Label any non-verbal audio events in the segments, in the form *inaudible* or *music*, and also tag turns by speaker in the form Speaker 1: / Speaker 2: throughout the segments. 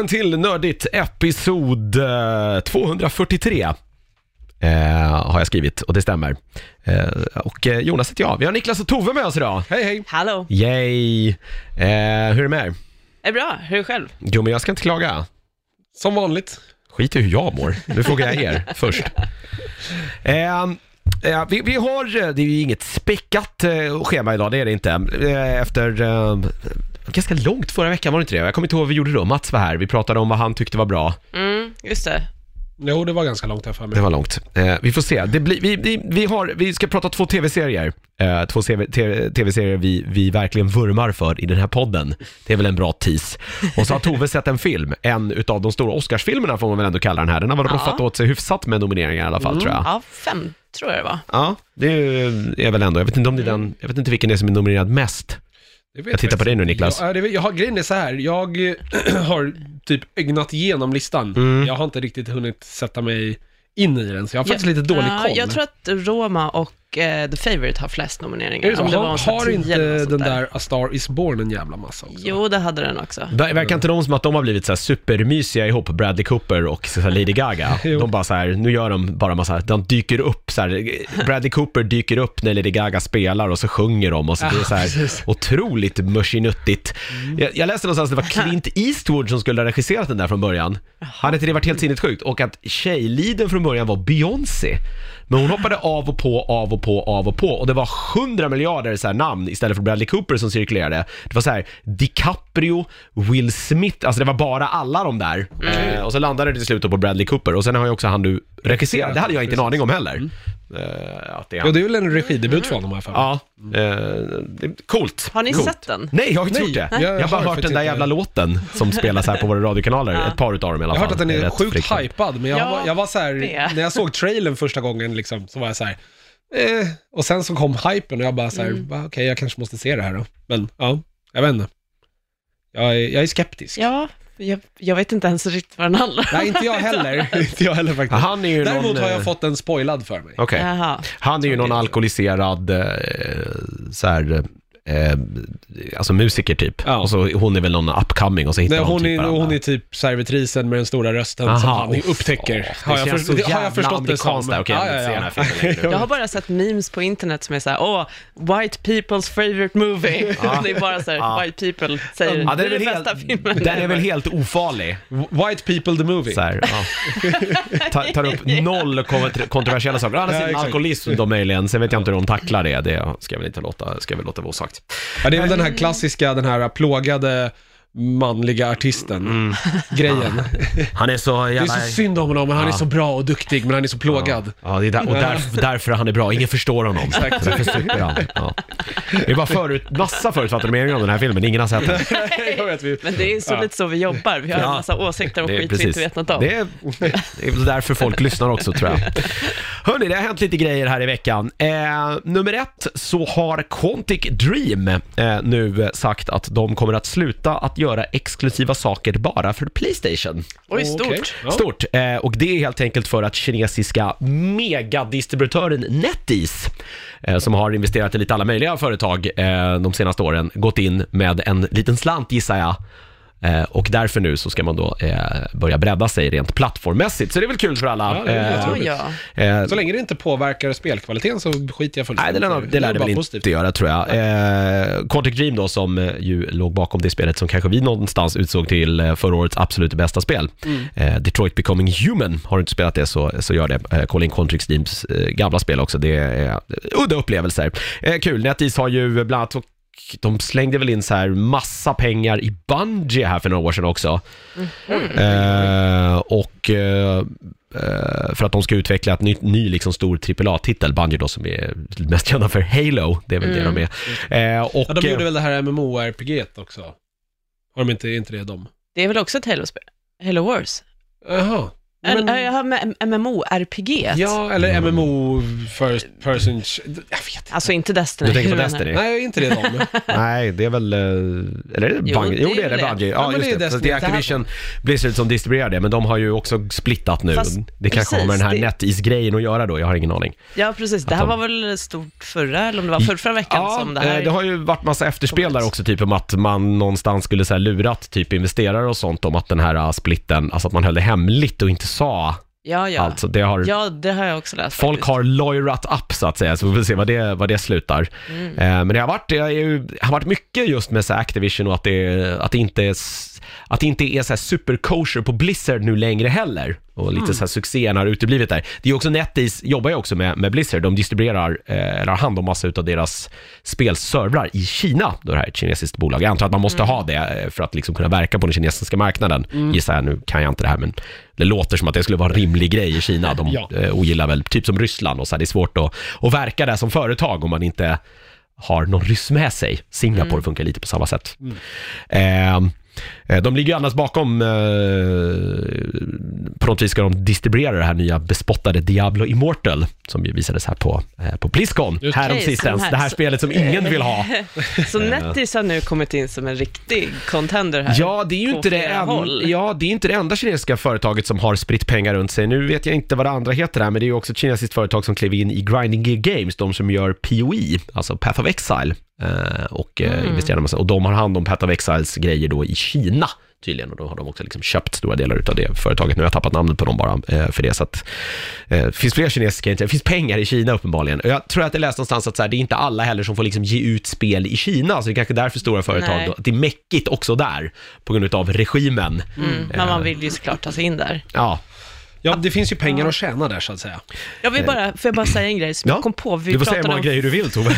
Speaker 1: Välkommen till Nördigt episod eh, 243. Eh, har jag skrivit och det stämmer. Eh, och eh, Jonas heter jag. Vi har Niklas och Tove med oss idag. Hej hej!
Speaker 2: Hallå,
Speaker 1: Yay! Eh, hur är det med er?
Speaker 2: är det bra? Hur är det själv?
Speaker 1: Jo men jag ska inte klaga.
Speaker 3: Som vanligt.
Speaker 1: Skit i hur jag mår. Nu frågar jag er *laughs* först. Eh, eh, vi, vi har, eh, det är ju inget späckat eh, schema idag, det är det inte. Eh, efter eh, ganska långt förra veckan var det inte det? Jag kommer inte ihåg vad vi gjorde då. Mats var här, vi pratade om vad han tyckte var bra.
Speaker 2: Mm, just det.
Speaker 3: Jo, det var ganska långt här för mig.
Speaker 1: Det var långt. Eh, vi får se. Det blir, vi, vi, vi, har, vi ska prata två tv-serier. Eh, två tv-serier vi, vi verkligen vurmar för i den här podden. Det är väl en bra tease. Och så har Tove sett en film, en utav de stora Oscarsfilmerna får man väl ändå kalla den här. Den har väl
Speaker 2: Ja.
Speaker 1: roffat åt sig hyfsat med nomineringar i alla fall tror jag.
Speaker 2: Ja, fem tror jag det var.
Speaker 1: Ja, det är väl ändå, jag vet inte om det är den, jag vet inte vilken det är som är nominerad mest.
Speaker 3: Det vet
Speaker 1: Jag tittar på dig nu, Niklas.
Speaker 3: Jag, ja, det, jag har, grejen är så här, jag *clears throat* har typ ögnat igenom listan.
Speaker 1: Mm.
Speaker 3: Jag har inte riktigt hunnit sätta mig in i den, så jag har faktiskt lite dålig koll.
Speaker 2: Jag tror att Roma och The Favourite har flest nomineringar.
Speaker 3: är det?
Speaker 2: Om det var
Speaker 3: Har, inte den där A Star Is Born en jävla massa också?
Speaker 2: Jo, det hade den också.
Speaker 1: Ver- Verkar inte de som att de har blivit så här supermysiga ihop, Bradley Cooper och så här Lady Gaga? *laughs* De bara så här, nu gör de bara massa, de dyker upp så här, Bradley Cooper dyker upp när Lady Gaga spelar och så sjunger de och så det så här otroligt mushinuttigt. Jag, jag läste någonstans att det var Clint Eastwood som skulle ha regisserat den där från början. Hade inte det varit helt sinnessjukt? Och att tjejliden från början var Beyoncé. Men hon hoppade av och på, av och på, av och på och det var 100 miljarder så här namn istället för Bradley Cooper som cirkulerade. Det var så här DiCaprio, Will Smith, alltså det var bara alla de där. Eh, och så landade det till slut på Bradley Cooper och sen har ju också han du regisserat, det hade jag inte en aning om heller. Eh, att det är han.
Speaker 3: Ja, det är väl en regidebut för honom här för mig.
Speaker 1: Ja, eh, coolt.
Speaker 2: Har ni
Speaker 1: coolt.
Speaker 2: sett den?
Speaker 1: Nej, jag har inte
Speaker 3: Nej,
Speaker 1: gjort det.
Speaker 3: jag
Speaker 1: Jag, har bara hört den där jävla låten som spelas här på våra radiokanaler.
Speaker 2: Ja.
Speaker 1: Ett par utav dem i alla
Speaker 3: Jag
Speaker 1: fall.
Speaker 3: har hört att den är sjukt
Speaker 1: friktad.
Speaker 3: hypad, men jag,
Speaker 2: Ja,
Speaker 3: var, jag var så här, när jag såg trailern första gången liksom, så var jag så här, eh, och sen så kom hypen och jag bara så här,
Speaker 2: Mm.
Speaker 3: okej jag kanske måste se det här då. Men ja, jag vet inte. Jag är, jag är skeptisk.
Speaker 2: Ja, jag, jag vet inte ens riktigt vad den handlar om.
Speaker 3: Nej, inte jag heller. *laughs* inte jag heller faktiskt.
Speaker 1: Han är ju
Speaker 3: Däremot
Speaker 1: någon,
Speaker 3: har jag
Speaker 1: eh,
Speaker 3: fått den spoilad för mig.
Speaker 1: Okej.
Speaker 2: Jaha.
Speaker 1: Han är ju någon alkoholiserad, eh, så här, eh, alltså musiker typ.
Speaker 3: Ja.
Speaker 1: Och så hon är väl någon upcoming och så hittar
Speaker 3: Nej, hon,
Speaker 1: typ
Speaker 3: är,
Speaker 1: varandra.
Speaker 3: hon är typ servitrisen med den stora rösten som
Speaker 1: Aha,
Speaker 3: han
Speaker 1: uff,
Speaker 3: upptäcker. har, jag
Speaker 1: så
Speaker 3: har jag förstått det som.
Speaker 1: där. Den här filmen längre.
Speaker 2: Jag har bara sett memes på internet som är såhär, åh, white people's favorite movie.
Speaker 1: Ja. *laughs* *laughs*
Speaker 2: det är bara såhär,
Speaker 1: Ja.
Speaker 2: white people säger,
Speaker 1: Ja,
Speaker 2: det är den bästa filmen.
Speaker 1: den är väl helt ofarlig.
Speaker 3: White people the movie.
Speaker 1: Så här, ja. *laughs* tar, tar upp noll kontro- kontroversiella saker.
Speaker 3: Ja,
Speaker 1: sidan
Speaker 3: exakt.
Speaker 1: alkoholism då möjligen, sen vet jag inte hur de tacklar det. Det ska jag väl inte låta, ska jag väl låta vara osagt.
Speaker 3: Ja, det är väl den här klassiska, den här plågade manliga artisten, grejen.
Speaker 1: Han är så
Speaker 3: Det är
Speaker 1: jävla...
Speaker 3: så synd om honom, men han är
Speaker 1: Ja.
Speaker 3: så bra och duktig, men han är så plågad.
Speaker 1: Ja, det är där, och där, *laughs* därför han är bra. Ingen förstår honom.
Speaker 3: Exakt.
Speaker 1: Därför super han. Ja. Det är bara förut, massa förutfattade meningar om den här filmen. Ingen har sett den.
Speaker 3: Jag vet vi.
Speaker 2: Men det är så
Speaker 3: Ja.
Speaker 2: lite så vi jobbar, vi har
Speaker 1: Ja.
Speaker 2: en massa åsikter och
Speaker 1: Det är
Speaker 2: skit vi inte vet något om.
Speaker 1: Det är, det är väl därför folk lyssnar också tror jag. Hörni, det har hänt lite grejer här i veckan. Eh, nummer ett så har Quantic Dream eh, nu sagt att de kommer att sluta att göra exklusiva saker bara för Playstation.
Speaker 2: Oj, stort.
Speaker 3: Okej. Ja.
Speaker 1: Stort. Eh, och det är helt enkelt för att kinesiska megadistributören NetEase, eh, som har investerat i lite alla möjliga företag eh, de senaste åren, gått in med en liten slant gissar jag. Eh, och därför nu så ska man då eh, börja bredda sig rent plattformmässigt. Så det är väl kul för alla.
Speaker 3: Ja, det är
Speaker 1: Eh,
Speaker 3: jätteroligt.
Speaker 2: Ja, ja.
Speaker 1: eh,
Speaker 3: Så länge det inte påverkar spelkvaliteten så skiter jag
Speaker 1: Nej,
Speaker 3: fullständigt
Speaker 1: det lär,
Speaker 3: i
Speaker 1: det lär
Speaker 3: är
Speaker 1: det väl
Speaker 3: positivt.
Speaker 1: inte göra tror jag. Eh, Quantic Dream då som eh, ju låg bakom det spelet som kanske vi någonstans utsåg till förra årets absolut bästa spel.
Speaker 3: Mm.
Speaker 1: Eh, Detroit Becoming Human. Har du inte spelat det så, så gör det. Eh, kolla in Quantic Dreams eh, gamla spel också. Det är udda upplevelser. Eh, kul. NetEase har ju bland annat de slängde väl in så här massa pengar i Bungie här för några år sedan också. Eh, och eh, eh, för att de ska utveckla ett nytt, ny liksom stor AAA-titel, Bungie då som är mest kända för Halo, det är väl det de är. Eh, och,
Speaker 3: Ja, de
Speaker 1: eh,
Speaker 3: gjorde väl det här MMORPG också? Har de inte, är inte det de?
Speaker 2: Det är väl också ett Halo-spel? Halo Wars?
Speaker 3: Jaha.
Speaker 2: En,
Speaker 3: Men-
Speaker 2: jag har MMO-RPG.
Speaker 3: Ja, eller MMO first person... Jag vet inte.
Speaker 2: Alltså inte Destiny.
Speaker 1: Du tänker på Destiny?
Speaker 3: Nej, inte det de. *laughs*
Speaker 1: Nej, det är väl... eh, Eller är det
Speaker 2: Jo,
Speaker 1: Bungie? Jo, det är det. Bungie.
Speaker 3: Ja,
Speaker 1: just
Speaker 3: det
Speaker 1: det. Är. Activision Blizzard som distribuerar det, men de har ju också splittat nu.
Speaker 2: Fast-
Speaker 1: det kanske har med den här
Speaker 2: det-
Speaker 1: NetEase-grejen att göra då, jag har ingen aning.
Speaker 2: Ja, precis. Det här var väl stort förra, eller om det var förra, förra veckan
Speaker 1: Ja,
Speaker 2: som det här...
Speaker 1: eh, det har ju varit massa efterspel där också, typ om att man någonstans skulle så här lurat typ investerare och sånt om att den här uh, splitten, alltså att man höll det hemligt och inte sa
Speaker 2: ja, ja.
Speaker 1: allt. Så det har...
Speaker 2: Ja, det har jag också läst
Speaker 1: Folk
Speaker 2: faktiskt.
Speaker 1: har lawyerat upp så att säga, så vi får se vad det, vad det slutar.
Speaker 2: Mm.
Speaker 1: Eh, men det har, varit, det har ju har varit mycket just med så Activision och att det, att det inte är, att det inte är så här super kosher på Blizzard nu längre heller. Och lite så här succén har uteblivit där. Det är också NetEase, jobbar ju också med, med Blizzard, de distribuerar, eh, eller har hand om massa utav deras spelservrar i Kina, då det här är ett kinesiskt bolag. Jag antar att man måste ha det eh, för att liksom kunna verka på den kinesiska marknaden, gissar jag. Nu kan jag inte det här, men det låter som att det skulle vara en rimlig grej i Kina. De
Speaker 3: Ja.
Speaker 1: eh, ogillar väl, typ som Ryssland och så här, det är svårt att, att verka där som företag om man inte har någon ryss med sig. Singapore funkar lite på samma sätt. Eh, eh, de ligger ju annars bakom, eh, på något vis ska de distribuera det här nya bespottade Diablo Immortal, som ju visades här på, eh, på Blizzcon,
Speaker 3: Just
Speaker 1: här Det här spelet som ingen vill ha. *laughs*
Speaker 2: Så NetEase har nu kommit in som en riktig contender här.
Speaker 1: Ja, det är ju inte det, en, ja, det är inte det enda kinesiska företaget som har spritt pengar runt sig. Nu vet jag inte vad det andra heter här, men det är ju också ett kinesiskt företag som klev in i Grinding Gear Games, de som gör PoE, alltså Path of Exile, eh, och
Speaker 2: Mm.
Speaker 1: eh, investerar en massa, och de har hand om Path of Exiles grejer då i Kina tydligen och då har de också liksom köpt stora delar utav det företaget. Nu har jag tappat namnet på dem bara eh, för det. Så att, eh, finns fler kinesiska, det finns pengar i Kina uppenbarligen. Och jag tror att jag läste någonstans att så här, det är inte alla heller som får liksom ge ut spel i Kina, så det är kanske därför stora företag, då, att det är mäckigt också där på grund utav regimen.
Speaker 2: Mm, men man vill ju såklart ta sig in där.
Speaker 1: Ja,
Speaker 3: Ja, det finns ju pengar att tjäna där så att säga.
Speaker 2: Jag vill bara, får jag bara säga en grej som
Speaker 1: Ja,
Speaker 2: jag kom på? Vi
Speaker 1: du får säga hur
Speaker 2: pratade
Speaker 1: många
Speaker 2: om,
Speaker 1: grejer du vill *laughs* Tove.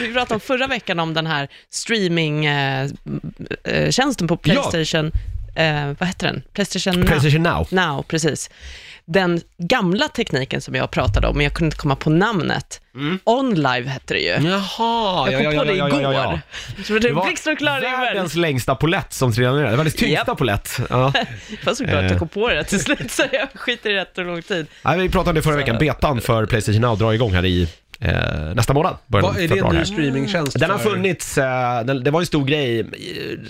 Speaker 2: vi pratade om förra veckan om den här streamingtjänsten på Playstation, eh, vad heter den? Playstation Now.
Speaker 1: Playstation Now.
Speaker 2: Now, precis. Den gamla tekniken som jag pratade om, men jag kunde inte komma på namnet. OnLive hette det ju.
Speaker 1: Jaha,
Speaker 2: Jag kom på det igår. Så det
Speaker 1: var
Speaker 2: Blixt och klar igår.
Speaker 1: världens längsta polett som trillade ner. Det var världens tyngsta
Speaker 2: Japp.
Speaker 1: polett. Ja. *laughs*
Speaker 2: Det var såklart
Speaker 1: Eh.
Speaker 2: jag kom på det till slut, så jag skiter i rätt och lång tid.
Speaker 1: Nej, vi pratade om det förra
Speaker 2: Så-
Speaker 1: veckan. Betan för Playstation Now drar igång här i eh, nästa månad.
Speaker 3: Vad, är det en ny streamingtjänst?
Speaker 1: Den har funnits, eh, den, det var en stor grej eh,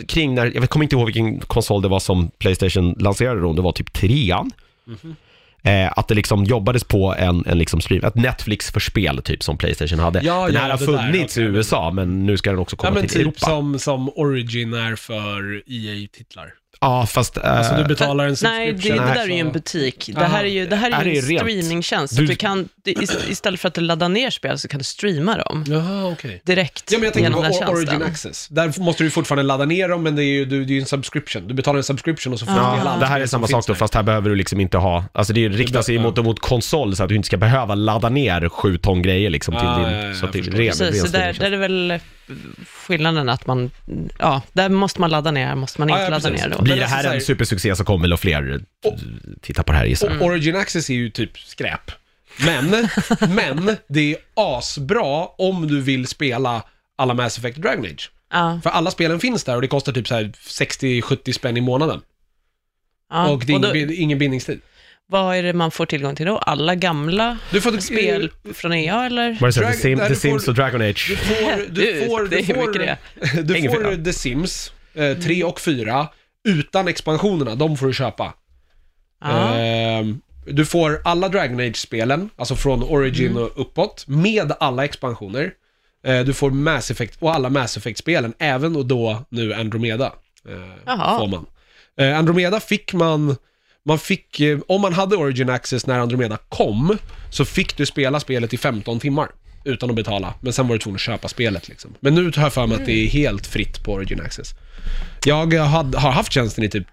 Speaker 1: kring när, jag kommer inte ihåg vilken konsol det var som Playstation lanserade då, om det var typ trean.
Speaker 3: Mhm.
Speaker 1: Eh, att det liksom jobbades på en, en liksom stream, ett Netflix för spel typ som Playstation hade.
Speaker 3: Ja,
Speaker 1: den
Speaker 3: ja,
Speaker 1: här har
Speaker 3: det där,
Speaker 1: funnits
Speaker 3: okej.
Speaker 1: i USA men nu ska den också
Speaker 3: Ja,
Speaker 1: komma
Speaker 3: men
Speaker 1: till
Speaker 3: typ
Speaker 1: Europa.
Speaker 3: som, som Origin är för EA-titlar.
Speaker 1: Ja, fast... eh,
Speaker 3: Alltså du betalar en
Speaker 2: Nej, det, det
Speaker 3: subscription.
Speaker 2: där är ju en butik. Det här är ju, det här är
Speaker 1: Är
Speaker 2: en streamingtjänst.
Speaker 1: Du-
Speaker 2: Så du kan, istället för att du laddar ner spel så kan du streama dem
Speaker 3: Jaha, okej.
Speaker 2: direkt
Speaker 3: Ja, men jag tänker
Speaker 2: genom den tjänsten.
Speaker 3: Origin Access. Där måste du fortfarande ladda ner dem, men det är ju du, det är ju en subscription. Du betalar en subscription och så får du
Speaker 1: Ja,
Speaker 3: alla
Speaker 1: det här är samma sak då, fast här behöver du liksom inte ha, alltså det riktar sig mot, mot konsol så att du inte ska behöva ladda ner sju ton grejer liksom till
Speaker 3: Ja,
Speaker 1: din,
Speaker 3: ja, ja,
Speaker 1: så det
Speaker 3: förstår.
Speaker 1: ren,
Speaker 2: Precis,
Speaker 1: ren
Speaker 2: så där, där är väl eh, skillnaden att man, ja, där måste man ladda ner, måste man inte
Speaker 3: ja,
Speaker 2: ladda ner då.
Speaker 1: Blir det
Speaker 3: alltså
Speaker 1: här
Speaker 3: så här-
Speaker 1: en supersuccé så kommer väl fler eh, titta på det här gissar
Speaker 3: Origin Access är ju typ skräp. Men, men det är asbra om du vill spela alla Mass Effect och Dragon Age.
Speaker 2: Ja,
Speaker 3: För alla spelen finns där och det kostar typ så här 60-70 spänn i månaden.
Speaker 2: ja.
Speaker 3: och det är
Speaker 2: Och
Speaker 3: ingen,
Speaker 2: då,
Speaker 3: ingen bindningstid.
Speaker 2: vad är det man får tillgång till då? Alla gamla
Speaker 3: Du får
Speaker 2: spel från EA eller?
Speaker 1: Var det så?
Speaker 3: Drag-
Speaker 1: The, Sim, The Sims
Speaker 3: får-
Speaker 1: och Dragon Age?
Speaker 3: Du får, du *laughs*
Speaker 2: Du,
Speaker 3: får,
Speaker 2: det *laughs*
Speaker 3: du
Speaker 2: är
Speaker 3: får, du får. The Sims, eh, 3 och 4, utan expansionerna, de får du köpa.
Speaker 2: Ja.
Speaker 3: Du får alla Dragon Age-spelen, alltså från Origin
Speaker 2: Mm.
Speaker 3: och uppåt, med alla expansioner. Eh, du får Mass Effect, och alla Mass Effect-spelen, även och då nu Andromeda. eh,
Speaker 2: Jaha.
Speaker 3: får man. Eh, Andromeda fick man, man fick, om man hade Origin Access när Andromeda kom, så fick du spela spelet i 15 timmar. Utan att betala, men sen var du tvungen att köpa spelet liksom. Men nu har jag för mig att det är helt fritt på Origin Access. Jag hade, har haft tjänsten i typ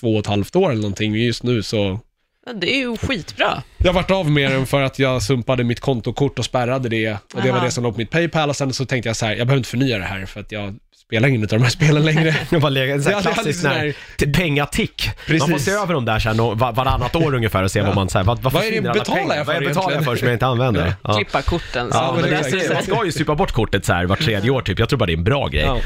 Speaker 3: två och ett halvt år eller någonting, just nu så
Speaker 2: Ja, Det är ju skitbra.
Speaker 3: jag har varit av med den för att jag sumpade mitt kontokort och spärrade det. Och det var
Speaker 2: Aha.
Speaker 3: det som låg på mitt Paypal och sen så tänkte jag så här, jag behöver inte förnya det här för att jag spelar ingen av de här spelen längre. *laughs*
Speaker 1: Det var en sån här
Speaker 3: det
Speaker 1: klassisk sån här pengatick. Man får se över dem där sen och var, varannat år ungefär och se vad man säger. Vad, vad,
Speaker 3: Vad är det betalar jag för
Speaker 1: Vad är betalar jag för som jag inte använder? *laughs* Ja.
Speaker 2: Klippa korten.
Speaker 1: Ja,
Speaker 2: så
Speaker 1: men
Speaker 3: men
Speaker 1: det, man ska ju supa bort kortet så här vart tredje år typ. Jag tror bara det är en bra grej.
Speaker 3: Ja.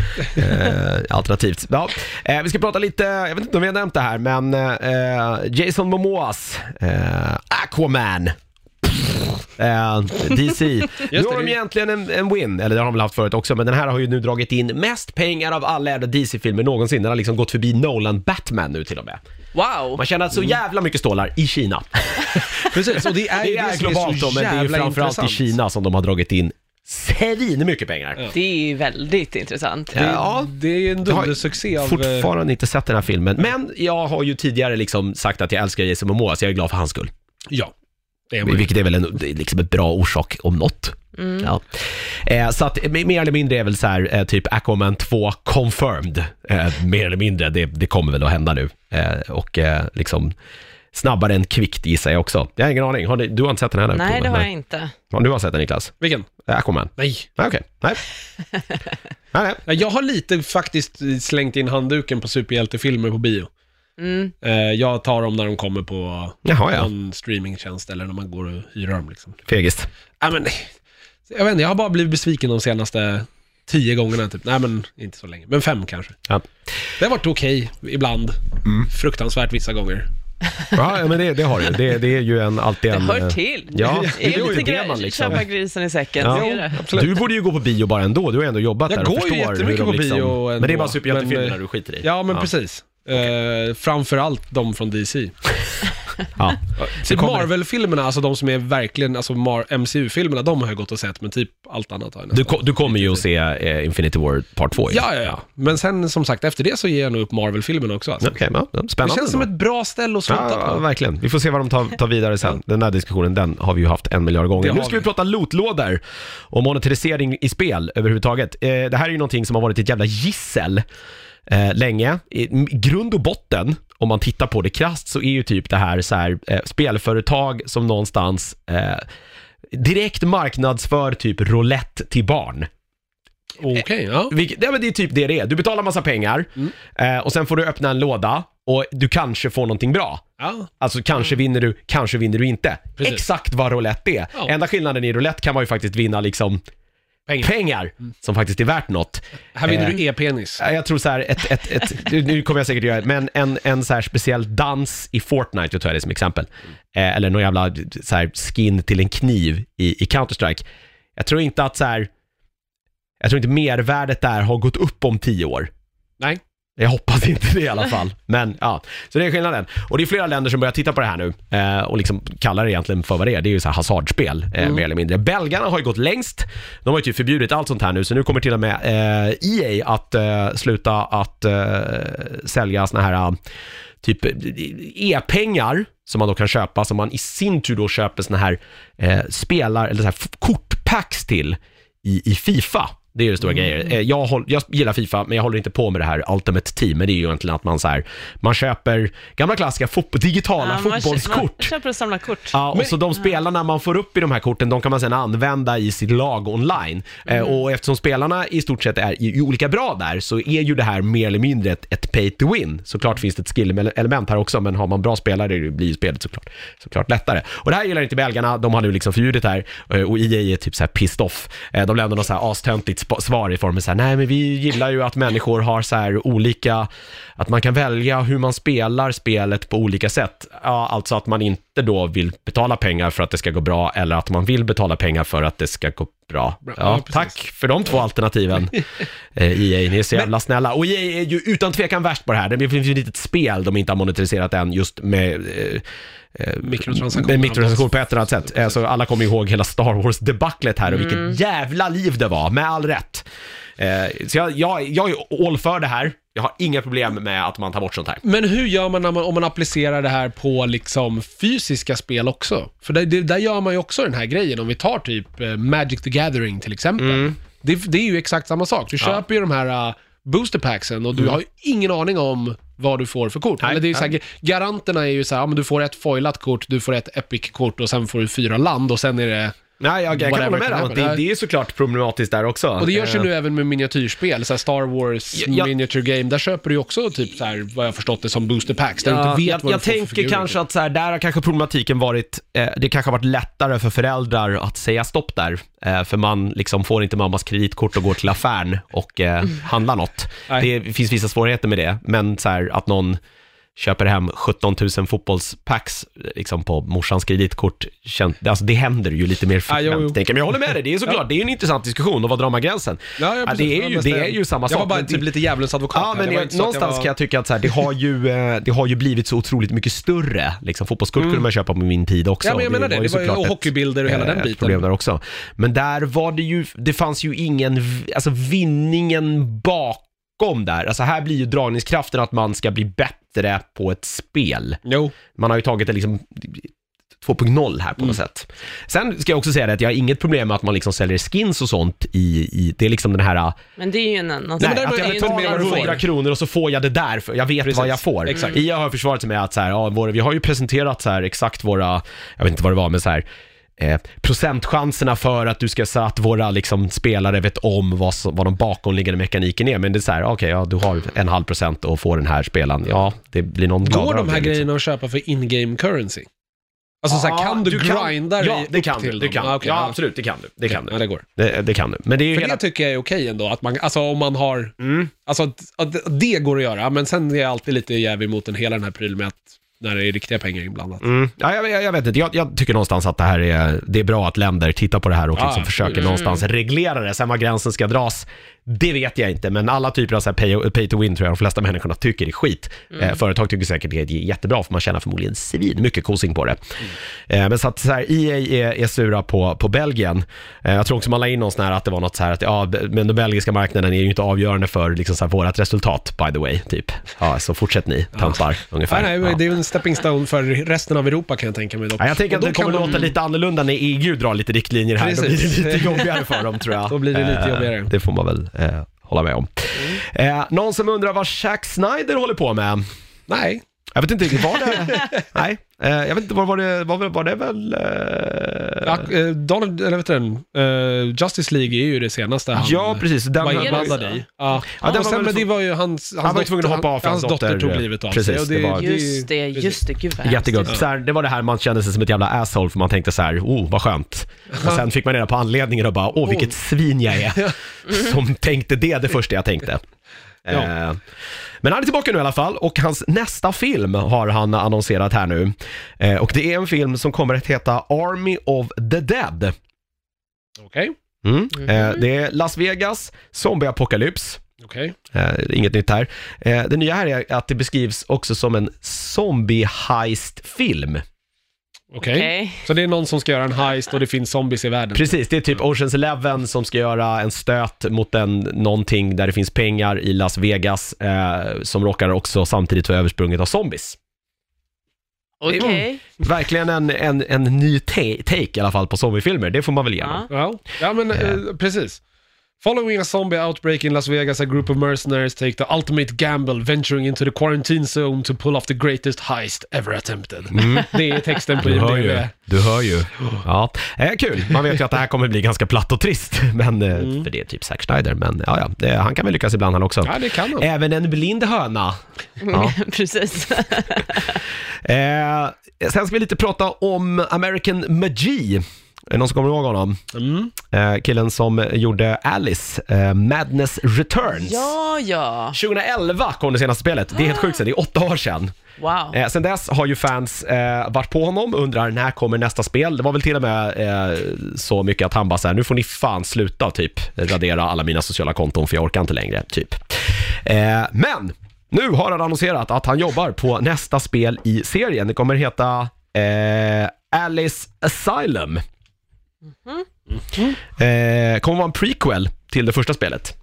Speaker 1: Eh, alternativt. Ja. Eh, vi ska prata lite, jag vet inte om vi har nämnt det här, men eh, Jason Momoas eh, Aquaman. Eh, DC. *laughs* nu har de
Speaker 3: det.
Speaker 1: ju egentligen en, en win, eller det har de väl haft förut också, men den här har ju nu dragit in mest pengar av alla jävla DC-filmer någonsin. Den har liksom gått förbi Nolan Batman nu till och med.
Speaker 2: Wow!
Speaker 1: Man känner att så jävla mycket stålar i Kina. *laughs*
Speaker 3: Precis, och det är, ju
Speaker 1: Det är
Speaker 3: som
Speaker 1: globalt
Speaker 3: så
Speaker 1: då, men det är ju
Speaker 3: jävla
Speaker 1: framförallt i
Speaker 3: intressant.
Speaker 1: Kina som de har dragit in svin mycket pengar.
Speaker 3: Ja.
Speaker 2: Det är ju väldigt intressant.
Speaker 3: Det,
Speaker 1: Ja.
Speaker 3: det är en
Speaker 1: Jag har
Speaker 3: dundersuccé av... eh,
Speaker 1: fortfarande inte sett den här filmen, men jag har ju tidigare liksom sagt att jag älskar Jason Momoa, så jag är glad för hans skull.
Speaker 3: Ja, det är.
Speaker 1: Vilket är väl en, det är liksom en bra orsak om något. Ja. Eh, så att mer eller mindre är väl så här, eh, typ Aquaman 2 confirmed. Eh, mer eller mindre, det, det kommer väl att hända nu. Eh, och eh, liksom snabbare än kvickt gissar jag också. Jag har ingen aning. Har ni, du har inte sett den här?
Speaker 2: Nej, det har jag inte.
Speaker 1: Ja, Du har sett den Niklas?
Speaker 3: Vilken?
Speaker 1: Eh, Aquaman?
Speaker 3: Nej.
Speaker 1: Nej, okej. Nej. *laughs* nej, nej.
Speaker 3: Nej, Jag har lite faktiskt slängt in handduken på superhjältefilmer på bio.
Speaker 2: Mm.
Speaker 3: Eh, Jag tar dem när de kommer på
Speaker 1: Jaha, ja.
Speaker 3: någon streamingtjänst eller när man går och hyr dem. Liksom.
Speaker 1: Fegist.
Speaker 3: Ja, men, jag vet inte, jag har bara blivit besviken de senaste tio gångerna typ. Nej men inte så länge, men fem kanske.
Speaker 1: Ja.
Speaker 3: Det har varit okej ibland.
Speaker 1: Mm.
Speaker 3: Fruktansvärt vissa gånger.
Speaker 1: Ja, men det, det har du. Det, det är ju en, alltid
Speaker 2: Det
Speaker 1: en...
Speaker 2: hör
Speaker 1: eh,
Speaker 2: till.
Speaker 1: Ja,
Speaker 2: det
Speaker 1: det är ju
Speaker 2: lite
Speaker 1: det
Speaker 2: grann
Speaker 1: man liksom...
Speaker 2: köpa grisen i säcken.
Speaker 1: Ja.
Speaker 2: det.
Speaker 1: Du borde ju gå på bio bara ändå, du har ändå jobbat
Speaker 3: Jag
Speaker 1: där och
Speaker 3: går ju
Speaker 1: förstår
Speaker 3: jättemycket på
Speaker 1: liksom...
Speaker 3: bio
Speaker 1: Men det är
Speaker 3: ändå,
Speaker 1: bara superhjältefilmerna
Speaker 3: men,
Speaker 1: du skiter i?
Speaker 3: Ja, men precis. Eh, framförallt de från DC. *laughs*
Speaker 1: Ja.
Speaker 3: Typ
Speaker 1: kommer-
Speaker 3: Marvel-filmerna, alltså de som är verkligen, alltså Mar- MCU-filmerna, de har jag gått och sett, men typ allt annat har jag nästan.
Speaker 1: Du, ko- du kommer ju att se eh, Infinity War Part 2 ju.
Speaker 3: Ja, ja, ja. Men sen som sagt, efter det så ger jag nog upp Marvel-filmerna också. Alltså.
Speaker 1: Okej, ja, ja,
Speaker 3: Det
Speaker 1: spännande.
Speaker 3: känns som ett bra ställe att sluta
Speaker 1: Ja,
Speaker 3: på.
Speaker 1: verkligen. Vi får se vad de tar, tar vidare sen. Den här diskussionen, den har vi ju haft en miljard gånger.
Speaker 3: Det
Speaker 1: Nu
Speaker 3: har
Speaker 1: ska vi
Speaker 3: vi.
Speaker 1: prata lootlådor och monetarisering i spel överhuvudtaget. Eh, det här är ju någonting som har varit ett jävla gissel eh, länge. I grund och botten, om man tittar på det krasst, så är ju typ det här, så här eh, spelföretag som någonstans eh, direkt marknadsför typ roulette till barn.
Speaker 3: Okej, ja.
Speaker 1: Vilket, ja, men det är typ det det är. Du betalar massa pengar eh, och sen får du öppna en låda och du kanske får någonting bra.
Speaker 3: ja.
Speaker 1: Alltså kanske vinner du, kanske vinner du inte.
Speaker 3: Precis.
Speaker 1: Exakt vad roulette är.
Speaker 3: Ja.
Speaker 1: Enda skillnaden i roulette kan man ju faktiskt vinna liksom
Speaker 3: Pengar.
Speaker 1: pengar som faktiskt är värt något.
Speaker 3: Här vinner
Speaker 1: Eh,
Speaker 3: du e-penis.
Speaker 1: Ja, Jag tror så här, ett, ett, ett, nu kommer jag säkert göra det, men en, en så här speciell dans i Fortnite, jag tar det som exempel. Eh, eller någon jävla så här skin till en kniv i, i Counter-Strike. Jag tror inte att så här, jag tror inte mervärdet där har gått upp om tio år.
Speaker 3: Nej.
Speaker 1: Jag hoppas inte det i alla fall. Men ja, så det är skillnaden. Och det är flera länder som börjar titta på det här nu eh, och liksom kallar det egentligen för vad det är. Det är ju så här hasardspel, eh, mer eller mindre. Belgarna har ju gått längst. De har ju typ förbjudit allt sånt här nu, så nu kommer till och med eh, EA att eh, sluta att eh, sälja såna här eh, typ e-pengar som man då kan köpa, som man i sin tur då köper såna här spelar, eller så här kortpacks till i, i Fifa. Det är ju stora grejer. Eh, Jag, håll, jag gillar Fifa, men jag håller inte på med det här Ultimate Team. Men det är ju egentligen att man så här, man köper gamla klassiska fotboll, digitala
Speaker 2: Ja,
Speaker 1: fotbollskort.
Speaker 2: Man köper och samlar kort.
Speaker 1: Ja, och så de spelarna man får upp i de här korten, de kan man sedan använda i sitt lag online. Eh, och eftersom spelarna i stort sett är i, i olika bra där, så är ju det här mer eller mindre ett, ett pay to win. Såklart finns det ett skill-element här också, men har man bra spelare det blir ju spelet såklart, såklart lättare. Och det här gillar inte belgarna, de har nu liksom förbjudit det här, eh, och EA är typ så här pissed off. Eh, de lämnar något så här astöntigt svar i formen så här, nej men vi gillar ju att människor har så här olika, att man kan välja hur man spelar spelet på olika sätt. Ja, alltså att man inte då vill betala pengar för att det ska gå bra, eller att man vill betala pengar för att det ska gå bra.
Speaker 3: Bra,
Speaker 1: Ja,
Speaker 3: ja,
Speaker 1: tack för de två alternativen. *laughs* Eh, EA, ni är så jävla snälla. Och EA är ju utan tvekan värst på det här. Det finns ju ett litet spel de inte har monetiserat än, just med eh,
Speaker 3: Mikrotransaktioner.
Speaker 1: med mikrotransaktion på ett eller annat sätt. Eh, Så alla kommer ihåg hela Star Wars-debaclet här och vilket jävla liv det var, med all rätt. Eh, Så jag, jag, jag är all för det här. Jag har inga problem med att man tar bort sånt här.
Speaker 3: Men hur gör man, när man om man applicerar det här på liksom fysiska spel också? För det, det, där gör man ju också den här grejen, om vi tar typ eh, Magic the Gathering till exempel. Det, det är ju exakt samma sak. Du köper ju de här uh, boosterpacksen och du har ju ingen aning om vad du får för kort.
Speaker 1: Nej,
Speaker 3: Eller det är ju så här, garanterna är ju så här, ja, men du får ett foilat kort, du får ett epic-kort och sen får du fyra land och sen är det
Speaker 1: Nej, jag, jag kan hålla med dig om att det, det är såklart problematiskt där också.
Speaker 3: Och det görs ju
Speaker 1: Eh,
Speaker 3: nu även med miniatyrspel, så här Star Wars
Speaker 1: Ja, ja.
Speaker 3: Miniature Game. Där köper du ju också typ så här, vad jag har förstått det som booster packs, där du
Speaker 1: Ja,
Speaker 3: inte vet
Speaker 1: jag,
Speaker 3: vad
Speaker 1: jag
Speaker 3: du får
Speaker 1: tänker kanske att så här, där har kanske problematiken varit, eh, det kanske har varit lättare för föräldrar att säga stopp där. Eh, för man liksom får inte mammas kreditkort och går till affären och eh, handlar något.
Speaker 3: Nej.
Speaker 1: Det finns vissa svårigheter med det, men så här, att någon köper hem 17 000 fotbollspacks liksom på morsans kreditkort, alltså det händer ju lite mer
Speaker 3: Ah,
Speaker 1: frekvent. jag. Men jag håller med dig, det är såklart, det är ju en intressant diskussion och vad drar man gränsen?
Speaker 3: Ja, ja,
Speaker 1: Ja,
Speaker 3: precis.
Speaker 1: det, är ju, det är ju samma
Speaker 3: Jag
Speaker 1: sak.
Speaker 3: var bara typ
Speaker 1: det-
Speaker 3: lite djävulens advokat.
Speaker 1: Ja, men
Speaker 3: Det
Speaker 1: jag, någonstans
Speaker 3: jag var...
Speaker 1: kan jag tycka att så här, det, har ju, eh, det har ju blivit så otroligt mycket större. Liksom, fotbollskort kunde man köpa på min tid också.
Speaker 3: Mm. Ja, men jag menar det.
Speaker 1: ju
Speaker 3: Det var ju- och hockeybilder och hela
Speaker 1: eh,
Speaker 3: den
Speaker 1: ett
Speaker 3: biten.
Speaker 1: problem där också. Men där var det ju, det fanns ju ingen, alltså vinningen bakom där. Alltså här blir ju dragningskraften att man ska bli bättre på ett spel.
Speaker 3: Jo,
Speaker 1: Man har ju tagit det liksom 2.0 här på
Speaker 3: Mm.
Speaker 1: något sätt. Sen ska jag också säga det att jag har inget problem med att man liksom säljer skins och sånt i, i det är liksom den här
Speaker 2: Men det är ju en annan
Speaker 3: men
Speaker 1: Nej, att jag
Speaker 3: det inte med
Speaker 1: betalar
Speaker 3: vad du får.
Speaker 1: 100 kronor och så får jag det där, för jag vet
Speaker 3: Precis.
Speaker 1: vad jag får.
Speaker 3: Exakt.
Speaker 1: IA har försvarat sig med att så här, ja, vår, vi har ju presenterat så här exakt våra, jag vet inte vad det var, men så här, eh, procentchanserna för att du ska, så att våra liksom, spelare vet om vad, som, vad de bakomliggande mekaniken är. Men det är så här, okej, ja, du har en halv procent och får den här spelaren. Ja, det blir någon
Speaker 3: går de här
Speaker 1: det, liksom.
Speaker 3: grejerna att köpa för in-game currency? Alltså så här, kan du, grinda
Speaker 1: Ja,
Speaker 3: dig
Speaker 1: det
Speaker 3: upp
Speaker 1: kan du.
Speaker 3: till
Speaker 1: Det
Speaker 3: dem?
Speaker 1: kan.
Speaker 3: Ah, okej,
Speaker 1: ja, absolut, det kan du. Det kan
Speaker 3: Ja,
Speaker 1: du.
Speaker 3: det går.
Speaker 1: Det, det kan du. Men det är ju
Speaker 3: För
Speaker 1: hela...
Speaker 3: det tycker jag är okej ändå, att man, alltså om man har,
Speaker 1: Mm.
Speaker 3: alltså att, att det går att göra, men sen är jag alltid lite jävig mot den hela den här prylen med att när det är riktiga pengar inblandat.
Speaker 1: Mm. Ja, jag, jag, jag vet inte, jag, jag tycker någonstans att det här är, det är bra att länder tittar på det här och
Speaker 3: Ja,
Speaker 1: liksom försöker
Speaker 3: absolut.
Speaker 1: någonstans reglera det. Sen var gränsen ska dras, det vet jag inte, men alla typer av så här pay, pay to win tror jag de flesta människorna tycker är skit. Eh, företag tycker säkert det är jättebra, för man tjänar förmodligen svin mycket kosing på det. Eh, men så att så här, EA är, är sura på, på Belgien. Eh, jag tror också man la in någon sån här att det var något så här att, ja, men den belgiska marknaden är ju inte avgörande för liksom så här, vårat resultat, by the way, typ. Ja, så fortsätt ni, töntar, ungefär.
Speaker 3: Nej, nej,
Speaker 1: ja.
Speaker 3: det är ju en stepping stone för resten av Europa kan jag tänka mig dock.
Speaker 1: Ja, jag tänker att det kommer
Speaker 3: de-
Speaker 1: låta lite annorlunda när EU drar lite riktlinjer här. Då blir
Speaker 3: Precis.
Speaker 1: det lite jobbigare för dem tror jag.
Speaker 3: Då blir det lite
Speaker 1: Eh,
Speaker 3: jobbigare.
Speaker 1: Det får man väl eh, hålla med om. Eh, någon som undrar vad Zack Snyder håller på med?
Speaker 3: Nej,
Speaker 1: Jag vet inte riktigt, var det... Nej, eh, jag vet inte, var, var, det, var, var det väl... Eh...
Speaker 3: ja, eh, Donald, eller vet du den, eh, Justice League är ju det senaste han
Speaker 1: Ja, precis. Den,
Speaker 3: var
Speaker 2: det
Speaker 3: inblandad i. Ja,
Speaker 1: Ja, den
Speaker 3: och
Speaker 1: var
Speaker 3: sen,
Speaker 1: så-
Speaker 3: det var ju hans, hans
Speaker 1: Han var tvungen att hoppa av för
Speaker 3: hans
Speaker 1: hans
Speaker 3: dotter
Speaker 1: dotter,
Speaker 3: tog livet av
Speaker 1: precis,
Speaker 3: sig. Och
Speaker 1: det var-
Speaker 2: Just det, just det. Gud vad.
Speaker 1: Jättegott. Så här, det var det här man kände sig som ett jävla asshole för man tänkte så här, oh vad skönt. Och sen fick man reda på anledningen och bara, åh vilket svin jag är. *laughs* Som tänkte det, det första jag tänkte.
Speaker 3: Ja.
Speaker 1: Eh, men han är tillbaka nu i alla fall och hans nästa film har han annonserat här nu. Eh, och det är en film som kommer att heta Army of the Dead.
Speaker 3: Okej,
Speaker 1: Mm. Eh, det är Las Vegas, zombieapokalyps.
Speaker 3: okej.
Speaker 1: Eh, inget nytt här. Det nya här är att det beskrivs också som en zombie-heist-film.
Speaker 3: Okej.
Speaker 2: Okej.
Speaker 3: Så det är någon som ska göra en heist och det finns zombies i världen?
Speaker 1: Precis, det är typ Oceans Eleven som ska göra en stöt mot en, någonting där det finns pengar i Las Vegas eh, som råkar också samtidigt vara översprunget av zombies.
Speaker 2: Okej.
Speaker 1: Verkligen en, en, en ny ta- take i alla fall på zombiefilmer, det får man väl ge dem.
Speaker 2: Ja.
Speaker 3: Ja, ja men eh, precis. Following a zombie outbreak in Las Vegas, a group of mercenaries take the ultimate gamble, venturing into the quarantine zone to pull off the greatest heist ever attempted. *laughs* Det är texten på IMDb.
Speaker 1: Du hör ju. Ja, eh, kul. Man vet ju att det här kommer bli ganska platt och trist, *laughs* men, eh, för det är typ Zack Snyder. Men ja, ja, det, han kan väl lyckas ibland han också.
Speaker 3: Ja, det kan han.
Speaker 1: Även en blind höna. Ja. *laughs*
Speaker 2: Precis.
Speaker 1: Eh, sen ska vi lite prata om American Magi. Är det någon som kommer ihåg honom?
Speaker 3: Mm.
Speaker 1: Eh, killen som gjorde Alice, eh, Madness Returns.
Speaker 2: Ja, ja.
Speaker 1: 2011 kom det senaste spelet. Det är helt sjukt, det är åtta år sedan.
Speaker 2: Wow.
Speaker 1: Eh, sen dess har ju fans eh, varit på honom och undrar när kommer nästa spel. Det var väl till och med eh, så mycket att han bara så här, nu får ni fan sluta typ radera alla mina sociala konton för jag orkar inte längre, typ. Eh, men nu har han annonserat att han jobbar på nästa spel i serien. Det kommer heta eh, Alice Asylum. Eh, kommer vara en prequel till det första spelet.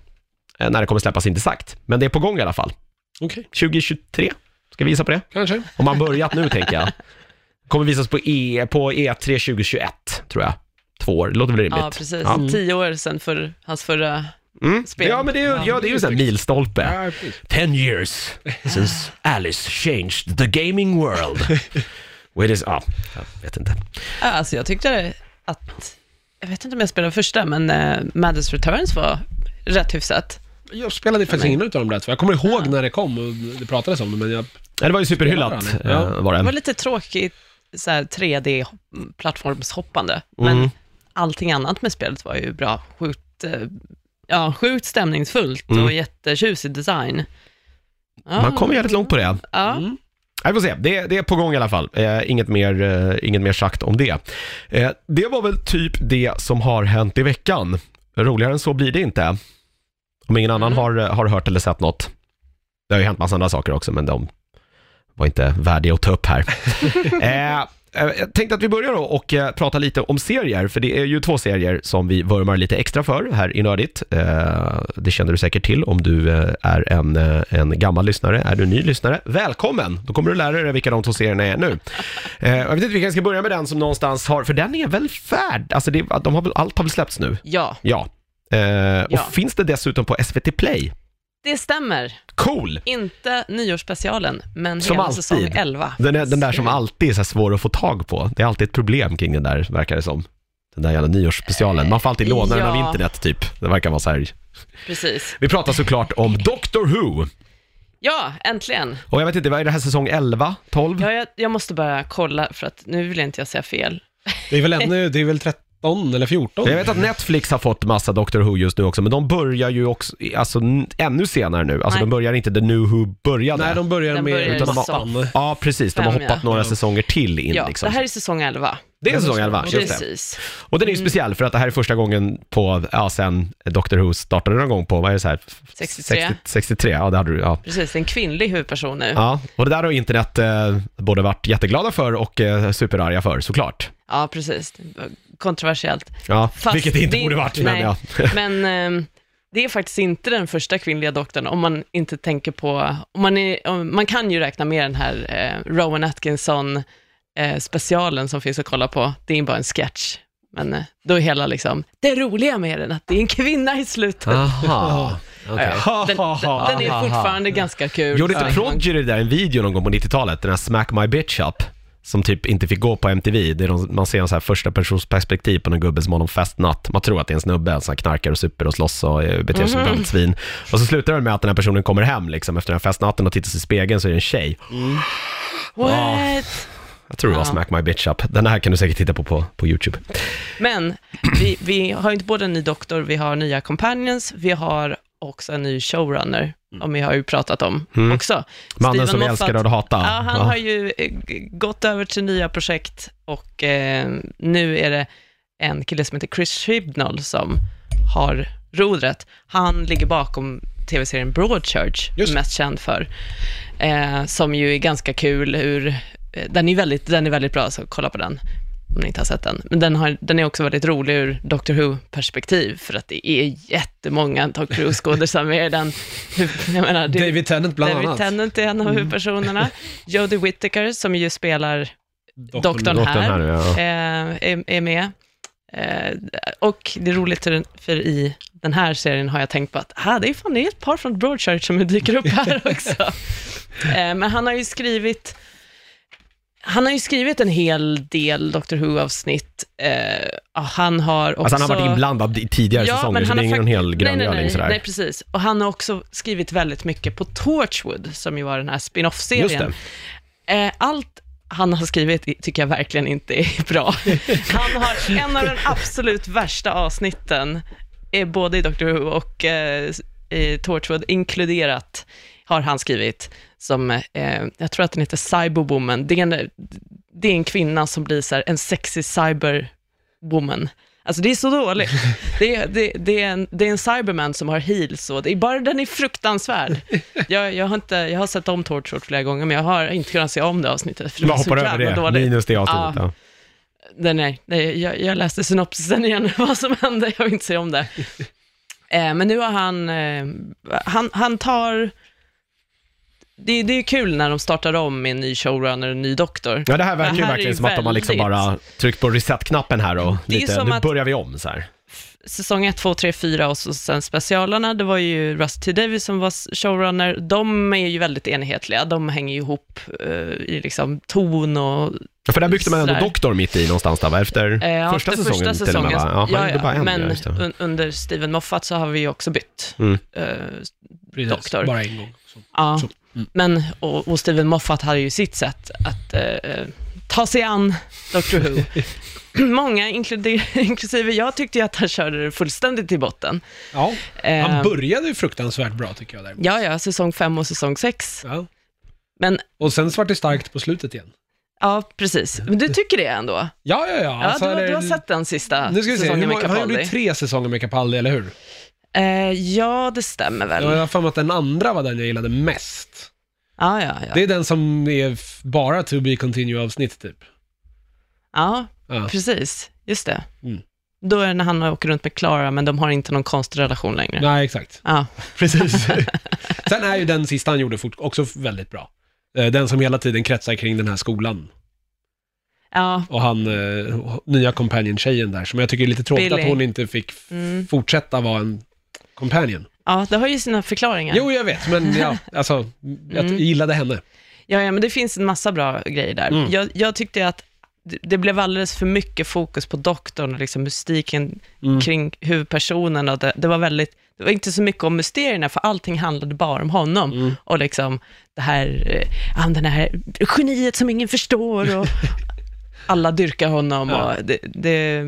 Speaker 1: Eh, när det kommer släppas inte sagt, men det är på gång i alla fall.
Speaker 3: Okej,
Speaker 1: 2023, ska vi visa på det?
Speaker 3: kanske.
Speaker 1: Om man börjat nu tänker jag. Kommer visas på, e, på E3 2021, tror jag. Två år, det låter väl rimligt?
Speaker 2: Ja, precis.
Speaker 1: Ja.
Speaker 2: Tio år sedan för hans förra...
Speaker 1: Mm.
Speaker 2: Spel.
Speaker 1: Ja, men det är ju ja, det är ju en sån här milstolpe.
Speaker 3: Ja.
Speaker 1: Ten years since Alice changed the gaming world. *laughs* With his, ja, jag vet inte.
Speaker 2: Alltså jag tyckte att jag vet inte om jag spelade första, men uh, Madness Returns var rätt hyfsat.
Speaker 3: Jag spelade faktiskt ingen utav dem rätt, för jag kommer ihåg när det kom och det pratades om det, men jag...
Speaker 1: Ja, det var ju superhyllat,
Speaker 3: Ja.
Speaker 1: eh, var
Speaker 2: Det var
Speaker 1: det.
Speaker 2: lite tråkigt så här 3D-plattformshoppande,
Speaker 1: Mm.
Speaker 2: men allting annat med spelet var ju bra. Sjukt, eh, ja, sjukt stämningsfullt
Speaker 1: Mm.
Speaker 2: och jättetjusig design. Ja,
Speaker 1: Man kommer jävligt långt på det.
Speaker 2: Ja,
Speaker 3: Mm.
Speaker 1: Ja, Vi får se, det, det är på gång i alla fall. Eh, inget, mer, eh, inget mer sagt om det. Eh, det var väl typ det som har hänt i veckan. Roligare än så blir det inte. Om ingen annan
Speaker 2: Mm.
Speaker 1: har, har hört eller sett något. Det har ju hänt massa andra saker också, men de var inte värdiga att ta upp här. *laughs* eh, jag tänkte att vi börjar då och eh, prata lite om serier, för det är ju två serier som vi vurmar lite extra för här i Nördigt. Eh, det känner du säkert till om du eh, är en, en gammal lyssnare. Är du ny lyssnare, välkommen! Då kommer du lära dig vilka de två serierna är nu. Jag vet inte, vi kanske ska börja med den som någonstans har, för den är väl färd, alltså det, de har allt har väl släppts nu?
Speaker 2: ja,
Speaker 1: Ja. Eh,
Speaker 2: Ja.
Speaker 1: Och finns det dessutom på SVT Play?
Speaker 2: Det stämmer.
Speaker 1: Cool!
Speaker 2: Inte nyårsspecialen, men
Speaker 1: Som
Speaker 2: hela
Speaker 1: alltid.
Speaker 2: säsong 11.
Speaker 1: Den, är, den där som alltid är så svår att få tag på. Det är alltid ett problem kring den där, verkar det som. Den där jävla nyårsspecialen. Man får alltid låna den av
Speaker 2: Ja.
Speaker 1: internet, typ. Det verkar vara så här.
Speaker 2: Precis.
Speaker 1: Vi pratar såklart om Doctor Who.
Speaker 2: Ja, äntligen.
Speaker 1: Och jag vet inte, vad är det här säsong 11? 12?
Speaker 2: Ja, jag, jag måste bara kolla, för att nu vill inte jag säga fel.
Speaker 3: Det är väl ännu, *laughs* det är väl 13 eller 14?
Speaker 1: Jag vet att Netflix har fått massa Doctor Who just nu också, men de börjar ju också, alltså n- ännu senare nu. Alltså
Speaker 2: Nej.
Speaker 1: de börjar inte The New Who började.
Speaker 3: Nej, de börjar
Speaker 2: Den
Speaker 3: med
Speaker 1: i
Speaker 3: mattan.
Speaker 1: Ja, precis. De har
Speaker 2: Fem,
Speaker 1: hoppat
Speaker 2: ja.
Speaker 1: några
Speaker 3: Ja.
Speaker 1: säsonger till in
Speaker 2: Ja,
Speaker 1: liksom.
Speaker 2: det här är säsong 11.
Speaker 1: Det är säsong 11, just det.
Speaker 2: Precis.
Speaker 1: Och den är ju speciell för att det här är första gången på, ja sen Doctor Who startade någon gång på, vad är det så här?
Speaker 2: 63.
Speaker 1: 60, 63, ja det hade du, ja.
Speaker 2: Precis, en kvinnlig huvudperson nu. Ja,
Speaker 1: Ja, och det där har internet eh, både varit jätteglada för och eh, superarga för såklart.
Speaker 2: precis. Kontroversiellt.
Speaker 1: Ja,
Speaker 2: Fast
Speaker 1: vilket det inte borde varit, men
Speaker 2: nej.
Speaker 1: ja. *laughs*
Speaker 2: Men ehm, det är faktiskt inte den första kvinnliga doktorn, om man inte tänker på... Om man, är, om, man kan ju räkna med den här eh, Rowan Atkinson eh, specialen som finns att kolla på. Det är bara en sketch. Men eh, då är hela liksom, det roliga med den att det är en kvinna i slutet.
Speaker 1: Aha. *laughs*
Speaker 2: Ja, Den, den, den är fortfarande ganska kul.
Speaker 1: Gjorde inte. Prodigy det där en video någon gång på 90-talet, den här Smack My Bitch Up? Som typ inte fick gå på MTV. Det är de, man ser en så här första persons perspektiv på en gubbe som har någon festnatt. Man tror att det är en snubbe som knarkar och super och slåss och eh, beter sig som ett svin. Och så slutar det med att den här personen kommer hem liksom efter den här festnatten och tittar sig i spegeln så är det en tjej.
Speaker 2: What?
Speaker 1: Jag tror det var
Speaker 2: Ja.
Speaker 1: Smack My Bitch Up. Den här kan du säkert titta på på, på YouTube.
Speaker 2: Men vi, vi har inte både en ny doktor, vi har nya companions, vi har också en ny showrunner, om vi har ju pratat om
Speaker 1: Mm.
Speaker 2: också.
Speaker 1: Mannen
Speaker 2: Steven
Speaker 1: som
Speaker 2: Moffat-
Speaker 1: älskar och hatar.
Speaker 2: Ja, han har ju eh, gått över till nya projekt och eh, nu är det en kille som heter Chris Chibnall som har rodret. Han ligger bakom tv-serien Broadchurch,
Speaker 3: Just
Speaker 2: mest känd för, eh, som ju är ganska kul ur, eh, den är väldigt, den är väldigt bra, så kolla på den om ni inte har sett den. Men den, har, den är också väldigt rolig ur Doctor Who-perspektiv, för att det är jättemånga Doctor Who-skådisar med i den. Jag menar, det,
Speaker 3: David Tennant bland
Speaker 2: David
Speaker 3: annat.
Speaker 2: Tennant är en av huvudpersonerna. Jodie Whittaker, som ju spelar doktorn,
Speaker 1: Doktorn
Speaker 2: här,
Speaker 1: här, ja.
Speaker 2: eh, är, är med. Eh, och det är roligt, för, för i den här serien har jag tänkt på att ah, det är fan det är ett par från Broadchurch som dyker upp här *laughs* också. Eh, men han har ju skrivit han har ju skrivit en hel del Doctor Who-avsnitt. Eh, han har också...
Speaker 1: Alltså han har varit inblandad i tidigare
Speaker 2: Ja,
Speaker 1: säsonger,
Speaker 2: men
Speaker 1: så
Speaker 2: han
Speaker 1: det är ingen
Speaker 2: fakt-
Speaker 1: hel
Speaker 2: nej, nej,
Speaker 1: gröngöling
Speaker 2: nej,
Speaker 1: sådär.
Speaker 2: nej, precis. Och han har också skrivit väldigt mycket på Torchwood, som ju var den här spin-off-serien. Eh, allt han har skrivit tycker jag verkligen inte är *laughs* bra. Han har en av de absolut värsta avsnitten, är både i Doctor Who och eh, i Torchwood inkluderat, har han skrivit, som, eh, jag tror att den heter Cyberwoman. Det är en, det är en kvinna som blir så här, en sexy cyberwoman. Alltså det är så dåligt. *laughs* Det är, det, det, är en, det är en cyberman som har heels och det är bara, den är fruktansvärd. Jag, jag, har inte, jag har sett om Torchwood flera gånger, men jag har inte kunnat se om det avsnittet, för det var så jävla
Speaker 1: det,
Speaker 2: dåligt.
Speaker 1: minus det avsnittet.
Speaker 2: Ja. Den är, nej, jag, jag läste synopsisen igen, *laughs* vad som hände, jag vill inte se om det. *laughs* Eh, men nu har han, eh, han, han tar, det, det är kul när de startar om med en ny showrunner och en ny doktor.
Speaker 1: Ja, det här verkar ju
Speaker 2: Det
Speaker 1: verkligen som att de har liksom bara tryckt på reset-knappen här och
Speaker 2: Det är
Speaker 1: lite,
Speaker 2: som
Speaker 1: nu
Speaker 2: att-
Speaker 1: börjar vi om så här.
Speaker 2: säsong 1, 2, 3, 4 och så sen specialarna, det var ju Rusty T. Davis som var showrunner. De är ju väldigt enhetliga, de hänger ju ihop eh, i liksom ton och
Speaker 1: För där byggde man ändå
Speaker 2: Sådär.
Speaker 1: doktor mitt i någonstans där, va? Efter
Speaker 2: Eh, ja,
Speaker 1: första
Speaker 2: efter
Speaker 1: säsongen
Speaker 2: första
Speaker 1: till och med, va?
Speaker 2: ja,
Speaker 1: han gjorde bara
Speaker 2: ja,
Speaker 1: en,
Speaker 2: men
Speaker 1: ja, just det.
Speaker 2: un, under Steven Moffat så har vi ju också bytt.
Speaker 1: Mm.
Speaker 2: eh,
Speaker 3: Precis,
Speaker 2: Doktor.
Speaker 3: Bara en gång. Så.
Speaker 2: ja.
Speaker 3: Mm.
Speaker 2: Men, och, och Steven Moffat hade ju sitt sätt att eh, ta sig an Doctor Who. *clears throat* Många, *laughs* inklusive jag, tyckte ju att han körde det fullständigt i botten.
Speaker 3: Ja,
Speaker 2: Eh,
Speaker 3: han började ju fruktansvärt bra tycker jag.
Speaker 2: Ja, ja, säsong fem och säsong sex.
Speaker 3: Ja.
Speaker 2: Men,
Speaker 3: Och sen svart det starkt på slutet igen.
Speaker 2: ja, precis. Men du tycker det ändå?
Speaker 3: Ja, ja, ja.
Speaker 2: Ja,
Speaker 3: alltså,
Speaker 2: du, du har sett den sista
Speaker 3: Nu ska vi se,
Speaker 2: säsongen med
Speaker 3: många, han gjorde ju
Speaker 2: Capaldi?
Speaker 3: tre säsonger med Capaldi, eller hur?
Speaker 2: Eh, ja, det stämmer väl.
Speaker 3: Jag har för mig att den andra var den jag gillade mest.
Speaker 2: Ja, ja, ja.
Speaker 3: Det är den som är f- bara to be continue-avsnitt typ.
Speaker 2: Ja,
Speaker 3: Ja.
Speaker 2: precis. Just det.
Speaker 3: Mm.
Speaker 2: Då är det när han åker runt med Clara, men de har inte någon konstig relation längre.
Speaker 3: Nej, exakt.
Speaker 2: Ja, *laughs*
Speaker 3: Precis. *laughs* Sen är ju den sista han gjorde fort, också väldigt bra. Eh, Den som hela tiden kretsar kring den här skolan.
Speaker 2: ja,
Speaker 3: Och han, eh, nya companion-tjejen där, som jag tycker är lite tråkigt
Speaker 2: Billy.
Speaker 3: att hon inte fick f-
Speaker 2: Mm.
Speaker 3: fortsätta vara en companion.
Speaker 2: Ja, det har ju sina förklaringar.
Speaker 3: Jo, jag vet, men ja, *laughs* alltså, jag
Speaker 2: Mm.
Speaker 3: gillade henne.
Speaker 2: Ja, ja, men det finns en massa bra grejer där.
Speaker 3: Mm.
Speaker 2: Jag, jag tyckte att det- det blev alldeles för mycket fokus på doktorn och liksom mystiken
Speaker 3: Mm.
Speaker 2: kring huvudpersonen. Och det, det var väldigt, det var inte så mycket om mysterierna, för allting handlade bara om honom.
Speaker 3: Mm.
Speaker 2: Och liksom det här, eh, ja, den här geniet som ingen förstår och *laughs* alla dyrkar honom.
Speaker 3: Ja.
Speaker 2: Och det, det,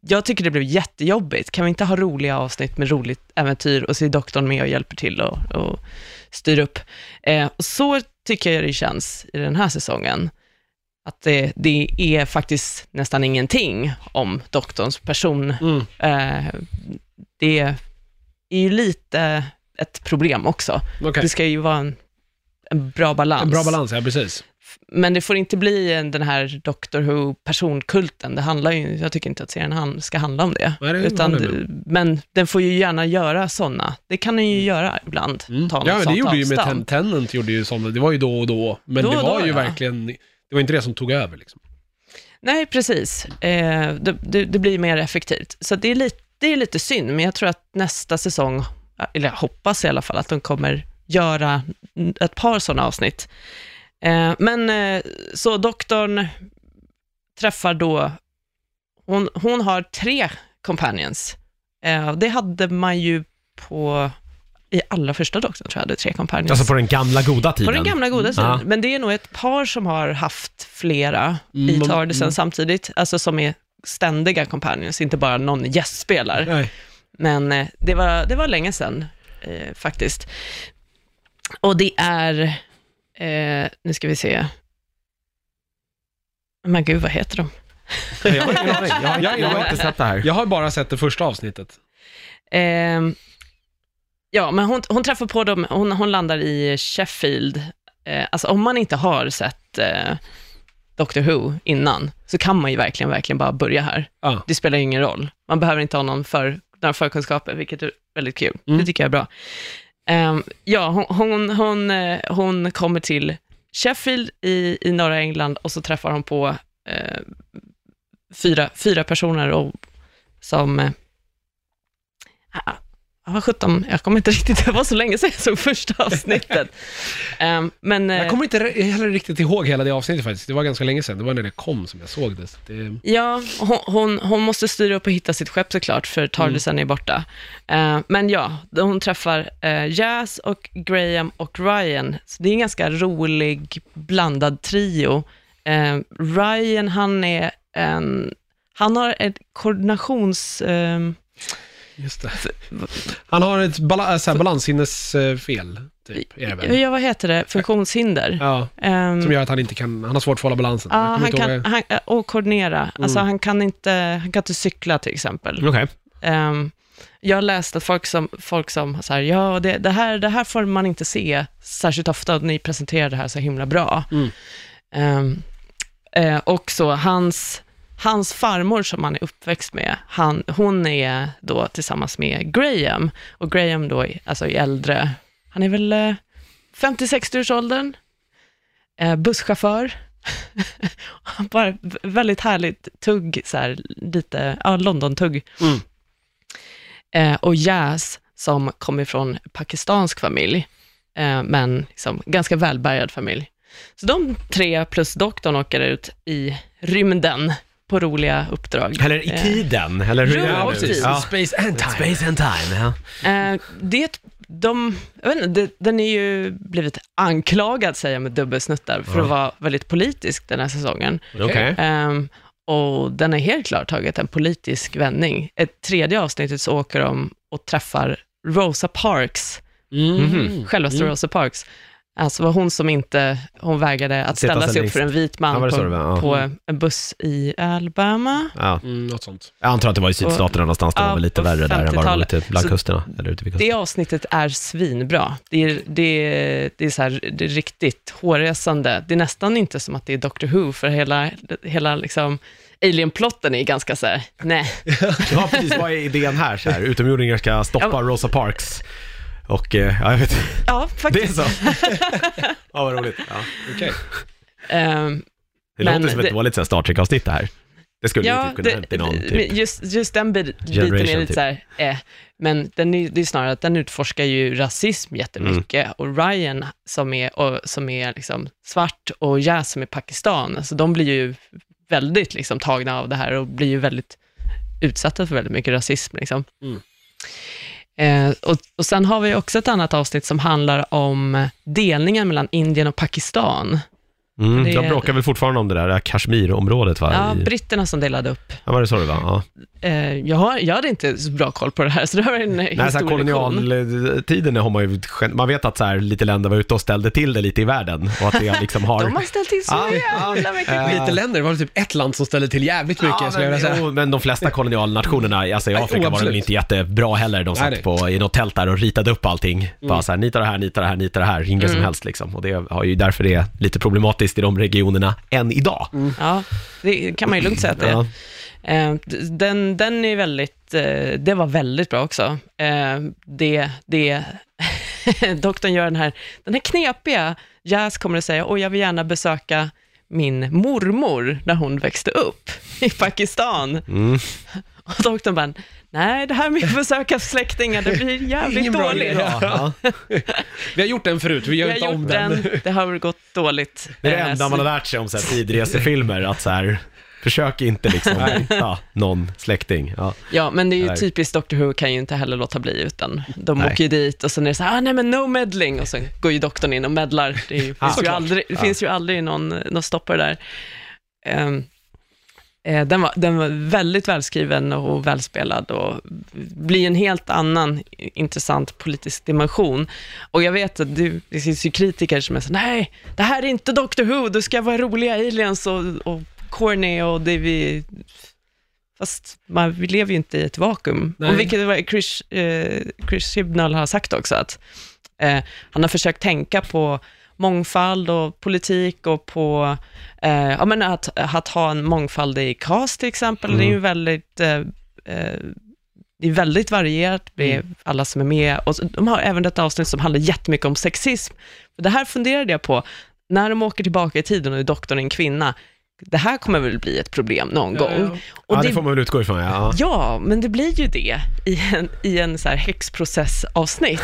Speaker 2: jag tycker det blev jättejobbigt. Kan vi inte ha roliga avsnitt med roligt äventyr och så är doktorn med och hjälper till och, och styr upp. Eh, och så tycker jag det känns i den här säsongen. Att det, det är faktiskt nästan ingenting om doktorns person.
Speaker 3: Mm.
Speaker 2: Eh, det är ju lite ett problem också.
Speaker 3: Okej.
Speaker 2: Det ska ju vara en, en bra balans.
Speaker 3: En bra balans, ja precis.
Speaker 2: Men det får inte bli en, den här Doctor Who-personkulten. Det handlar ju, jag tycker inte att serien ska handla om det.
Speaker 3: Det
Speaker 2: Utan, men den får ju gärna göra sådana. Det kan den ju göra ibland.
Speaker 3: Mm.
Speaker 2: Ta
Speaker 3: Ja, det gjorde ju med. Ten Tenant, gjorde ju sådana, det var ju då och då, men
Speaker 2: Då
Speaker 3: det var
Speaker 2: då,
Speaker 3: ju
Speaker 2: ja.
Speaker 3: verkligen, det var inte det som tog över liksom.
Speaker 2: Nej, precis. Eh, det, det, det blir mer effektivt. Så det är, lite, det är lite synd, men jag tror att nästa säsong, eller jag hoppas i alla fall, att de kommer göra ett par sådana avsnitt. Eh, men eh, så doktorn träffar då, hon, hon har tre companions. Eh, det hade man ju på, i allra första doktorn tror jag, hade tre companions.
Speaker 1: Alltså på den gamla goda tiden.
Speaker 2: På den gamla goda tiden.
Speaker 1: Ja.
Speaker 2: Men det är nog ett par som har haft flera
Speaker 3: Mm,
Speaker 2: i Tardisen
Speaker 3: mm.
Speaker 2: samtidigt, alltså som är ständiga companions, inte bara någon gästspelar.
Speaker 3: Nej.
Speaker 2: Men eh, det, var, det var länge sedan eh, faktiskt. Och det är, eh, nu ska vi se, men gud, vad heter de?
Speaker 1: Jag, aning. jag, jag, jag har inte sett det här.
Speaker 3: Jag har bara sett det första avsnittet.
Speaker 2: Ehm, ja, men hon, hon träffar på dem, hon, hon landar i Sheffield. Eh, alltså om man inte har sett eh, Doctor Who innan, så kan man ju verkligen, verkligen bara börja här.
Speaker 3: Ja.
Speaker 2: Det spelar ingen roll. Man behöver inte ha någon för, några förkunskaper, vilket är väldigt kul.
Speaker 3: Mm.
Speaker 2: Det tycker jag är bra. Ehm, ja, hon, hon, hon, eh, hon kommer till Sheffield i, i norra England och så träffar hon på eh, fyra, fyra personer och, som eh, Ja, vad sjutton, jag kommer inte riktigt, det var så länge sedan jag såg första avsnittet. *laughs* Ehm, men, eh,
Speaker 3: Jag kommer inte heller riktigt ihåg hela det avsnittet faktiskt. Det var ganska länge sedan. Det var när det kom som jag såg det. Det
Speaker 2: ja, hon, hon, hon måste styra upp och hitta sitt skepp såklart, för Tardisen är borta. Ehm, men ja, hon träffar uh, Jazz och Graham och Ryan. Så det är en ganska rolig, blandad trio. Ehm, Ryan, han är en, han har ett koordinations... ehm,
Speaker 3: Just det. Han har ett bala- så här balanssinnesfel, typ, är det väl?
Speaker 2: ja, vad heter det? Funktionshinder.
Speaker 3: Ja,
Speaker 2: Ehm,
Speaker 3: som gör att han inte kan, han har svårt att hålla balansen.
Speaker 2: Ja, han
Speaker 3: ihåg-
Speaker 2: kan, han, eh, och koordinera. Alltså
Speaker 3: Mm.
Speaker 2: han kan, inte, han kan inte cykla till exempel.
Speaker 1: Okej.
Speaker 2: Ehm, jag har läst att folk som, folk som så här, ja, det, det, här, det här får man inte se särskilt ofta, och ni presenterar det här så himla bra.
Speaker 3: Mm.
Speaker 2: Ehm, eh, och så hans, hans farmor som han är uppväxt med, han, hon är då tillsammans med Graham, och Graham då är, alltså är äldre, han är väl eh, 50-60 års åldern, eh, busschaufför, *laughs* bara väldigt härligt tugg, så här, lite, ja, London-tugg.
Speaker 3: Mm.
Speaker 2: Eh, och Jazz, som kommer från pakistansk familj, eh, men liksom ganska välbärgad familj. Så de tre plus doktorn åker ut i rymden på roliga uppdrag.
Speaker 1: Eller i
Speaker 2: Eh,
Speaker 1: tiden, eller hur är det
Speaker 2: tid.
Speaker 1: Ja.
Speaker 3: Space and time.
Speaker 1: Space and time, ja.
Speaker 2: Eh, det, de, jag vet inte, det, den är ju blivit anklagad, säger jag med dubbelsnuttar, för att vara väldigt politisk den här säsongen.
Speaker 1: Okej.
Speaker 2: Ehm, och den har helt klart tagit en politisk vändning. Ett tredje avsnittet så åker de och träffar Rosa Parks,
Speaker 3: Mm.
Speaker 2: självaste Rosa Parks. Alltså var hon som inte, hon vägrade att
Speaker 1: Sitta
Speaker 2: ställa
Speaker 1: sig
Speaker 2: upp för en vit man
Speaker 1: Ja,
Speaker 2: på?
Speaker 1: Ja.
Speaker 2: på en buss i Alabama.
Speaker 1: Ja.
Speaker 3: Mm, något sånt.
Speaker 1: Jag antar att det var i sydstaterna någonstans, det var
Speaker 2: Ja,
Speaker 1: väl lite värre där än vad det var
Speaker 2: 50-talet.
Speaker 1: ute bland
Speaker 2: Så
Speaker 1: kusterna, eller ute vid kusten.
Speaker 2: Det avsnittet är svinbra. Det är, det är, det är, så här, det är riktigt hårresande. Det är nästan inte som att det är Doctor Who, för hela, hela liksom, alien-plotten är ganska så här, nej. *laughs*
Speaker 1: Ja, precis. Vad är idén här? Så här utomjordingar ska stoppa
Speaker 2: Ja.
Speaker 1: Rosa Parks. Och, eh, ja, jag vet
Speaker 2: Ja, *laughs*
Speaker 1: Det är
Speaker 2: faktiskt.
Speaker 1: så? *laughs* ja, vad roligt. Ja.
Speaker 3: Okej.
Speaker 2: Ehm,
Speaker 1: Det
Speaker 2: Men
Speaker 1: låter som ett
Speaker 2: det-
Speaker 1: dåligt Star Trek-avsnitt det här. Det skulle ju
Speaker 2: ja,
Speaker 1: typ kunna hänt i någon
Speaker 2: det,
Speaker 1: typ.
Speaker 2: just, just den bit- biten är lite
Speaker 1: typ.
Speaker 2: så här, eh. Men den är, det är snarare att den utforskar ju rasism jättemycket.
Speaker 1: Mm.
Speaker 2: Och Ryan, som är, och, som är liksom svart, och Jazz, som är Pakistan, alltså de blir ju väldigt liksom, tagna av det här och blir ju väldigt utsatta för väldigt mycket rasism. Liksom.
Speaker 3: Mm.
Speaker 2: Eh, och, och sen har vi också ett annat avsnitt som handlar om eh, delningen mellan Indien och Pakistan.
Speaker 1: Mm,
Speaker 2: det
Speaker 1: de bråkar väl fortfarande om det där, Kashmir-området va?
Speaker 2: Ja,
Speaker 1: I,
Speaker 2: britterna som delade upp.
Speaker 1: ja, var det så det var? Ja.
Speaker 2: Eh, jag, har, jag hade inte så bra koll på det här, så det var en
Speaker 1: Nej, så här kolonialtiden har man ju, man vet att så här, lite länder var ute och ställde till det lite i världen och att det liksom har... *laughs*
Speaker 2: De har ställt till så
Speaker 1: Ja,
Speaker 2: jävla mycket skit.
Speaker 3: Lite länder, det var typ ett land som ställde till jävligt mycket,
Speaker 1: Ja, men,
Speaker 3: säga.
Speaker 1: jo, men de flesta kolonialnationerna, alltså i Afrika
Speaker 3: oh,
Speaker 1: var de inte jättebra heller. De satt
Speaker 3: nej.
Speaker 1: på, i något tält där och ritade upp allting. Bara så här, nita det här, nita det här, nita det här, inga som
Speaker 2: Mm.
Speaker 1: helst liksom. Och det har ju därför det är lite problematiskt i de regionerna än idag.
Speaker 2: Ja, det kan man ju lugnt säga att det är. Eh, den, den är väldigt, eh, det var väldigt bra också. Eh, det, det, *laughs* doktorn gör den här, den här knepiga, Jazz kommer att säga, och jag vill gärna besöka min mormor när hon växte upp i Pakistan.
Speaker 1: Mm.
Speaker 2: Och doktorn bara, nej, det här med att besöka släktingar, det blir *laughs* jävligt
Speaker 3: Ingen
Speaker 2: dåligt.
Speaker 1: Ja. *laughs*
Speaker 3: Vi har gjort den förut, vi gör
Speaker 2: Vi
Speaker 3: inte
Speaker 2: har
Speaker 3: om
Speaker 2: gjort
Speaker 3: den.
Speaker 2: den, det har gått dåligt.
Speaker 1: Det är det enda man har lärt sig om så här, tidresefilmer, att så här, försök inte liksom *laughs* hitta någon släkting. Ja.
Speaker 2: Ja, men det är ju
Speaker 1: Nej.
Speaker 2: typiskt Doctor Who kan ju inte heller låta bli, utan de
Speaker 1: Nej.
Speaker 2: åker ju dit och sen är det så här, ah, nej men no meddling, och sen går ju doktorn in och medlar. Det, ju,
Speaker 1: Ah,
Speaker 2: finns, ju aldrig, det finns ju aldrig någon, någon stoppare där. Eh, den, var, den var väldigt välskriven och välspelad och blir en helt annan intressant politisk dimension. Och jag vet att du, det finns ju kritiker som är så nej, det här är inte Doctor Who, det ska vara roliga aliens och, och corny och det vi Fast man, vi lever ju inte i ett vakuum.
Speaker 3: Nej.
Speaker 2: Och vilket var Chris, eh, Chris Chibnall har sagt också, att eh, han har försökt tänka på mångfald och politik och på eh, ja, men att, att ha en mångfald i cast till exempel.
Speaker 1: Mm.
Speaker 2: Det är ju väldigt, eh, eh, det är väldigt varierat med
Speaker 3: Mm.
Speaker 2: alla som är med. Och de har även ett avsnitt som handlar jättemycket om sexism. Det här funderade jag på, när de åker tillbaka i tiden och är doktorn en kvinna, det här kommer väl bli ett problem någon
Speaker 3: Ja,
Speaker 2: gång.
Speaker 3: ja.
Speaker 2: Och
Speaker 1: ja, det får man väl utgå ifrån. Ja.
Speaker 2: Ja, men det blir ju det i en, i en så här häxprocessavsnitt.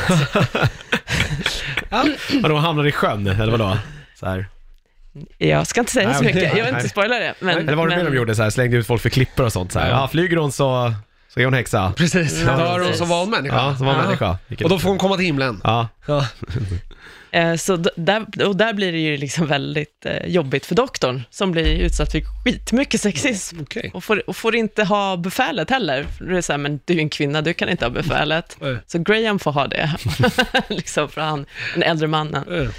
Speaker 2: *laughs*
Speaker 1: Vadå, hamnar i sjön, eller vadå? Så här.
Speaker 2: Jag ska inte säga
Speaker 1: Nej,
Speaker 2: så mycket, jag vill
Speaker 1: Nej.
Speaker 2: inte spoila det. Men,
Speaker 1: Eller var det
Speaker 2: men,
Speaker 1: de gjorde, så här, slängde ut folk för klippor och sånt så här.
Speaker 3: Ja.
Speaker 1: Ja, flyger hon så, så är hon häxa.
Speaker 3: Precis,
Speaker 2: Ja,
Speaker 3: då har hon som van människa.
Speaker 1: Ja, som var
Speaker 3: Ja.
Speaker 1: människa.
Speaker 3: Och då får hon komma till himlen.
Speaker 1: Ja,
Speaker 3: Ja. *laughs*
Speaker 2: eh, så där, och där blir det ju liksom väldigt eh, jobbigt för doktorn, som blir utsatt för skitmycket sexism.
Speaker 3: Okej.
Speaker 2: Och får, och får inte ha befälet heller. Det är så här, men du är en kvinna, du kan inte ha befälet.
Speaker 3: Nej.
Speaker 2: Så Graham får ha det, *laughs* liksom för han, den äldre mannen.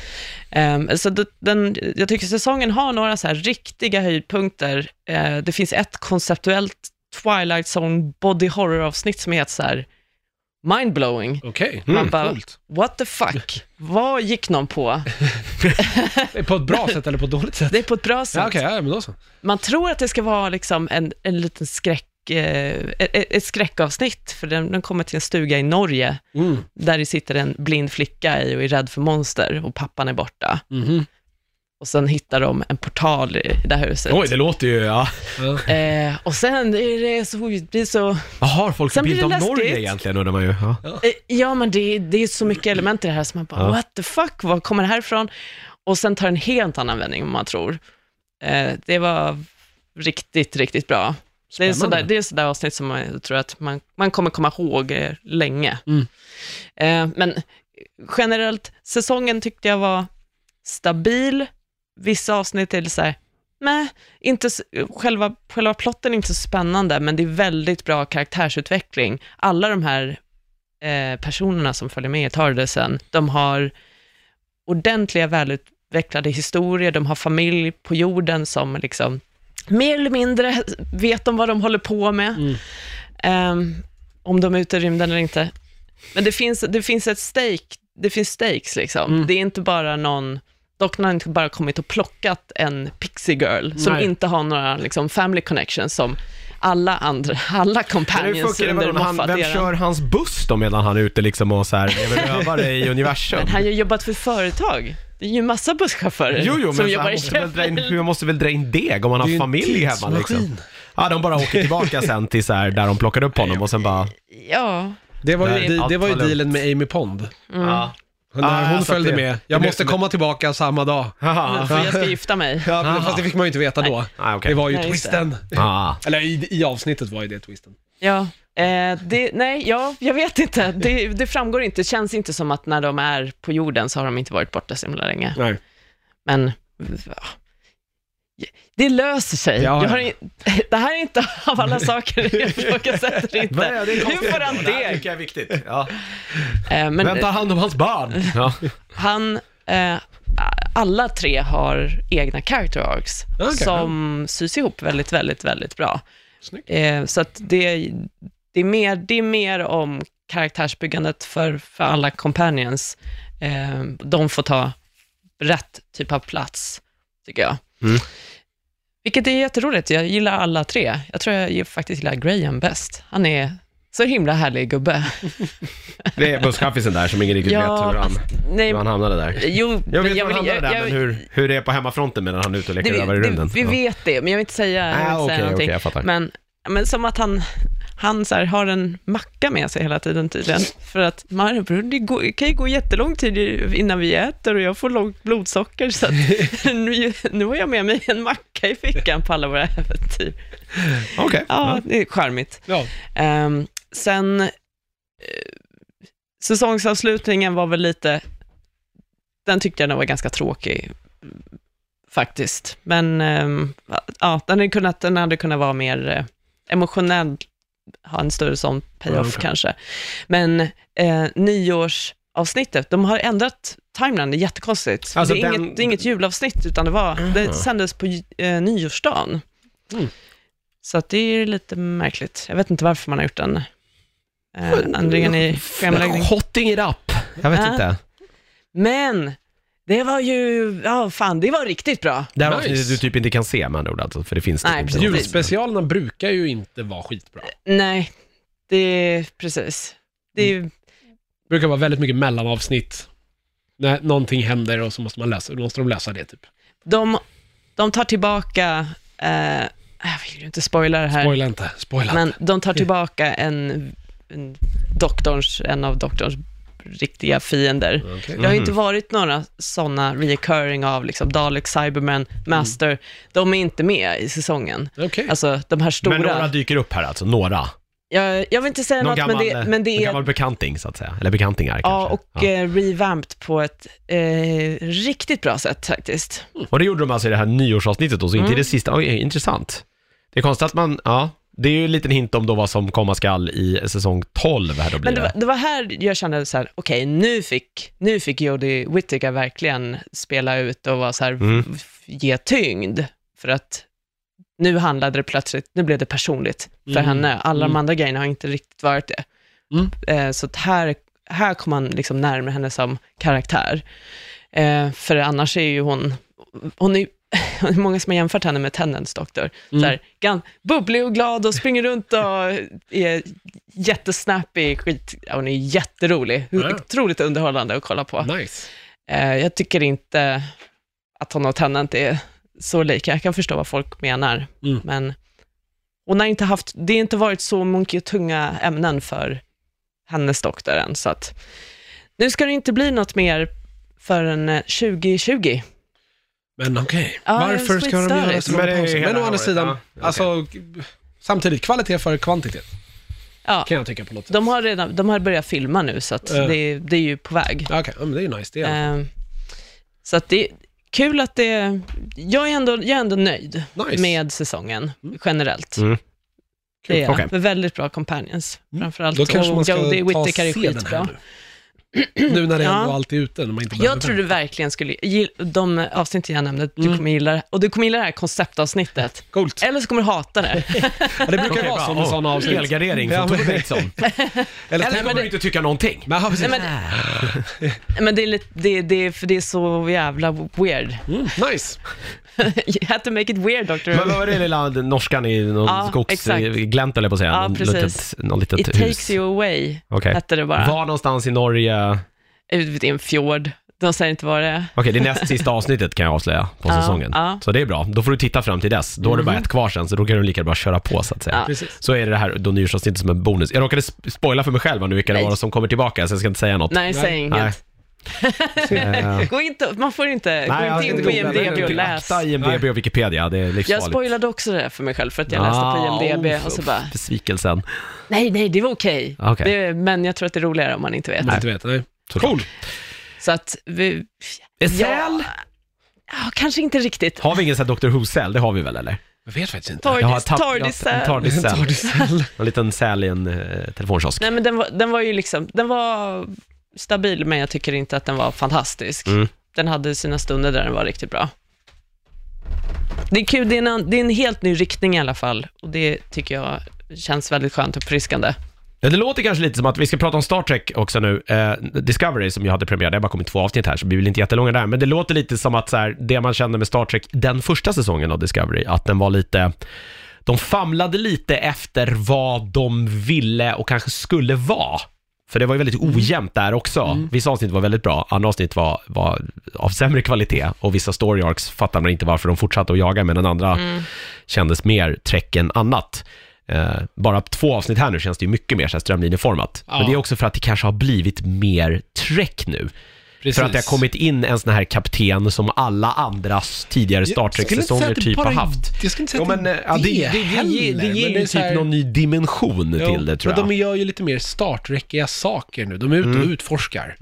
Speaker 2: Um, så den, jag tycker säsongen har några så här riktiga höjdpunkter. Eh, det finns ett konceptuellt Twilight Zone body horror-avsnitt som heter så här mindblowing.
Speaker 3: Okej,
Speaker 2: Man
Speaker 3: mm,
Speaker 2: bara,
Speaker 3: coolt.
Speaker 2: what the fuck? Vad gick någon på? *laughs*
Speaker 3: På ett bra sätt eller på ett dåligt sätt?
Speaker 2: Det är på ett bra sätt.
Speaker 3: Ja, okej, ja, men då så.
Speaker 2: Man tror att det ska vara liksom en, en liten skräck, eh, ett, ett skräckavsnitt, för den, den kommer till en stuga i Norge,
Speaker 3: Mm.
Speaker 2: där det sitter en blind flicka i och är rädd för monster och pappan är borta.
Speaker 3: Mhm.
Speaker 2: Och sen hittar de en portal i det här huset.
Speaker 1: Oj, det låter ju, ja.
Speaker 2: Eh, och sen är det så, det blir så,
Speaker 1: Vad har folk för
Speaker 2: Sen blir
Speaker 1: bild
Speaker 2: det
Speaker 1: av Norge
Speaker 2: läskigt.
Speaker 1: egentligen undrar man ju. Ja.
Speaker 2: eh, ja men det, det är så mycket element i det här som man bara,
Speaker 1: Ja.
Speaker 2: what the fuck, var kommer det här ifrån? Och sen tar en helt annan vändning än man tror. Eh, det var riktigt, riktigt bra. Det är,
Speaker 3: Spännande.
Speaker 2: sådär, det är sådär avsnitt som man jag tror att man, man kommer komma ihåg eh, länge.
Speaker 3: Mm.
Speaker 2: Eh, men generellt, säsongen tyckte jag var stabil. Vissa avsnitt är så här, nej, inte, själva, själva plotten är inte så spännande, men det är väldigt bra karaktärsutveckling. Alla de här eh, personerna som följer med i Tardisen, de har ordentliga, välutvecklade historier, de har familj på jorden som liksom mer eller mindre vet de vad de håller på med.
Speaker 3: Mm.
Speaker 2: Ehm, om de är ute i rymden eller inte. Men det finns, det finns ett stake, det finns stakes liksom.
Speaker 3: Mm.
Speaker 2: Det är inte bara någon, Doctorn har inte bara kommit och plockat en pixie girl som
Speaker 3: Nej.
Speaker 2: inte har några liksom, family connections som alla andra, *laughs* alla companions
Speaker 1: det
Speaker 2: under
Speaker 1: han, Vem
Speaker 2: eran.
Speaker 1: kör hans buss då medan han är ute liksom och så här lever *laughs* rövare i universum?
Speaker 2: Men han har ju jobbat för företag. Det är ju massa busschaufförer
Speaker 1: Jo, jo,
Speaker 2: som jobbar
Speaker 1: han
Speaker 2: i
Speaker 1: måste, väl dra in,
Speaker 2: Sheffield.
Speaker 1: han måste väl dra in deg om han
Speaker 3: är
Speaker 1: har familj hemma liksom. Ja, de bara åker tillbaka sen till så här, där de plockade upp honom och sen bara...
Speaker 2: Ja,
Speaker 3: Det var ju, det, det var ju dealen med Amy Pond.
Speaker 1: Ja.
Speaker 3: När
Speaker 1: Ah,
Speaker 3: hon följde
Speaker 1: det-
Speaker 3: med.
Speaker 1: det
Speaker 3: Jag
Speaker 1: blev
Speaker 3: måste komma tillbaka samma dag.
Speaker 1: Haha.
Speaker 2: för jag ska gifta mig.
Speaker 3: Ja, men fast det fick man ju inte veta då.
Speaker 1: Ah, okej.
Speaker 3: Det var ju
Speaker 2: Nej, just det.
Speaker 3: twisten.
Speaker 1: Ah.
Speaker 3: Eller i, i avsnittet var ju det twisten.
Speaker 2: Ja, eh, det, nej, ja, jag vet inte. Det, det framgår inte. Det känns inte som att när de är på jorden så har de inte varit borta så himla länge.
Speaker 3: Nej.
Speaker 2: Men ja, det löser sig.
Speaker 3: Ja, ja.
Speaker 2: in- *laughs* det här är inte *laughs* av alla saker jag ifrågasätter *laughs* inte.
Speaker 1: Är det
Speaker 2: Hur
Speaker 1: konstigt?
Speaker 2: får han
Speaker 1: Det
Speaker 2: det?
Speaker 1: tycker jag är viktigt. Ja.
Speaker 2: Eh, men
Speaker 1: Vem tar hand om hans barn? Ja.
Speaker 2: han, eh, alla tre har egna character arcs
Speaker 3: Okej.
Speaker 2: som sys ihop väldigt, väldigt, väldigt bra. Eh, så att det, det, är mer, det är mer om karaktärsbyggandet för, för alla companions. Eh, de får ta rätt typ av plats, tycker jag.
Speaker 1: Mm.
Speaker 2: Vilket är jätteroligt. Jag gillar alla tre. Jag tror jag faktiskt gillar Graham bäst. Han är så himla härlig gubbe. *laughs*
Speaker 1: Det är busschaffisen där som ingen riktigt vet hur han,
Speaker 2: nej,
Speaker 1: hur han hamnade där.
Speaker 2: jo,
Speaker 1: Jag vet
Speaker 2: men
Speaker 1: hur han hamnade där,
Speaker 2: jag-
Speaker 1: men hur, hur det är på hemmafronten medan han är ute och leker rövare i rymden.
Speaker 2: vi
Speaker 1: Ja.
Speaker 2: vet det, men jag vill inte säga, jag
Speaker 1: Ah,
Speaker 2: säga någonting.
Speaker 1: jag fattar.
Speaker 2: Men, men som att han, han så här, har en macka med sig hela tiden tydligen. För att Marbror, det går, kan ju gå jättelång tid innan vi äter och jag får lågt blodsocker. Så att, *laughs* nu, nu har jag med mig en macka i fickan på alla våra äventyr.
Speaker 1: Okej.
Speaker 2: Ja, det är charmigt.
Speaker 3: Ja.
Speaker 2: Ehm, sen, eh, säsongsavslutningen var väl lite, den tyckte jag nog var ganska tråkig, faktiskt. Men ehm, ja, den hade kunnat, den hade kunnat vara mer eh, emotionell, ha en större sån payoff
Speaker 3: Okej.
Speaker 2: kanske. Men eh, nyårsavsnittet, de har ändrat timeline, det är jättekonstigt.
Speaker 1: Alltså
Speaker 2: det, är
Speaker 1: den-
Speaker 2: inget, det är inget julavsnitt, utan det, var, det sändes på eh, nyårsdagen.
Speaker 3: Mm.
Speaker 2: Så det är lite märkligt. Jag vet inte varför man har gjort den eh, ändringen i schemaläggning.
Speaker 1: Hotting it up. Jag vet inte.
Speaker 2: Men det var ju, ja fan, det var riktigt bra.
Speaker 1: Det här
Speaker 3: Nice.
Speaker 1: avsnittet du typ inte kan se med andra ord alltså, för det finns
Speaker 2: Nej,
Speaker 1: typ
Speaker 2: precis.
Speaker 1: inte.
Speaker 3: Julspecialerna brukar ju inte vara skitbra.
Speaker 2: Nej, det är precis. Det är,
Speaker 3: Det brukar vara väldigt mycket mellanavsnitt. När någonting händer och så måste man läsa, då måste de läsa det typ.
Speaker 2: de, de tar tillbaka, eh, jag vill ju inte spoila det här,
Speaker 3: Spoila inte, spoila
Speaker 2: men
Speaker 3: inte.
Speaker 2: de tar tillbaka en, en, doktorns, en av doktorns riktiga fiender.
Speaker 3: Okej.
Speaker 2: Det har ju inte
Speaker 1: Mhm.
Speaker 2: varit några sådana reoccurring av liksom Dalek, Cyberman, Master. De är inte med i säsongen.
Speaker 3: Okej.
Speaker 2: Alltså de här stora.
Speaker 1: Men några dyker upp här alltså, några.
Speaker 2: jag, jag vill inte säga
Speaker 1: Någon
Speaker 2: något,
Speaker 1: gammal,
Speaker 2: men det, men det
Speaker 1: någon
Speaker 2: är
Speaker 1: gammal bekanting så att säga. Eller bekantingar
Speaker 2: Ja,
Speaker 1: kanske.
Speaker 2: och eh, revamped på ett eh, riktigt bra sätt faktiskt.
Speaker 1: Och det gjorde de alltså i det här nyårsavsnittet då, så inte i
Speaker 2: Mm.
Speaker 1: det sista. Oj, intressant. Det är konstigt att man, ja, det är ju en liten hint om då vad som komma skall i säsong 12 här då blir
Speaker 2: Men det var, det var här jag kände så här, okej, nu fick, nu fick Jodie Whittaker verkligen spela ut och vara så här,
Speaker 1: Mm.
Speaker 2: ge tyngd. För att nu handlade det plötsligt, nu blev det personligt för
Speaker 3: Mm.
Speaker 2: henne. Alla de
Speaker 3: Mm.
Speaker 2: andra grejerna har inte riktigt varit det.
Speaker 3: Mm.
Speaker 2: Eh, så att här, här kom man liksom närmare henne som karaktär. Eh, för annars är ju hon, hon är *laughs* många som har jämfört henne med Tennants doktor.
Speaker 3: Mm.
Speaker 2: Så här, gan, bubblig och glad och springer runt och är jättesnappy, skit, ja, hon är jätterolig.
Speaker 3: Ja.
Speaker 2: Otroligt underhållande att kolla på.
Speaker 3: Nice.
Speaker 2: Eh, jag tycker inte, att hon och Tennant är så lika. Jag kan förstå vad folk menar,
Speaker 3: Mm.
Speaker 2: men hon har inte haft, det har inte varit så mycket tunga ämnen för hennes doktor än, så att nu ska det inte bli något mer förrän eh, 2020.
Speaker 3: Men okej,
Speaker 2: Ja,
Speaker 3: varför ska de göra så lång
Speaker 1: Men det är
Speaker 3: paus?
Speaker 1: hela
Speaker 3: Men å andra
Speaker 1: året,
Speaker 3: sidan,
Speaker 1: ja. Okej.
Speaker 3: alltså, samtidigt, kvalitet för kvantitet,
Speaker 2: Ja,
Speaker 3: kan jag tycka på något sätt.
Speaker 2: de har redan, de har börjat filma nu, så att
Speaker 3: Ja.
Speaker 2: det, det är ju på väg.
Speaker 3: Ja, Okej, ja, men det är ju nice det. är-
Speaker 2: Eh, så att det är kul att det, jag är ändå, jag är ändå nöjd
Speaker 3: Nice.
Speaker 2: med säsongen generellt.
Speaker 1: Mm.
Speaker 2: Det är
Speaker 1: Okej.
Speaker 2: jag. Väldigt bra companions, framförallt.
Speaker 3: Då kanske man ska
Speaker 2: Jodie
Speaker 3: ta och
Speaker 2: Whittaker är
Speaker 3: se den
Speaker 2: skitbra.
Speaker 3: här nu. Nu när det
Speaker 2: Ja.
Speaker 3: ändå allt är ute, när man inte behöver
Speaker 2: Jag tror du verkligen skulle, gill- de avsnitt jag nämnde, du
Speaker 3: Mm.
Speaker 2: kommer gilla det. Och du kommer gilla det här konceptavsnittet.
Speaker 3: Coolt.
Speaker 2: Eller så kommer du hata det. *laughs*
Speaker 3: Ja, det brukar
Speaker 1: Okej,
Speaker 3: vara så med sådana avsnitt.
Speaker 1: Helgardering
Speaker 3: Ja,
Speaker 1: från
Speaker 3: men-
Speaker 1: Tove Bengtsson. *laughs*
Speaker 3: Eller,
Speaker 1: Eller
Speaker 3: tänk-
Speaker 1: kommer du inte tycka någonting.
Speaker 3: men, ja, precis.
Speaker 2: Nej, men, *laughs* men det är lite, det, det, för det är så jävla weird.
Speaker 3: Mm, nice.
Speaker 2: you had to make it weird, Dr.
Speaker 1: Men vad var det lilla norskan i någon
Speaker 2: Ja, exakt.
Speaker 1: Glänt höll jag på att säga.
Speaker 2: Ja,
Speaker 1: någon
Speaker 2: precis.
Speaker 1: litet, någon litet
Speaker 2: It
Speaker 1: hus.
Speaker 2: takes you away,
Speaker 1: Okej.
Speaker 2: hette det bara.
Speaker 1: Var någonstans i Norge?
Speaker 2: Ut i en fjord. De säger inte vad det är.
Speaker 1: Okej, det är näst sista *laughs* avsnittet kan jag avslöja på
Speaker 2: Ja,
Speaker 1: säsongen.
Speaker 2: ja. Mhm.
Speaker 1: Så det är bra. Då får du titta fram till dess. Då har du bara ett kvar sen, så då kan du lika bra köra på så att säga.
Speaker 2: Ja.
Speaker 3: Precis.
Speaker 1: Så är det här då nyårsavsnittet som en bonus. Jag råkade sp- spoila för mig själv nu vilka det
Speaker 2: Nej.
Speaker 1: var som kommer tillbaka, så jag ska inte säga något.
Speaker 2: Nej,
Speaker 3: Nej.
Speaker 2: säg inget. *laughs* Gå inte, man får inte,
Speaker 1: Nej,
Speaker 2: gå inte in på. IMDB och läs.
Speaker 1: Akta IMDB och Wikipedia, det är livsfarligt.
Speaker 2: Jag spoilade också det för mig själv för att jag läste
Speaker 1: Ah,
Speaker 2: på IMDB
Speaker 1: oh,
Speaker 2: och så bara,
Speaker 1: Besvikelsen.
Speaker 2: nej, nej, det var okej.
Speaker 1: Okej.
Speaker 2: Det- Men jag tror att det är roligare om man inte vet.
Speaker 3: Om man inte vet. Nej. Cool.
Speaker 2: Så att vi...
Speaker 1: Säl?
Speaker 2: Ja, ja, kanske inte riktigt.
Speaker 1: Har vi ingen sån här Dr. Who-säl? Det har vi väl eller?
Speaker 3: Jag vet faktiskt inte.
Speaker 2: Tardis,
Speaker 1: Jag har tapp-
Speaker 2: Tardis,
Speaker 1: jag har en Tardis-säl. *laughs*
Speaker 3: Tardis-säl.
Speaker 1: En liten säl i en eh, telefonkiosk.
Speaker 2: Nej, men den var, den var ju liksom, den var stabil, men jag tycker inte att den var fantastisk.
Speaker 1: Mm.
Speaker 2: Den hade sina stunder där den var riktigt bra. Det är kul, det är, en, det är en helt ny riktning i alla fall, och det tycker jag känns väldigt skönt och uppfriskande.
Speaker 1: Ja, det låter kanske lite som att vi ska prata om Star Trek också nu. Eh, Discovery som ju hade premiär, det har bara kommit två avsnitt här, så det blir väl inte jättelånga där. Men det låter lite som att så här, det man kände med Star Trek den första säsongen av Discovery, att den var lite... De famlade lite efter vad de ville och kanske skulle vara. För det var ju väldigt ojämnt där också. Vissa avsnitt var väldigt bra, andra avsnitt var, var av sämre kvalitet och vissa story arcs fattar man inte varför de fortsatte att jaga, men den andra kändes mer Trek än annat. Eh, bara två avsnitt här nu känns det ju mycket mer så här strömlinjeformat.
Speaker 3: Ja.
Speaker 1: Men det är också för att det kanske har blivit mer Trek nu.
Speaker 3: Precis.
Speaker 1: För att det har kommit in en sån här kapten som alla andras tidigare Star Trek-säsonger
Speaker 3: det
Speaker 1: typ har
Speaker 3: är-
Speaker 1: haft.
Speaker 3: Jag skulle inte säga att
Speaker 1: men eh, ja, det, det, det, ger,
Speaker 3: heller,
Speaker 1: det ger
Speaker 3: men
Speaker 1: ju
Speaker 3: är så
Speaker 1: typ
Speaker 3: här-
Speaker 1: någon ny dimension
Speaker 3: Jo,
Speaker 1: till det tror jag.
Speaker 3: Men de gör ju lite mer Star Trekiga saker nu. De är ute och utforskar.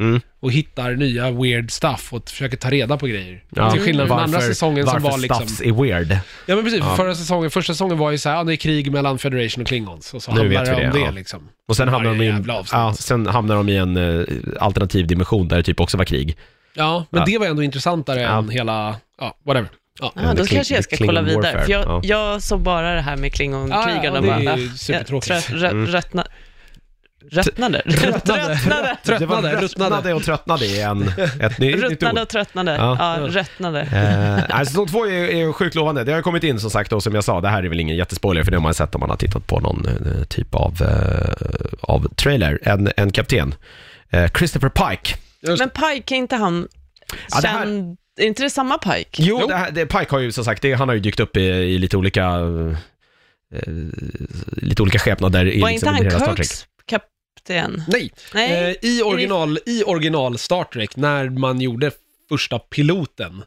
Speaker 3: Och hittar nya weird stuff och försöker ta reda på grejer.
Speaker 1: Ja.
Speaker 3: Till skillnad från andra
Speaker 1: Varför-
Speaker 3: säsongen som
Speaker 1: varför
Speaker 3: var liksom...
Speaker 1: stuffs är weird.
Speaker 3: Ja men precis,
Speaker 1: Ja.
Speaker 3: förra säsongen, första säsongen var ju så här, ja, det är krig mellan Federation och Klingons. Och så
Speaker 1: Nu
Speaker 3: handlar
Speaker 1: vet
Speaker 3: det
Speaker 1: vi
Speaker 3: om
Speaker 1: det, ja.
Speaker 3: liksom.
Speaker 1: Och sen hamnar, de i en, ja, sen hamnar de i en eh, alternativ dimension där det typ också var krig.
Speaker 3: Ja, men
Speaker 1: Ja.
Speaker 3: det var ändå intressantare
Speaker 1: Ja.
Speaker 3: än hela, ja, whatever. Ja.
Speaker 1: The
Speaker 2: då kanske jag ska kolla vidare,
Speaker 1: warfare,
Speaker 2: för jag,
Speaker 1: ja.
Speaker 2: jag såg bara det här med Klingon-krigarna.
Speaker 3: Ja, ja,
Speaker 2: och
Speaker 3: det är supertråkigt.
Speaker 2: rö-
Speaker 1: Mm.
Speaker 2: Röttnade? Röttnade?
Speaker 1: det var
Speaker 3: Tröttnade,
Speaker 1: röttnade och tröttnade i en, ett ny, nytt
Speaker 2: Ruttnade och tröttnade.
Speaker 1: Ja.
Speaker 2: Ja, röttnade.
Speaker 1: Eh, alltså, säsong två är, är sjukt lovande. Det har kommit in som sagt och som jag sa, det här är väl ingen jättespoiler för det har man sett om man har tittat på någon eh, typ av, eh, av trailer. En, en kapten, eh, Christopher Pike.
Speaker 3: Just
Speaker 2: Men Pike, är inte han
Speaker 1: Ja, det här-
Speaker 2: känd... Är inte det samma Pike?
Speaker 1: Jo,
Speaker 3: Jo.
Speaker 1: Det här, det, Pike har ju som sagt, det, han har ju dykt upp i, i lite olika eh, lite olika skepnader i
Speaker 2: Var
Speaker 1: liksom,
Speaker 2: inte
Speaker 1: under
Speaker 2: han
Speaker 1: hela
Speaker 2: Kirks kapten?
Speaker 3: Nej,
Speaker 2: Nej.
Speaker 3: Eh, i, original, i original Star Trek, när man gjorde första piloten,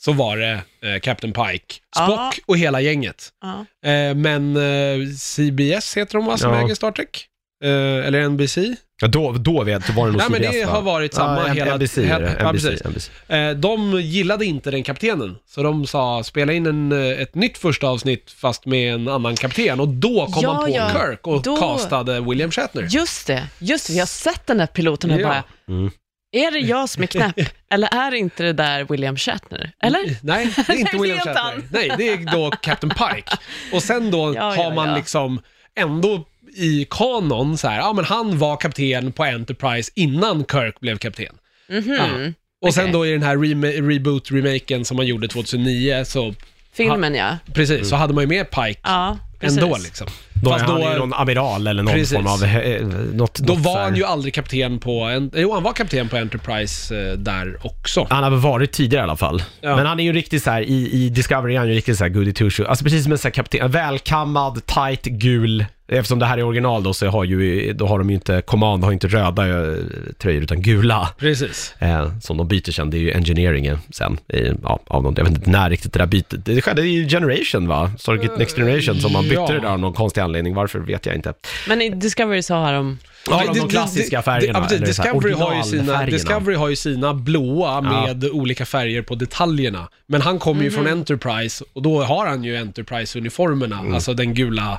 Speaker 3: så var det eh, Captain Pike, Spock
Speaker 2: Ja.
Speaker 3: och hela gänget.
Speaker 2: Ja.
Speaker 3: Eh, men eh, CBS heter de va, som
Speaker 1: Ja.
Speaker 3: äger Star Trek? Eh, eller NBC?
Speaker 1: Ja, då, då vet var det nog
Speaker 3: Nej, men det
Speaker 1: va?
Speaker 3: har varit samma
Speaker 1: ja,
Speaker 3: hela-
Speaker 1: NBC, är det.
Speaker 3: ja,
Speaker 1: NBC,
Speaker 3: precis.
Speaker 1: NBC.
Speaker 3: Eh, de gillade inte den kaptenen, så de sa spela in en, eh, ett nytt första avsnitt fast med en annan kapten. Och då kom
Speaker 2: Ja,
Speaker 3: man på
Speaker 2: ja.
Speaker 3: Kirk och
Speaker 2: Då-
Speaker 3: castade William Shatner.
Speaker 2: Just det, just det. Vi har sett den där piloten och
Speaker 3: Ja.
Speaker 2: bara,
Speaker 1: Mm.
Speaker 2: är det jag som är knäpp? *laughs* Eller är inte det där William Shatner? Eller?
Speaker 3: Nej, det är *laughs* inte
Speaker 2: Nej,
Speaker 3: William
Speaker 2: det är inte
Speaker 3: Shatner.
Speaker 2: han.
Speaker 3: Nej, det är då Captain Pike. Och sen då *laughs*
Speaker 2: Ja,
Speaker 3: har
Speaker 2: ja,
Speaker 3: man
Speaker 2: ja.
Speaker 3: liksom ändå i kanon så här, ja men han var kapten på Enterprise innan Kirk blev kapten.
Speaker 2: Mhm.
Speaker 3: Ja. Och sen då i den här rema- reboot-remaken som man gjorde 2009, så
Speaker 2: Filmen ja.
Speaker 3: precis, så hade man ju med Pike
Speaker 2: Ja, Precis.
Speaker 3: ändå liksom.
Speaker 1: Då
Speaker 3: Fast
Speaker 1: är han
Speaker 3: då-
Speaker 1: ju någon amiral eller någon
Speaker 3: Precis.
Speaker 1: form av... Eh, något,
Speaker 3: Då
Speaker 1: något så
Speaker 3: var
Speaker 1: här-
Speaker 3: han ju aldrig kapten på, en, jo han var kapten på Enterprise eh, där också.
Speaker 1: Han har väl varit tidigare i alla fall.
Speaker 3: Ja.
Speaker 1: Men han är ju riktigt så här i, i Discovery är han ju riktigt så här goody two shoe. Alltså precis som en sån här kapten, välkammad, tight, gul. Eftersom det här är original då så har ju, då har de ju inte, Command har inte röda eh, tröjor utan gula.
Speaker 3: Precis.
Speaker 1: Eh, som de byter sen, det är ju engineeringen sen. I, ja, av någon, jag vet inte när riktigt det där bytet, det skedde i Generation va? Stargate Next Generation som man bytte
Speaker 3: ja.
Speaker 1: det där av någon konstig anledning, varför vet jag inte.
Speaker 2: Men i Discovery så har de...
Speaker 1: Ja,
Speaker 3: Det-
Speaker 1: de,
Speaker 3: det-
Speaker 1: klassiska
Speaker 3: det-
Speaker 1: färgerna.
Speaker 3: det- ja,
Speaker 1: så här
Speaker 3: Discovery, har ju sina,
Speaker 1: originalfärgerna.
Speaker 3: Discovery har ju sina blåa med olika färger på detaljerna. Men han kommer ju från Enterprise och då har han ju Enterprise-uniformerna, alltså den gula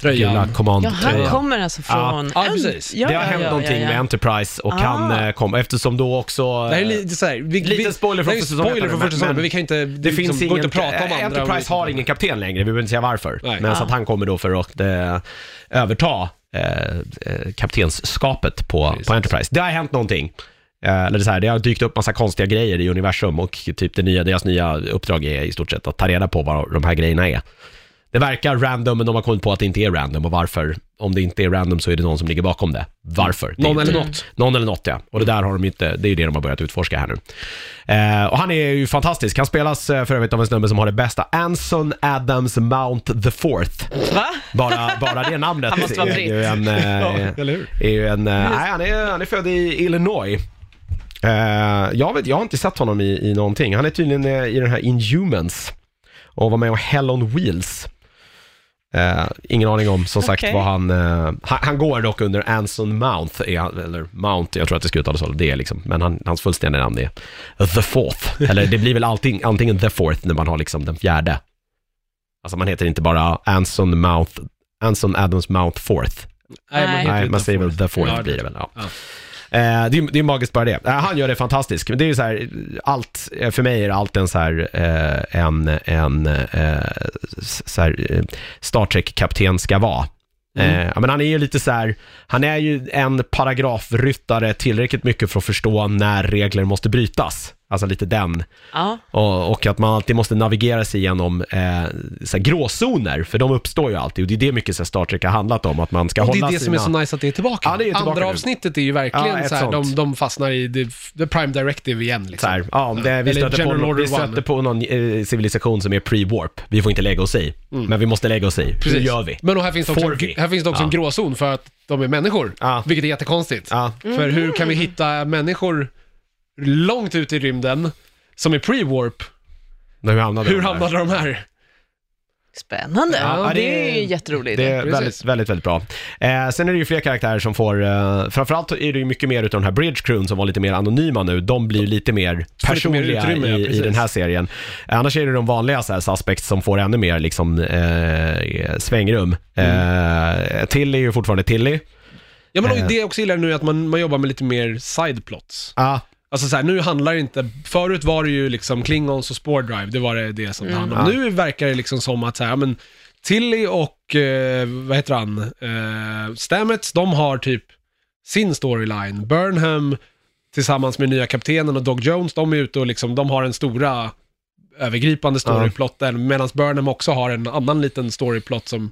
Speaker 3: tröjan.
Speaker 1: Gula command
Speaker 2: Ja, han kommer alltså från...
Speaker 3: Ja, precis.
Speaker 2: Ja,
Speaker 1: det har
Speaker 2: ja,
Speaker 1: hänt
Speaker 2: ja,
Speaker 1: någonting
Speaker 2: ja, ja.
Speaker 1: med Enterprise och han
Speaker 2: Ah.
Speaker 1: eh, kom, eftersom då också...
Speaker 3: Det här är lite så här, vi,
Speaker 1: Lite
Speaker 3: vi-
Speaker 1: spoiler från
Speaker 3: det är
Speaker 1: första säsongen,
Speaker 3: Spoiler från
Speaker 1: men-
Speaker 3: första säsongen,
Speaker 1: men
Speaker 3: men vi kan inte,
Speaker 1: Det finns
Speaker 3: liksom,
Speaker 1: ingen...
Speaker 3: går inte att prata om andra.
Speaker 1: Enterprise har ingen kapten längre, vi behöver inte säga varför.
Speaker 3: Nej.
Speaker 1: Men så
Speaker 2: Ah.
Speaker 1: att han kommer då för att eh, överta eh, eh, kaptensskapet på, på Enterprise. Det har hänt någonting. Eh, eller så här, det har dykt upp massa konstiga grejer i universum och typ det nya, deras nya uppdrag är i stort sett att ta reda på vad de här grejerna är. Det verkar random, men de har kommit på att det inte är random och varför. Om det inte är random så är det någon som ligger bakom det. Varför? Det är
Speaker 3: Någon
Speaker 1: inte-
Speaker 3: eller något.
Speaker 1: någon eller något ja. Och det där har de inte, det är ju det de har börjat utforska här nu. Eh, och han är ju fantastisk. Han spelas eh, för övrigt av en snubbe som har det bästa. Anson Adams Mount the Fourth.
Speaker 2: Va?
Speaker 1: Bara, bara det namnet *laughs*
Speaker 2: Han måste vara
Speaker 1: är ju en... *laughs* Eh,
Speaker 3: eller hur?
Speaker 1: är ju en eh, nej, han, är, han är född i Illinois. Eh, jag, vet, jag har inte sett honom i, i någonting. Han är tydligen eh, i den här Inhumans och var med om Hell on Wheels. Eh, ingen aning om som sagt
Speaker 2: Okej.
Speaker 1: vad han, eh, han... Han går dock under Anson Mount, är eller Mount, jag tror att det ska uttalas så, det är liksom, men han, hans fullständiga namn är The Fourth. *laughs* Eller det blir väl allting, antingen The Fourth när man har liksom den fjärde. Alltså man heter inte bara Anson Mount, Anson Adams Mount Fourth.
Speaker 2: Nej.
Speaker 3: heter
Speaker 1: Nej, man säger väl. The Fourth
Speaker 3: Ja,
Speaker 1: blir det väl. Ja.
Speaker 3: Ja.
Speaker 1: Eh, det, är, det är magiskt bara det. Eh, han gör det fantastiskt. Men det är ju så här, allt, eh, för mig är allt en så här, en, en så här, Star Trek-kapten ska vara.
Speaker 3: Mm.
Speaker 1: Eh, men han är ju lite så här, han är ju en paragrafryttare tillräckligt mycket för att förstå när regler måste brytas. Alltså lite den.
Speaker 2: Ja.
Speaker 1: Och, och att man alltid måste navigera sig igenom eh, så gråzoner, för de uppstår ju alltid. Och det är det mycket så Star Trek har handlat om, att man ska
Speaker 3: Och det
Speaker 1: hålla
Speaker 3: är det som
Speaker 1: sina...
Speaker 3: är så nice att det är tillbaka.
Speaker 1: Ja, det är tillbaka
Speaker 3: Andra
Speaker 1: nu.
Speaker 3: avsnittet är ju verkligen
Speaker 1: Ja,
Speaker 3: så här, de, de fastnar i the, the Prime Directive igen
Speaker 1: Så
Speaker 3: liksom.
Speaker 1: här, ja, det, vi
Speaker 3: Eller
Speaker 1: stöter, på, någon- vi stöter på någon eh, civilisation som är pre-warp. Vi får inte lägga oss i, men vi måste lägga oss i. Hur
Speaker 3: Precis.
Speaker 1: gör vi?
Speaker 3: Men här finns det också, här finns det också
Speaker 1: Ja.
Speaker 3: en gråzon för att de är människor.
Speaker 1: Ja.
Speaker 3: Vilket är jättekonstigt.
Speaker 1: Ja,
Speaker 3: För hur kan vi hitta människor långt ut i rymden som är pre-warp?
Speaker 1: hur hamnade
Speaker 3: Hur
Speaker 1: de där?
Speaker 3: hamnade de här?
Speaker 2: Spännande.
Speaker 1: Ja,
Speaker 2: Ja,
Speaker 1: det
Speaker 2: det är jätteroligt.
Speaker 1: Det är
Speaker 3: Precis.
Speaker 1: väldigt, väldigt, väldigt bra. Eh, sen är det ju fler karaktärer som får, eh, framförallt är det ju mycket mer utav den här bridge crewn som var lite mer anonyma nu. De blir ju lite mer
Speaker 3: lite mer
Speaker 1: personliga
Speaker 3: utrymme, ja,
Speaker 1: i, i
Speaker 3: precis.
Speaker 1: den här serien. Annars är det de vanliga så här, suspects som får ännu mer liksom eh, svängrum. Eh, Tilly är ju fortfarande Tilly.
Speaker 3: Ja men och
Speaker 1: Eh.
Speaker 3: det jag också gillar nu är att man, man jobbar med lite mer sideplots.
Speaker 1: Ja,
Speaker 3: Alltså så här, nu handlar det inte, förut var det ju liksom Klingons och Spore Drive, det var det, det som det handlade om.
Speaker 1: Ja.
Speaker 3: Nu verkar det liksom som att så här, ja, men Tilly och, eh, vad heter han, eh, Stamets, de har typ sin storyline. Burnham tillsammans med nya kaptenen och Dog Jones, de är ute och liksom, de har den stora övergripande storyplotten, medan Burnham också har en annan liten storyplot som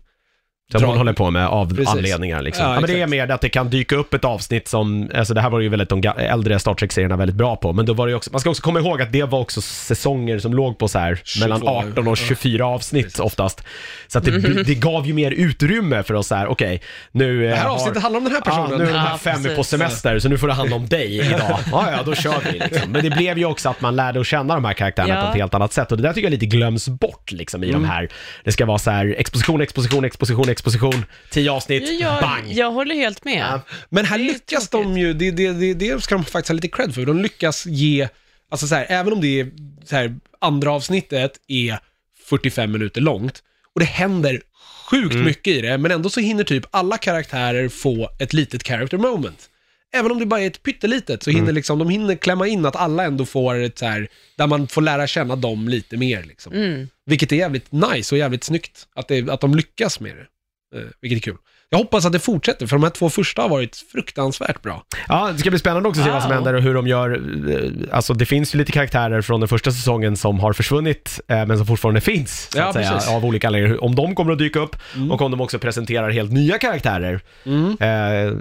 Speaker 1: som
Speaker 3: drar-
Speaker 1: hon håller på med av
Speaker 3: Precis.
Speaker 1: anledningar liksom.
Speaker 3: Ja,
Speaker 1: Ja, men det är
Speaker 3: exakt.
Speaker 1: mer att det kan dyka upp ett avsnitt som, alltså det här var ju väldigt de ga- äldre Star Trek-serierna väldigt bra på, men då var det ju också, man ska också komma ihåg att det var också säsonger som låg på så här
Speaker 3: 22,
Speaker 1: mellan 18 och 24 avsnitt oftast. Så att det, det gav ju mer utrymme för oss så här, okej, nu...
Speaker 3: Det här
Speaker 1: eh,
Speaker 3: avsnittet handlar om den här
Speaker 1: Ja,
Speaker 3: personen.
Speaker 1: nu är de här
Speaker 2: Ja,
Speaker 1: fem på semester, så nu får det handla om dig *laughs* idag. Ja, ja, då kör vi liksom. Men det blev ju också att man lärde att känna de här karaktärerna
Speaker 2: Ja.
Speaker 1: på ett helt annat sätt. Och det där tycker jag lite glöms bort liksom i de här. Det ska vara så här exposition, exposition, exposition, exposition, tio avsnitt,
Speaker 2: jag,
Speaker 1: bang!
Speaker 2: jag håller helt med.
Speaker 1: Ja.
Speaker 3: Men här lyckas de ju, det, det, det, det ska de faktiskt ha lite cred för. De lyckas ge, alltså så här, även om det är, så här, andra avsnittet är 45 minuter långt och det händer sjukt
Speaker 1: Mm.
Speaker 3: mycket i det, men ändå så hinner typ alla karaktärer få ett litet character moment. Även om det bara är ett pyttelitet så hinner
Speaker 1: Mm.
Speaker 3: liksom, de hinner klämma in att alla ändå får ett så här, där man får lära känna dem lite mer liksom.
Speaker 2: Mm.
Speaker 3: Vilket är jävligt nice och jävligt snyggt att, det, att de lyckas med det. Eh, vilket är kul. Jag hoppas att det fortsätter, för de här två första har varit fruktansvärt bra.
Speaker 1: Ja, det ska bli spännande också att se vad som händer och hur de gör. eh, Alltså det finns ju lite karaktärer från den första säsongen som har försvunnit, eh, men som fortfarande finns, så
Speaker 3: Ja,
Speaker 1: att säga,
Speaker 3: precis. Mm.
Speaker 1: av olika anledningar. Om de kommer att dyka upp och om de också presenterar helt nya karaktärer eh,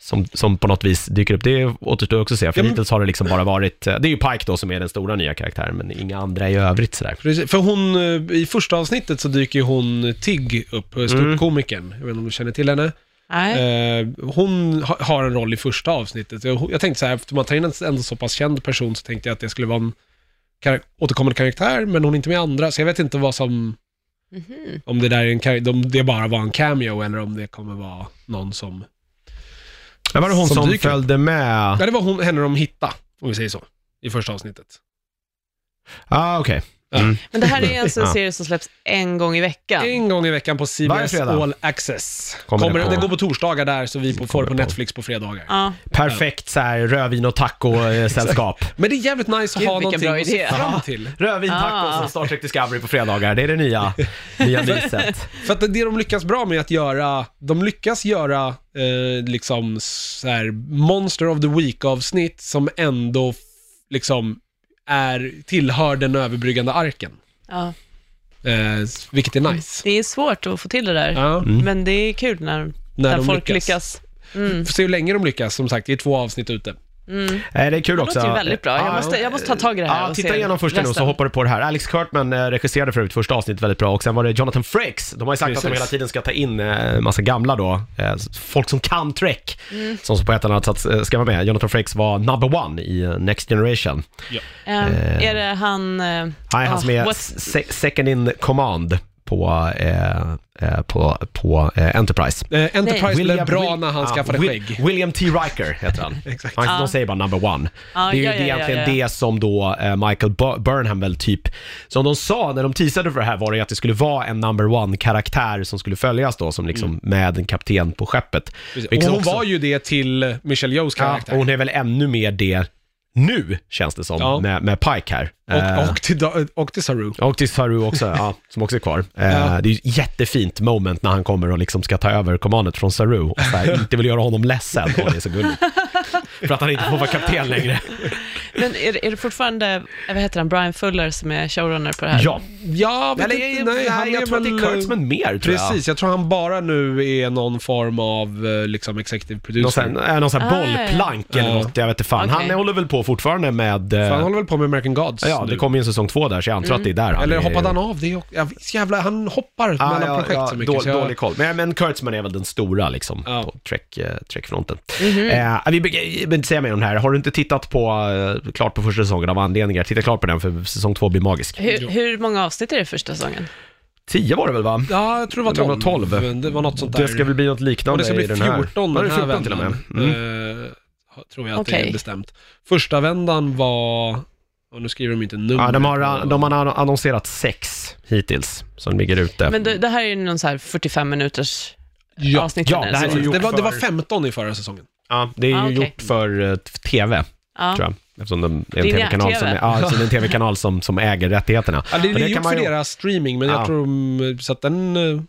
Speaker 1: som, som på något vis dyker upp. Det återstår också att se, för
Speaker 3: Ja, men-
Speaker 1: hittills har det liksom bara varit, eh, det är ju Pike då som är den stora nya karaktären, men inga andra i övrigt sådär.
Speaker 3: Precis, för hon, i första avsnittet så dyker ju hon Tig upp, ståuppkomikern. Jag vet inte om du känner till henne?
Speaker 2: Nej.
Speaker 3: Eh, hon ha, har en roll i första avsnittet. Jag, tänkte så här, eftersom man tar in en ändå så pass känd person så tänkte jag att det skulle vara en kar- återkommande karaktär, men hon är inte med i andra, så jag vet inte vad som,
Speaker 2: Mhm.
Speaker 3: om det där är en, om det bara var en cameo eller om det kommer vara någon som...
Speaker 1: Men var det hon
Speaker 3: Som
Speaker 1: som, följde med?
Speaker 3: Ja, det var hon, henne de hittade, om vi säger så, i första avsnittet.
Speaker 1: Ah, okej.
Speaker 3: Ja.
Speaker 1: Mm.
Speaker 2: Men det här är alltså en *laughs* serie som släpps en gång i veckan.
Speaker 3: En gång i veckan på
Speaker 1: Varje
Speaker 3: CBS
Speaker 1: fredag.
Speaker 3: All Access.
Speaker 1: Kommer
Speaker 3: Kommer
Speaker 1: det på-
Speaker 3: det, går på torsdagar där, så vi på, får det på Netflix på fredagar.
Speaker 2: Ja.
Speaker 1: Perfekt så här rödvin och taco-sällskap. *laughs*
Speaker 3: Men det är jävligt nice att
Speaker 2: Gud,
Speaker 3: ha
Speaker 2: vilken
Speaker 3: någonting
Speaker 2: bra
Speaker 3: att se
Speaker 2: idé.
Speaker 3: fram till.
Speaker 1: Rödvin,
Speaker 2: Ah.
Speaker 1: och Star Trek Discovery på fredagar. Det är det nya, *laughs* nya myset.
Speaker 3: För att det de lyckas bra med att göra, de lyckas göra eh, liksom så här Monster of the Week-avsnitt som ändå f- liksom är, tillhör den överbryggande arken.
Speaker 2: Ja.
Speaker 3: Eh, vilket är nice.
Speaker 2: Det är svårt att få till det där,
Speaker 3: Ja,
Speaker 2: men det är kul när,
Speaker 3: när
Speaker 2: när
Speaker 3: de
Speaker 2: folk
Speaker 3: lyckas.
Speaker 2: lyckas. Mm.
Speaker 3: Får se hur länge de lyckas, som sagt, det är två avsnitt ute.
Speaker 2: Mm.
Speaker 1: Eh, Det är kul
Speaker 2: Det
Speaker 1: också.
Speaker 2: låter ju väldigt bra. Jag
Speaker 1: Ja,
Speaker 2: måste, jag måste ta tag i det här
Speaker 1: Ja,
Speaker 2: och
Speaker 1: titta
Speaker 2: se
Speaker 1: igenom första nu så hoppar du på det här. Alex Kurtman eh, regisserade för övrigt första avsnittet väldigt bra och sen var det Jonathan Frakes. De har ju sagt att de
Speaker 3: Precis.
Speaker 1: hela tiden ska ta in eh, massa gamla då, eh, folk som kan Trek,
Speaker 2: Mm.
Speaker 1: som på ett eller annat sätt ska vara med. Jonathan Frakes var number one i Next Generation.
Speaker 2: Ehm,
Speaker 1: Eh.
Speaker 2: är det han... eh,
Speaker 1: Han som är second in command på, eh, eh, på, på eh, Enterprise.
Speaker 3: Eh, Enterprise blev bra när han
Speaker 1: ja,
Speaker 3: skaffade
Speaker 1: Will-
Speaker 3: skägg.
Speaker 1: William T. Riker heter han. *laughs*
Speaker 3: Exakt.
Speaker 1: han. De säger bara number one.
Speaker 2: Ja,
Speaker 1: det är ju
Speaker 2: ja,
Speaker 1: det
Speaker 2: ja, ja,
Speaker 1: egentligen
Speaker 2: ja.
Speaker 1: det som då eh, Michael Bu- Burnham väl typ, som de sa när de teasade för det här var det ju att det skulle vara en number one-karaktär som skulle följas då, som liksom med en kapten på skeppet.
Speaker 3: Precis. Och hon
Speaker 1: också-
Speaker 3: var ju det till Michelle Yeohs
Speaker 1: Ja,
Speaker 3: karaktär.
Speaker 1: och hon är väl ännu mer det nu, känns det som,
Speaker 3: Ja.
Speaker 1: med, med Pike här. Eh,
Speaker 3: och, och, till, Da- och till Saru.
Speaker 1: och till Saru också, ja, som också är kvar. Eh,
Speaker 3: Ja.
Speaker 1: Det är ju ett jättefint moment när han kommer och liksom ska ta över kommandet från Saru och så här, *laughs* inte vill göra honom ledsen. Och det är så gulligt. För att han inte får vara kapten längre.
Speaker 2: Men är, det- är det fortfarande, eh, vad heter han, Brian Fuller som är showrunner på det här?
Speaker 1: Ja,
Speaker 3: Ja, vet
Speaker 1: Eller,
Speaker 3: inte,
Speaker 1: nej,
Speaker 3: nej, han
Speaker 1: jag
Speaker 3: är
Speaker 1: tror att det
Speaker 3: väl...
Speaker 1: är Kurtzman mer tror jag.
Speaker 3: Precis, jag tror han bara nu är någon form av eh, liksom executive
Speaker 1: Någon
Speaker 3: producer.
Speaker 1: sån, här- någon sån här
Speaker 2: Ah, ja, ja.
Speaker 1: bollplank eller
Speaker 3: Ja.
Speaker 1: något, jag vet inte fan.
Speaker 2: Okej.
Speaker 1: Han håller väl på fortfarande med... eh,
Speaker 3: För han håller väl på med American Gods
Speaker 1: Ja,
Speaker 3: nu.
Speaker 1: det kommer ju en säsong två där, så jag antar att det är där han
Speaker 3: Eller
Speaker 1: är-
Speaker 3: hoppade han av det? också? Ja, jävlar, han hoppar
Speaker 1: Ja,
Speaker 3: mellan
Speaker 1: ja,
Speaker 3: projekt
Speaker 1: ja,
Speaker 3: så mycket.
Speaker 1: då,
Speaker 3: så jag...
Speaker 1: Dålig koll. Men, men Kurtzman är väl den stora liksom,
Speaker 3: Ja.
Speaker 1: på Trek, eh, Trek-fronten.
Speaker 2: Mhm.
Speaker 1: Eh, vi jag vill inte säga mer om det här. Har du inte tittat på, eh, klart på första säsongen av anledningar, titta klart på den för säsong två blir magisk.
Speaker 2: Hur, hur många avsnitt är det första säsongen?
Speaker 1: Tio var det väl va?
Speaker 3: Ja, jag tror det
Speaker 1: Det
Speaker 3: var
Speaker 1: var
Speaker 3: 12.
Speaker 1: 12.
Speaker 3: Men Det var något sånt där.
Speaker 1: Det ska väl bli något
Speaker 3: Och
Speaker 1: liknande
Speaker 3: det ska bli
Speaker 1: i den här.
Speaker 3: 14
Speaker 1: Var
Speaker 3: den
Speaker 1: det
Speaker 3: här
Speaker 1: 14 till och med?
Speaker 3: vändan.
Speaker 1: Mm.
Speaker 3: Eh, tror jag att det
Speaker 2: Okej.
Speaker 3: är bestämt. Första vändan var... Och nu skriver de inte nummer.
Speaker 1: Ja, de har, de har annonserat sex hittills som ligger ute.
Speaker 2: Men det, det här är ju någon så här 45 minuters
Speaker 3: Ja,
Speaker 2: avsnitt.
Speaker 1: ja,
Speaker 2: eller
Speaker 1: det här är ju
Speaker 3: det, var, det var
Speaker 1: för-
Speaker 3: 15 i förra säsongen.
Speaker 1: Ja, det är ju
Speaker 2: Ah, okej.
Speaker 1: gjort för eh, TV,
Speaker 2: ja.
Speaker 1: tror jag. Eftersom de är en tv-kanal som,
Speaker 2: TV.
Speaker 1: ja, så det är en TV-kanal som, som äger rättigheterna.
Speaker 3: Ja, det,
Speaker 1: Och
Speaker 3: det är
Speaker 1: kan
Speaker 3: gjort
Speaker 1: man
Speaker 3: för
Speaker 1: ju-
Speaker 3: deras streaming, men
Speaker 1: Ja.
Speaker 3: jag tror de, så att den eh, är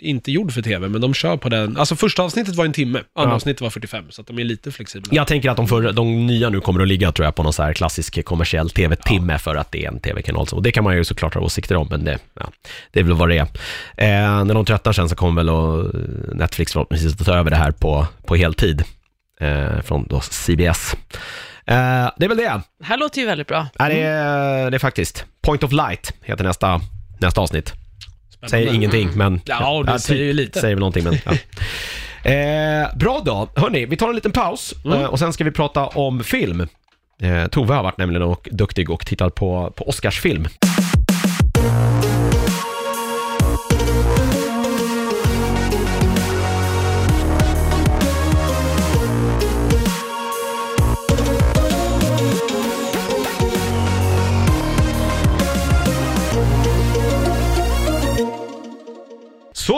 Speaker 3: inte gjord för TV, men de kör på den. Alltså första avsnittet var en timme, andra
Speaker 1: Ja.
Speaker 3: avsnittet var 45, så att de är lite flexibla.
Speaker 1: Jag tänker att de, för, de nya nu kommer att ligga tror jag på någon så här klassisk kommersiell TV-timme för att det är en TV-kanal. Så- Och det kan man ju såklart ha åsikter om, men det, ja, det är väl vad det är. Eh, när de tröttnar sen så kommer väl och Netflix förhoppningsvis att ta över det här på, på heltid. Eh, från då CBS. Eh, det är väl det.
Speaker 2: Det här låter ju väldigt bra.
Speaker 1: Ja, det, är, det är faktiskt. Point of Light heter nästa, nästa avsnitt.
Speaker 3: Spännande.
Speaker 1: Säger ingenting, men...
Speaker 3: Ja, det säger ju lite.
Speaker 1: Säger väl någonting, men... Ja. *laughs* Eh, bra då. Hörni, vi tar en liten paus
Speaker 3: Mm.
Speaker 1: eh, och sen ska vi prata om film. Eh, Tove har varit nämligen och duktig och tittat på, på Oscarsfilm.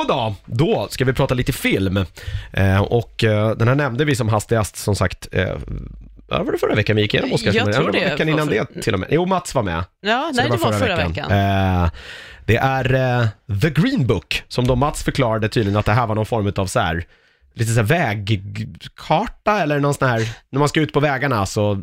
Speaker 1: Så då, då ska vi prata lite film. Eh, och eh, den här nämnde vi som hastigast, som sagt, eh, var det förra veckan vi gick igenom Oscarsfilmen?
Speaker 2: Jag tror
Speaker 1: var
Speaker 2: det
Speaker 1: Veckan
Speaker 2: var
Speaker 1: innan
Speaker 2: för-
Speaker 1: det till och med. Jo, Mats var med.
Speaker 2: Ja, nej, det var förra, veckan.
Speaker 1: Eh, Det är eh, The Green Book, som då Mats förklarade tydligen att det här var någon form av så här, lite så här vägkarta eller någon sån här, när man ska ut på vägarna så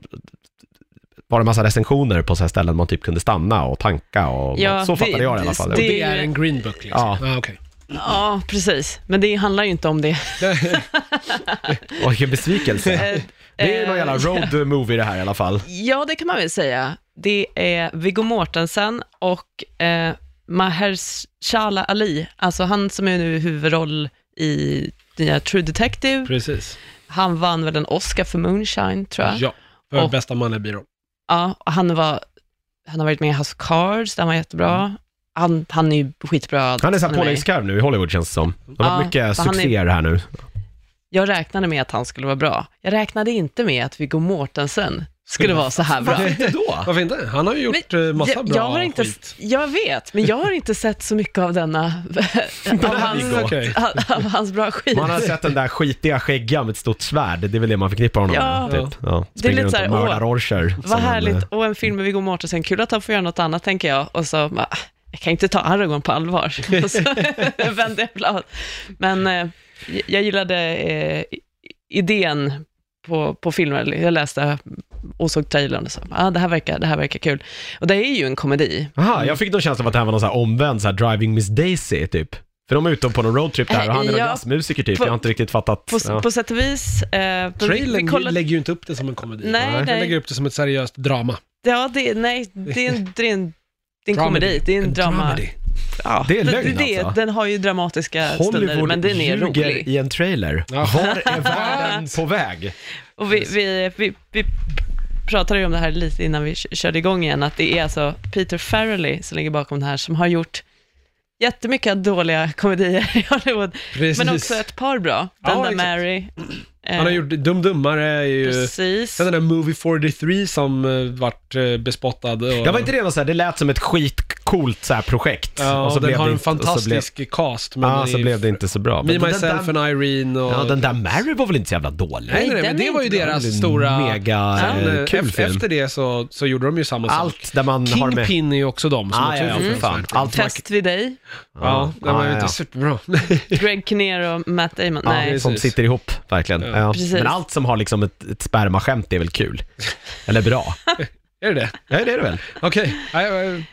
Speaker 1: var det massa recensioner på så här ställen man typ kunde stanna och tanka och
Speaker 2: Ja,
Speaker 1: så
Speaker 2: det-
Speaker 1: fattade jag det i alla
Speaker 2: det-
Speaker 1: fall.
Speaker 3: Och
Speaker 2: det-
Speaker 3: det är en green book liksom?
Speaker 1: Ja.
Speaker 3: Ah, okej.
Speaker 2: Ja, precis. Men det handlar ju inte om det. *laughs*
Speaker 1: Vilken besvikelse.
Speaker 2: Eh,
Speaker 1: Det är någon
Speaker 2: eh,
Speaker 1: jävla road movie det här i alla fall.
Speaker 2: Ja, det kan man väl säga. Det är Viggo Mortensen och eh, Mahershala Ali, alltså han som är nu huvudroll i nya True Detective.
Speaker 3: Precis.
Speaker 2: Han vann väl en Oscar för Moonshine, tror jag.
Speaker 3: Ja, för
Speaker 2: Och-
Speaker 3: bästa manliga biroll.
Speaker 2: Ja, och han, var, han har varit med i House of Cards, där han var jättebra. Han, han är ju skitbra.
Speaker 1: Han är såhär påläggskarv nu i Hollywood känns det som. Det har
Speaker 2: Ja,
Speaker 1: mycket
Speaker 2: han är-
Speaker 1: succéer här nu.
Speaker 2: Jag räknade med att han skulle vara bra. Jag räknade inte med att Viggo Mortensen skulle vara så här bra.
Speaker 1: Varför inte då? *laughs*
Speaker 3: Varför inte? Han har ju gjort
Speaker 2: Men
Speaker 3: eh, massa
Speaker 2: jag,
Speaker 3: bra
Speaker 2: jag har inte,
Speaker 3: skit.
Speaker 2: Jag vet, men jag har inte sett så mycket av denna, *laughs* av hans.
Speaker 3: Okej.
Speaker 2: av hans bra skit.
Speaker 1: Man har sett den där skitiga skäggan med ett stort svärd, det är väl det man förknippar honom
Speaker 2: Ja.
Speaker 1: med. Typ. Ja.
Speaker 2: Det är lite
Speaker 1: runt
Speaker 2: så här,
Speaker 1: och mördar
Speaker 2: åh,
Speaker 1: orcher.
Speaker 2: Vad
Speaker 1: en,
Speaker 2: härligt,
Speaker 1: eh,
Speaker 2: och en film med Viggo Mortensen, kul att han får göra något annat tänker jag. Och så, bara, jag kan inte ta Aragorn på allvar. *laughs* Vände jag blad. Men eh, jag gillade eh, idén på, på filmen. Jag läste och såg trailern och så, ah, det, här verkar, det här verkar kul. Och det är ju en komedi.
Speaker 1: Aha, jag fick någon känsla av att det här var någon så här omvänd så här driving Miss Daisy typ. För de är ute på någon roadtrip där och han är någon
Speaker 2: Ja,
Speaker 1: jazzmusiker typ,
Speaker 2: på-
Speaker 1: jag har inte riktigt fattat.
Speaker 2: På,
Speaker 1: ja.
Speaker 2: på sätt och vis. Eh, vi-
Speaker 3: Trailern
Speaker 2: vi kollar-
Speaker 3: lägger ju inte upp det som en komedi.
Speaker 2: Nej,
Speaker 3: Den
Speaker 2: nej.
Speaker 3: lägger upp det som ett seriöst drama.
Speaker 2: Ja, det, nej, det är en, det är en, det är en
Speaker 3: Dramedy.
Speaker 2: komedi, det är en, drama.
Speaker 3: dramedy.
Speaker 2: Ja,
Speaker 1: Det är lögn,
Speaker 2: det,
Speaker 1: alltså.
Speaker 2: Den har ju dramatiska stunder, men den är rolig.
Speaker 1: i en trailer.
Speaker 3: Ja.
Speaker 1: Var är världen *laughs* på väg?
Speaker 2: Och vi, vi, vi, vi pratade ju om det här lite innan vi körde igång igen, att det är alltså Peter Farrelly som ligger bakom det här, som har gjort jättemycket dåliga komedier i Hollywood,
Speaker 3: Precis.
Speaker 2: men också ett par bra.
Speaker 3: Ja,
Speaker 2: Den där
Speaker 3: exakt.
Speaker 2: Mary. eh,
Speaker 3: Han har gjort Dum Dummare, är ju...
Speaker 2: Precis.
Speaker 3: Sen den där Movie 43 som uh, vart uh, bespottad. Och...
Speaker 1: Jag var inte något så här, det lät som ett skitcoolt så här projekt.
Speaker 3: Ja, och, den
Speaker 1: blev
Speaker 3: har
Speaker 1: det
Speaker 3: en
Speaker 1: inte- så blev-
Speaker 3: fantastisk cast. Men
Speaker 1: Ja, så
Speaker 3: är-
Speaker 1: blev det inte så bra.
Speaker 3: Me, Myself
Speaker 1: där,
Speaker 3: and Irene och...
Speaker 1: ja, den där Mary var väl inte så jävla dålig?
Speaker 3: Nej, nej, nej, men det var ju deras
Speaker 1: en
Speaker 3: stora...
Speaker 1: Mega
Speaker 3: Sen,
Speaker 1: eh,
Speaker 3: eh,
Speaker 1: kul film.
Speaker 3: Efter det så, så gjorde de ju samma sak.
Speaker 1: Allt där man har med...
Speaker 3: Kingpin är ju också de som
Speaker 1: Ah,
Speaker 3: också
Speaker 1: ja, ja, för fan. Allt.
Speaker 2: Fest vid dig,
Speaker 3: Ja, den var ju inte superbra. *laughs*
Speaker 2: Greg Kinnear och Matt Damon.
Speaker 1: Ja,
Speaker 2: Nej,
Speaker 1: som sitter ihop, verkligen. Men allt som har liksom ett, ett spermaskämt är väl kul? Eller bra? *laughs*
Speaker 3: är det det?
Speaker 1: Ja, det är det väl?
Speaker 3: Okej. Nej, Jag, jag,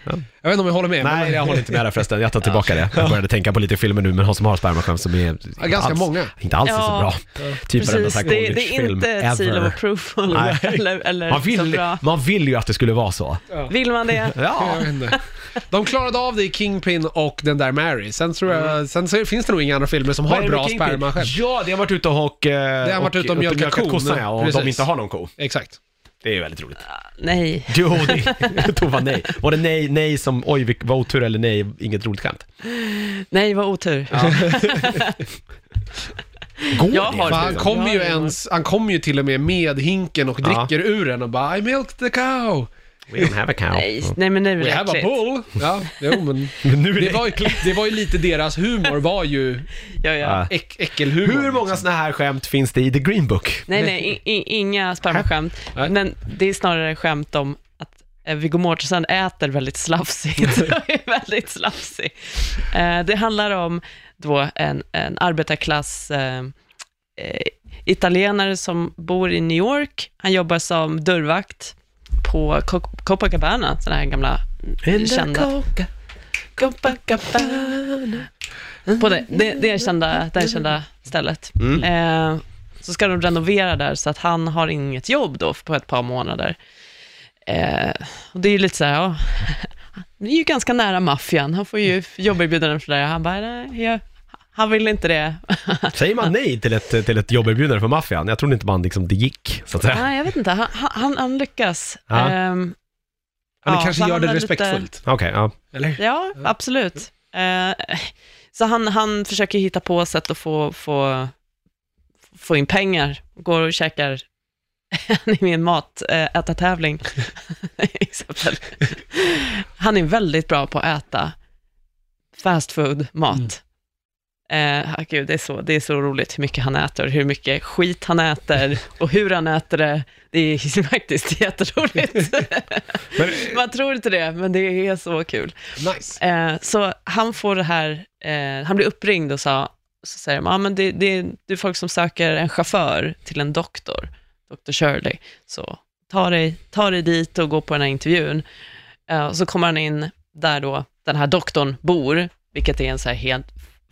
Speaker 3: jag vet inte om jag håller med.
Speaker 1: Nej,
Speaker 3: men,
Speaker 1: jag håller inte med där förresten. Jag tar tillbaka det. Jag började tänka på lite filmer nu, men som har spermaskämt som är...
Speaker 3: Ja, ganska
Speaker 1: alls,
Speaker 3: många.
Speaker 1: Inte alls är så
Speaker 2: Ja.
Speaker 1: bra. Typ varenda
Speaker 2: precis.
Speaker 1: så här
Speaker 2: Det, det är
Speaker 1: collegefilm
Speaker 2: inte ett seal
Speaker 1: ever.
Speaker 2: of approval.
Speaker 1: Nej.
Speaker 2: Eller, eller
Speaker 1: Man
Speaker 2: så
Speaker 1: vill,
Speaker 2: bra.
Speaker 1: man vill ju att det skulle vara så.
Speaker 2: Vill man det?
Speaker 1: Ja.
Speaker 3: Jag vet inte. De klarade av det i Kingpin och den där Mary. Sen, tror jag, sen så finns det nog inga andra filmer som har bra spermaskämt.
Speaker 1: Ja, det har varit ute och...
Speaker 3: Det har varit ute och mjölkat kon.
Speaker 1: kossan, ja, och de inte har någon ko.
Speaker 3: Exakt.
Speaker 1: Det är ju väldigt roligt.
Speaker 2: Nej. *laughs*
Speaker 1: Jo, det *laughs* Tog var nej. Var det nej, nej som oj, vilk- vad otur eller nej, inget roligt skämt?
Speaker 2: Nej, vad otur. *laughs*
Speaker 1: Går
Speaker 2: Jag
Speaker 1: det?
Speaker 2: har-
Speaker 3: För han kommer ju ens, han kommer ju till och med med hinken och dricker ur den och bara I milked the cow.
Speaker 1: We don't have a cow.
Speaker 2: Nej, nej men nu är
Speaker 3: We
Speaker 2: det
Speaker 3: have a
Speaker 2: äckligt.
Speaker 3: bull. Ja, jo men.
Speaker 1: Men nu är
Speaker 3: Det
Speaker 1: det...
Speaker 3: var, ju, det var ju lite deras humor, var ju
Speaker 2: Ja, ja.
Speaker 1: Ja.
Speaker 3: äck, äckelhumor.
Speaker 1: Hur många sådana här skämt finns det i The Green Book?
Speaker 2: Nej, nej, i, i, inga spermaskämt.
Speaker 3: Nej.
Speaker 2: Men det är snarare skämt om att eh, Viggo Mortensen äter väldigt slafsigt. *laughs* *laughs* är väldigt slafsig. Eh, det handlar om då en, en arbetarklass eh, eh, italienare som bor i New York. Han jobbar som dörrvakt på Co- Copacabana, sådana här gamla kända... Copacabana. På det, det, det, kända, det kända stället.
Speaker 1: Mm.
Speaker 2: Eh, så ska de renovera där, så att han har inget jobb då på ett par månader. Eh, och det är ju lite så här, ja, *laughs* det är ju ganska nära maffian. Han får ju jobberbjudanden för det. Han bara, nej, jag, han vill inte det. *laughs*
Speaker 1: Säger man nej till ett, till ett jobberbjudande för maffian? Jag trodde inte man liksom, det gick, så att säga.
Speaker 2: nej, jag vet inte. Han, han, han lyckas.
Speaker 1: Ja.
Speaker 2: Ehm,
Speaker 3: Han
Speaker 2: Ja,
Speaker 3: kanske gör
Speaker 2: han
Speaker 3: det
Speaker 2: är lite-
Speaker 3: respektfullt.
Speaker 1: Okej, ja.
Speaker 3: Eller?
Speaker 2: Ja, absolut. Eh, så han, han försöker hitta på sätt att få, få, få in pengar. Går och käkar han är med i en matätartävling. *laughs* Exempel. Han är väldigt bra på att äta fast food, mat. Eh, ah, gud, det, är så, det är så roligt hur mycket han äter, hur mycket skit han äter *laughs* och hur han äter det. Det är *laughs* faktiskt jätteroligt. *laughs*
Speaker 1: Men,
Speaker 2: Man tror inte det, men det är så kul.
Speaker 3: Nice.
Speaker 2: Eh, så han får det här, eh, han blir uppringd och sa, så säger de, ah, men det, det, det är folk som söker en chaufför till en doktor, Dr. Shirley. Så ta dig, ta dig dit och gå på den här intervjun. Eh, och så kommer han in där då den här doktorn bor, vilket är en så här helt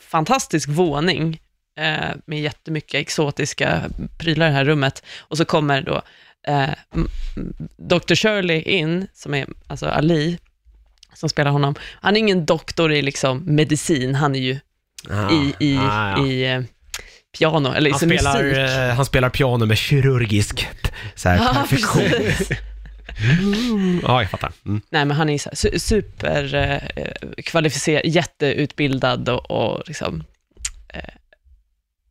Speaker 2: fantastisk våning eh, med jättemycket exotiska prylar i det här rummet. Och så kommer då eh, Dr. Shirley in, som är alltså Ali, som spelar honom. Han är ingen doktor i liksom medicin, han är ju
Speaker 1: ah,
Speaker 2: i, i,
Speaker 1: ah, ja.
Speaker 2: i eh, piano, eller
Speaker 1: han, spelar,
Speaker 2: musik.
Speaker 1: eh, han spelar piano med kirurgisk så här,
Speaker 2: Ja,
Speaker 1: perfektion. Ja, jag fattar. Mm.
Speaker 2: Nej, men han är så här, su- super eh, kvalificerad, jätteutbildad och, och liksom, eh,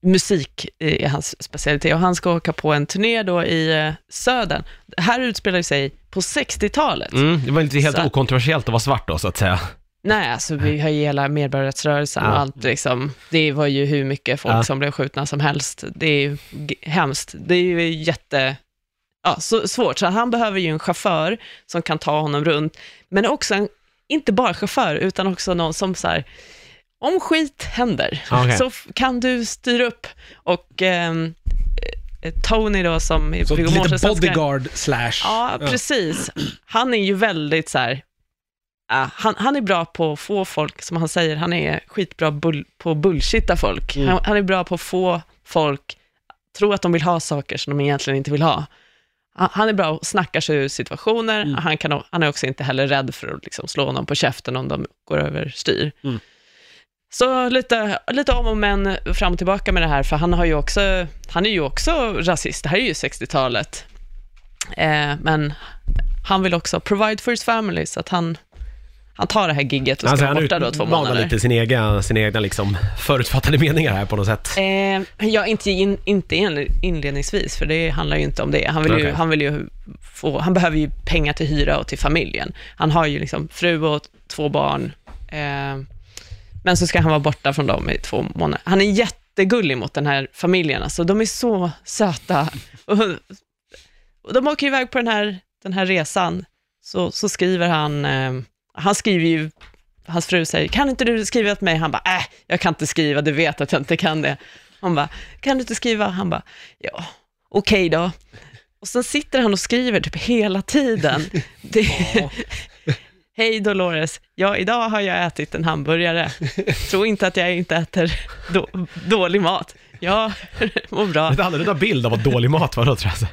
Speaker 2: musik är hans specialitet. Och han ska åka på en turné då i eh, södern. Det här utspelar ju sig på 60-talet.
Speaker 1: Mm, det var inte helt
Speaker 2: Så-
Speaker 1: okontroversiellt att vara svart då, så att säga.
Speaker 2: Nej, alltså vi har ju hela medborgarrättsrörelsen och
Speaker 1: Ja.
Speaker 2: allt liksom. Det var ju hur mycket folk
Speaker 1: Ja.
Speaker 2: som blev skjutna som helst. Det är ju hemskt. Det är ju jätte, ja, så svårt. Så han behöver ju en chaufför som kan ta honom runt, men också en, inte bara chaufför, utan också någon som så här, om skit händer,
Speaker 1: Okej.
Speaker 2: så kan du styra upp. Och ehm, eh, Tony då, som
Speaker 3: Så
Speaker 2: Viggo
Speaker 3: lite bodyguard slash...
Speaker 2: Ja, precis. Han är ju väldigt så här, ja, han, han är bra på att få folk, som han säger, han är skitbra bull, på att bullshitta folk.
Speaker 3: Mm.
Speaker 2: Han, han är bra på att få folk tro att de vill ha saker som de egentligen inte vill ha. Han, är bra att snacka sig ur situationer,
Speaker 3: Mm.
Speaker 2: han, kan, han är också inte heller rädd för att liksom slå någon på käften om de går över styr.
Speaker 3: Mm.
Speaker 2: Så lite, lite om och men fram och tillbaka med det här, för han, har ju också, han är ju också rasist, det här är ju 60-talet. Eh, men han vill också provide for his family, så att han, han tar det här gigget och ska
Speaker 1: Alltså,
Speaker 2: vara
Speaker 1: han
Speaker 2: borta då två månader.
Speaker 1: lite sin egen, sina egna liksom, förutfattade meningar här på något sätt.
Speaker 2: Eh, ja, inte, in, inte in- inledningsvis, för det handlar ju inte om det. Han, vill ju,
Speaker 1: Okej.
Speaker 2: han, vill ju få, han behöver ju pengar till hyra och till familjen. Han har ju liksom fru och två barn, eh, men så ska han vara borta från dem i två månader. Han är jättegullig mot den här familjen, alltså, de är så söta. Och, och de åker iväg på den här, den här resan, så, så skriver han, eh, han skriver ju hans fru säger, kan inte du skriva till mig? Han bara, äh, jag kan inte skriva, du vet att jag inte kan det. Han bara, kan du inte skriva? Han bara, ja, okej då. Och sen sitter han och skriver typ hela tiden. *laughs* Det, *laughs* Hej Dolores, ja idag har jag ätit en hamburgare. Tro inte att jag inte äter då, dålig mat. Jag *laughs* mår bra.
Speaker 1: Lite annorlunda bild av vad dålig mat var då tror jag.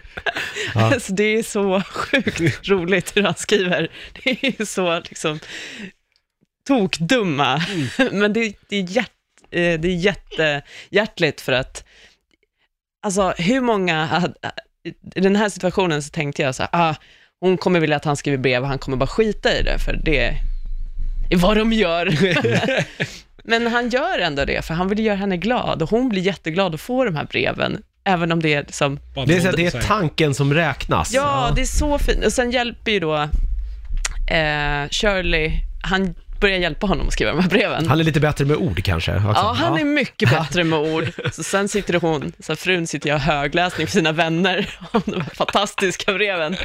Speaker 1: Ja. *laughs*
Speaker 2: Alltså, det är så sjukt *laughs* roligt hur han skriver. Det är så liksom tokdumma. Men det, det, är hjärt, eh, det är jättehjärtligt för att, alltså hur många, hade- i den här situationen så tänkte jag så här, ah, hon kommer vilja att han skriver brev och han kommer bara skita i det, för det är vad de gör. Men han gör ändå det, för han vill göra henne glad och hon blir jätteglad att få de här breven, även om det är liksom
Speaker 3: Bara
Speaker 1: Det är, så, det är tanken som räknas.
Speaker 2: Ja, det är så fint. Och sen hjälper ju då eh, Shirley, han börjar hjälpa honom att skriva de här breven.
Speaker 1: Han är lite bättre med ord kanske. Också.
Speaker 2: Ja, han är mycket bättre med ord. Så sen sitter hon, så här, frun sitter och har högläsning för sina vänner *laughs* om de här fantastiska breven.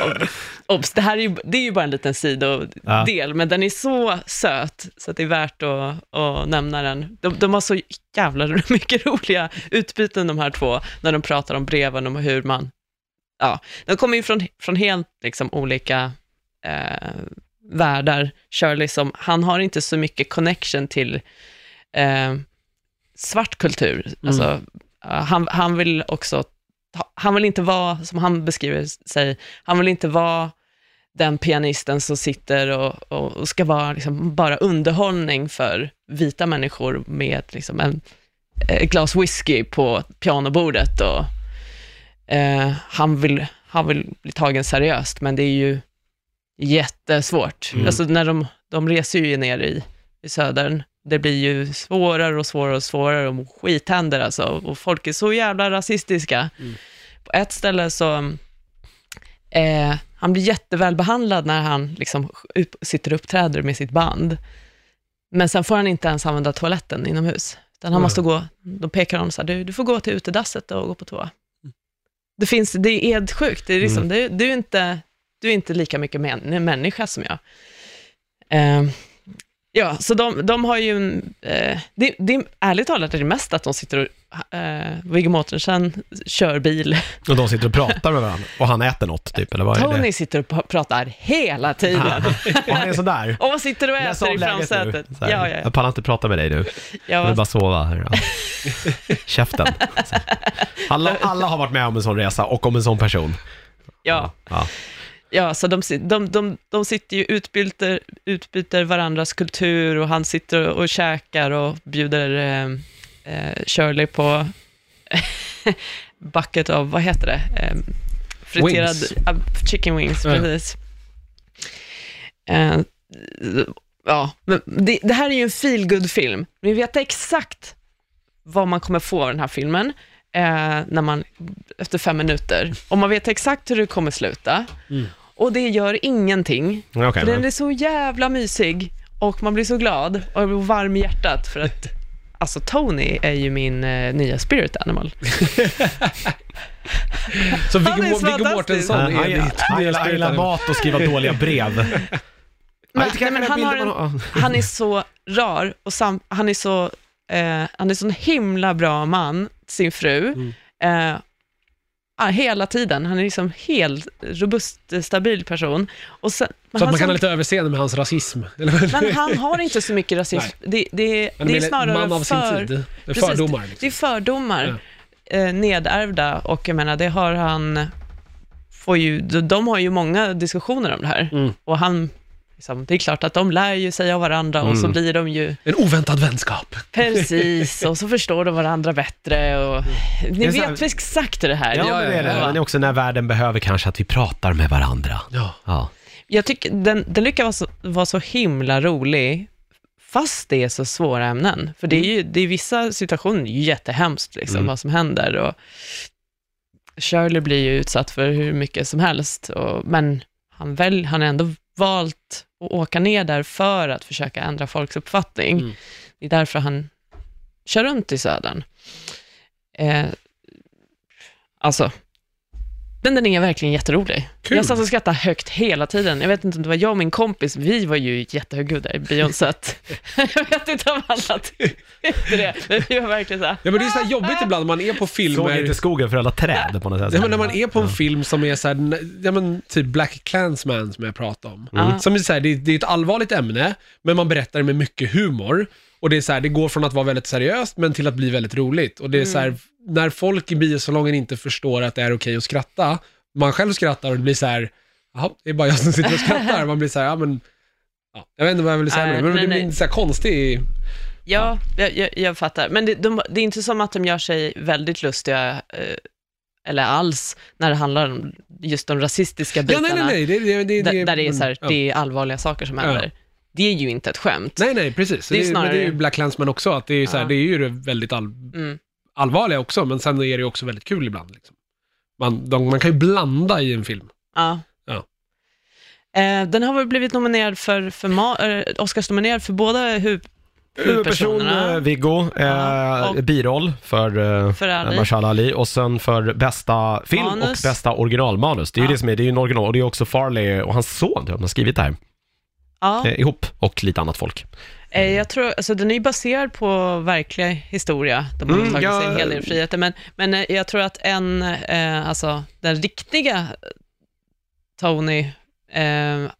Speaker 2: Och, Obs, det här är ju, det är ju bara en liten sidodel, men den är så söt, så att det är värt att, att nämna den. De, de har så jävla *laughs* mycket roliga utbyten de här två, när de pratar om breven och hur man, ja, de kommer ju från, från helt liksom, olika eh, världar. Shirley, som, han har inte så mycket connection till eh, svart kultur. Alltså, eh, han, han vill också, han vill inte vara, som han beskriver sig, han vill inte vara den pianisten som sitter och, och, och ska vara liksom bara underhållning för vita människor med liksom en, ett glas whisky på pianobordet. Och, eh, han, vill, han vill bli tagen seriöst, men det är ju jättesvårt.
Speaker 1: Mm.
Speaker 2: Alltså när de, de reser ju ner i, i södern, det blir ju svårare och svårare och svårare och skit händer alltså. Och folk är så jävla rasistiska.
Speaker 3: Mm.
Speaker 2: På ett ställe så, eh, han blir jätteväl behandlad när han liksom upp, sitter och uppträder med sitt band. Men sen får han inte ens använda toaletten inomhus. Utan han
Speaker 3: Mm.
Speaker 2: måste gå, då pekar de så här, du, du får gå till utedasset och gå på toa. Det finns, det är edsjukt, det är liksom, du, du, är inte, du är inte lika mycket män, människa som jag. Eh, ja, så de, de har ju, eh, det, det är ärligt talat är det mest att de sitter och, eh, Viggo Mortensen kör bil,
Speaker 1: Och de sitter och pratar med varandra. Och han äter något, typ, eller vad är
Speaker 2: Tony
Speaker 1: det?
Speaker 2: sitter och pratar hela tiden.
Speaker 1: Och han är sådär. *laughs*
Speaker 2: Och vad sitter och äter i framsätet?
Speaker 1: Här,
Speaker 2: Ja, ja,
Speaker 1: Jag pallar inte prata med dig nu.
Speaker 2: ja.
Speaker 1: Jag vill bara sova här. Ja. *laughs* Käften. Alla, alla har varit med om en sån resa och om en sån person.
Speaker 2: ja.
Speaker 1: Ja.
Speaker 2: Ja, så de, de, de, de sitter ju utbyter, utbyter varandras kultur och han sitter och, och käkar och bjuder eh, eh, Shirley på *laughs* bucket av, vad heter det? Eh, friterad
Speaker 3: Wings.
Speaker 2: ah, chicken wings,
Speaker 3: Ja.
Speaker 2: precis. Eh, ja, men det, det här är ju en feel film Vi vet exakt vad man kommer få av den här filmen eh, när man, efter fem minuter. Och man vet exakt hur det kommer sluta.
Speaker 3: Mm.
Speaker 2: Och det gör ingenting.
Speaker 1: Okej,
Speaker 2: för den är så jävla mysig och man blir så glad och blir varm i hjärtat för att Alltså Tony är ju min eh, nya spirit animal.
Speaker 3: Så Viggo,
Speaker 2: Han är
Speaker 3: ditt nya
Speaker 1: gillar- han gillar
Speaker 3: spirit
Speaker 1: mat och skriva dåliga brev. *laughs*
Speaker 2: Men, nej, men han, en, *laughs* han är så rar och sam, han är så, eh, han är så en himla bra man, till sin fru.
Speaker 3: Mm.
Speaker 2: Eh, hela tiden. Han är liksom helt robust, eh, stabil person. Och sen,
Speaker 3: Så att man kan ha lite överseende med hans rasism.
Speaker 2: Men han har inte så mycket rasism. Det, det, det är snarare
Speaker 3: man av
Speaker 2: för...
Speaker 3: sin tid. Det är
Speaker 2: Precis.
Speaker 3: fördomar.
Speaker 2: Det är
Speaker 3: Liksom.
Speaker 2: fördomar, eh, nedärvda och jag menar, det har han... Får ju, de, de har ju många diskussioner om det här
Speaker 3: Mm.
Speaker 2: och han... Liksom, det är klart att de lär ju sig av varandra och så
Speaker 1: Mm.
Speaker 2: blir de ju
Speaker 3: En oväntad vänskap.
Speaker 2: precis och så förstår de varandra bättre och ni
Speaker 1: Det är så här-
Speaker 2: vet exakt det här
Speaker 1: Ja, det är det. Men det är också när världen behöver kanske att vi pratar med varandra.
Speaker 3: Ja.
Speaker 1: Ja.
Speaker 2: Jag tycker den, den lyckas vara så, vara så himla rolig, fast det är så svåra ämnen. För det är ju, det är vissa situationer det är ju jättehemskt, liksom,
Speaker 1: Mm.
Speaker 2: vad som händer. Och Shirley blir ju utsatt för hur mycket som helst, och, men han, väl, han har ändå valt att åka ner där för att försöka ändra folks uppfattning.
Speaker 3: Mm.
Speaker 2: Det är därför han kör runt i södern. Eh, alltså, den, den är verkligen jätterolig.
Speaker 3: Kul.
Speaker 2: Jag satt och skrattade högt hela tiden. Jag vet inte om det var jag och min kompis, vi var ju jättehögljudda i bion, så att *laughs* jag vet inte om alla tyckte det. Men vi var verkligen så här,
Speaker 3: Ja men det är så här jobbigt ibland när man är på
Speaker 1: Såg
Speaker 3: filmer.
Speaker 1: inte skogen för alla träd på något sätt.
Speaker 3: Ja, men när man är på en film som är så här, ja men typ Black Clansman som jag pratade om.
Speaker 2: Mm.
Speaker 3: Som är så här, det, det är ett allvarligt ämne, men man berättar det med mycket humor. Och det är så här, det går från att vara väldigt seriöst, men till att bli väldigt roligt. Och det är så här, när folk i biosalongen inte förstår att det är okej att skratta, man själv skrattar och det blir så här, jaha, det är bara jag som sitter och skrattar. Man blir så här, ja men, ja, jag vet inte vad jag vill säga med det, men
Speaker 2: Nej,
Speaker 3: det blir
Speaker 2: nej.
Speaker 3: så här konstig...
Speaker 2: ja, jag, jag, jag fattar. Men det, de, det är inte som att de gör sig väldigt lustiga, eh, eller alls, när det handlar om just de rasistiska
Speaker 3: Ja,
Speaker 2: bitarna.
Speaker 3: nej, nej, nej. Det, det,
Speaker 2: Där, där det är så här,
Speaker 3: ja.
Speaker 2: det är allvarliga saker som
Speaker 3: Ja.
Speaker 2: Det är ju inte ett skämt.
Speaker 3: Nej, nej, precis.
Speaker 2: Det är snarare-
Speaker 3: Men det är ju Black Clansman också, att det är, så här,
Speaker 2: Ja.
Speaker 3: det är ju det väldigt all,
Speaker 2: Mm.
Speaker 3: allvarliga också, men sen är det ju också väldigt kul ibland. Liksom. Man, de, man kan ju blanda i en film.
Speaker 2: Ja.
Speaker 3: Ja.
Speaker 2: Eh, den har väl blivit nominerad för, för ma- eh, Oscars-nominerad för båda hu-
Speaker 1: Huvudperson
Speaker 2: huvudpersonerna.
Speaker 1: eh, Viggo, eh,
Speaker 2: Ja,
Speaker 1: biroll för, eh,
Speaker 2: För Ali.
Speaker 1: Marshall Ali och sen för bästa film
Speaker 2: Manus.
Speaker 1: och bästa originalmanus. Det är ju
Speaker 2: Ja.
Speaker 1: det som är, det är ju en original och det är också Farley och hans son tror jag, som har skrivit det här
Speaker 2: Ja,
Speaker 1: eh, ihop och lite annat folk.
Speaker 2: eh, jag tror, alltså den är ju baserad på verklig historia. De har
Speaker 1: Mm,
Speaker 2: tagit sig
Speaker 1: ja.
Speaker 2: en hel del friheter, men, men eh, jag tror att en, eh, alltså den riktiga Tony eh,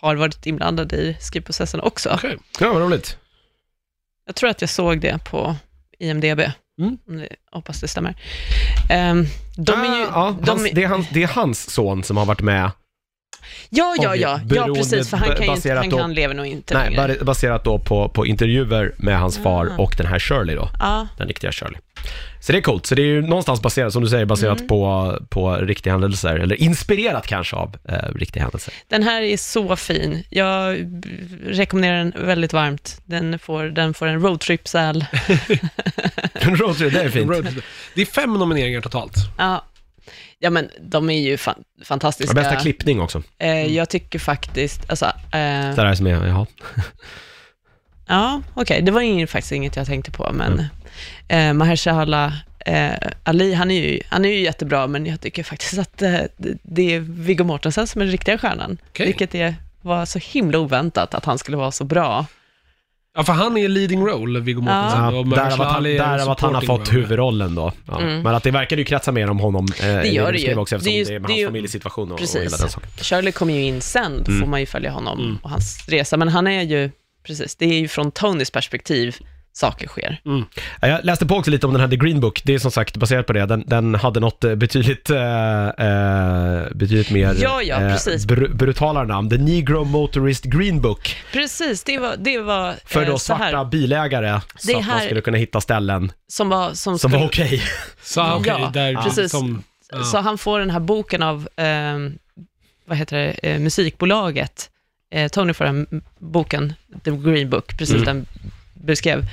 Speaker 2: har varit inblandad i skrivprocessen också.
Speaker 3: Okej.
Speaker 1: Ja, vad roligt.
Speaker 2: Jag tror att jag såg det på IMDB.
Speaker 3: Mm.
Speaker 2: Det, hoppas det stämmer. Ehm, de är ju...
Speaker 1: ah, ja,
Speaker 2: de,
Speaker 1: hans, det, är hans, det är hans son som har varit med,
Speaker 2: ja, ja, ja, ja, precis, för han, kan ju inte,
Speaker 1: baserat
Speaker 2: han,
Speaker 1: då-
Speaker 2: han lever nog inte
Speaker 1: nej,
Speaker 2: längre.
Speaker 1: ba- baserat då på, på intervjuer med hans far
Speaker 2: Ah.
Speaker 1: och den här Shirley då,
Speaker 2: Ja,
Speaker 1: den riktiga Shirley. Så det är coolt, så det är ju någonstans baserat, som du säger, baserat
Speaker 2: Mm.
Speaker 1: på, på riktiga händelser, eller inspirerat kanske av eh, riktiga händelser.
Speaker 2: den här är så fin. Jag rekommenderar den väldigt varmt. Den får, den får en roadtrip-säl. *laughs*
Speaker 1: Roadtrip, det är fint.
Speaker 3: Det är fem nomineringar totalt.
Speaker 2: Ja. Ja, men de är ju fan, fantastiska.
Speaker 1: Och bästa klippning också.
Speaker 2: Eh, jag tycker faktiskt, alltså, eh,
Speaker 1: där som är, jaha. *laughs*
Speaker 2: Ja, okej. Det var ing, faktiskt inget jag tänkte på, men eh, Mahershala eh, Ali, han är, ju, han är ju jättebra, men jag tycker faktiskt att eh, det- är Viggo Mortensen som är den riktiga stjärnan.
Speaker 3: Okej.
Speaker 2: Vilket är, var så himla oväntat att han skulle vara så bra.
Speaker 3: Ja, för han är leading role, Viggo Mortensen.
Speaker 1: Ja,
Speaker 3: och
Speaker 1: därav att han,
Speaker 3: Ali är en
Speaker 1: därav att han har
Speaker 3: supporting
Speaker 1: fått
Speaker 3: role.
Speaker 1: huvudrollen då. Ja.
Speaker 2: Mm.
Speaker 1: Men att det verkar ju kretsa mer om honom. Eh, det
Speaker 2: gör det ju.
Speaker 1: Också, eftersom
Speaker 2: Det är ju-
Speaker 1: det är med
Speaker 2: det är
Speaker 1: hans
Speaker 2: ju-
Speaker 1: familjesituation och, och
Speaker 2: Precis.
Speaker 1: hela den saken.
Speaker 2: Shirley kommer ju in sen, då
Speaker 1: Mm.
Speaker 2: får man ju följa honom och hans resa. Men han är ju, precis, det är ju från Tonys perspektiv saker sker.
Speaker 1: Ja, Jag läste på också lite om den här The Green Book, det är som sagt baserat på det, den, den hade något eh, betydligt, eh, eh, betydligt mer
Speaker 2: Ja, ja,
Speaker 1: eh,
Speaker 2: precis.
Speaker 1: br- brutalare namn. The Negro Motorist Green Book,
Speaker 2: Precis, det var, det var
Speaker 1: för
Speaker 2: eh,
Speaker 1: då
Speaker 2: så
Speaker 1: svarta
Speaker 2: här,
Speaker 1: bilägare, så
Speaker 2: Det
Speaker 1: att man skulle kunna hitta ställen
Speaker 2: som var, som
Speaker 1: som
Speaker 2: skulle,
Speaker 1: var okej. *laughs*
Speaker 3: Så okej,
Speaker 2: Ja,
Speaker 3: där
Speaker 2: precis.
Speaker 3: som... Ja.
Speaker 2: Så han får den här boken av, eh, vad heter det, eh, musikbolaget. Eh, Tony får den boken, The Green Book, precis
Speaker 1: Mm.
Speaker 2: den beskrev.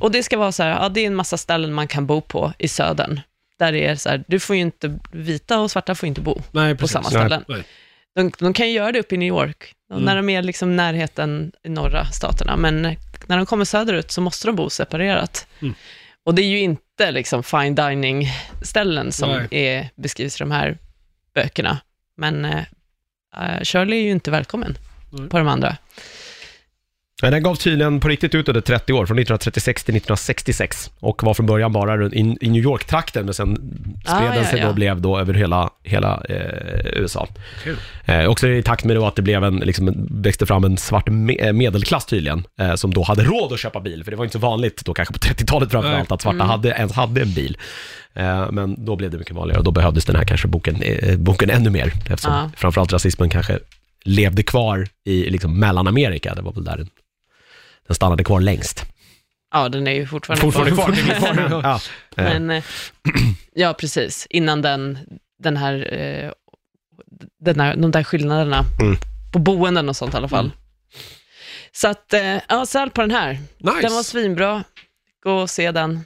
Speaker 2: Och det ska vara så här, ja det är en massa ställen man kan bo på i södern. Där det är så här, du får ju inte, vita och svarta får inte bo
Speaker 3: Nej,
Speaker 2: på samma
Speaker 1: Nej.
Speaker 2: ställen.
Speaker 3: Nej.
Speaker 2: De, de kan ju göra det uppe i New York,
Speaker 3: Mm.
Speaker 2: när de är liksom närheten i norra staterna, men när de kommer söderut så måste de bo separerat.
Speaker 3: Mm.
Speaker 2: Och det är ju inte liksom fine dining-ställen som
Speaker 3: Nej.
Speaker 2: är, beskrivs i de här böckerna, men eh, Shirley är ju inte välkommen
Speaker 3: Nej.
Speaker 2: på de andra.
Speaker 1: Men den gav tydligen på riktigt ut under 30 år, från 1936 till 1966 och var från början bara i, i New York-trakten, men sen spred
Speaker 2: Ah,
Speaker 1: den
Speaker 2: ja,
Speaker 1: sig
Speaker 2: ja.
Speaker 1: då och blev då över hela, hela eh, USA. Eh, också i takt med då att det blev en, liksom, växte fram en svart me eh, medelklass tydligen, eh, som då hade råd att köpa bil, för det var inte så vanligt då kanske på 30-talet framförallt
Speaker 3: Nej.
Speaker 1: att svarta
Speaker 2: Mm.
Speaker 1: hade, ens hade en bil. Eh, men då blev det mycket vanligare och då behövdes den här kanske boken, eh, boken ännu mer, eftersom
Speaker 2: Ja.
Speaker 1: framförallt rasismen kanske levde kvar i liksom, Mellanamerika, det var väl där den, den stannade kvar längst.
Speaker 2: Ja, den är ju fortfarande,
Speaker 1: Fortfarande kvar, *laughs* kvar nu. Ja.
Speaker 2: Men, eh, ja, precis. Innan den, den här, eh, den här, de där skillnaderna
Speaker 1: Mm.
Speaker 2: på boenden och sånt i alla fall.
Speaker 3: Mm.
Speaker 2: Så att, eh, ja, säl på den här.
Speaker 3: Nice.
Speaker 2: Den var svinbra. Gå och se den.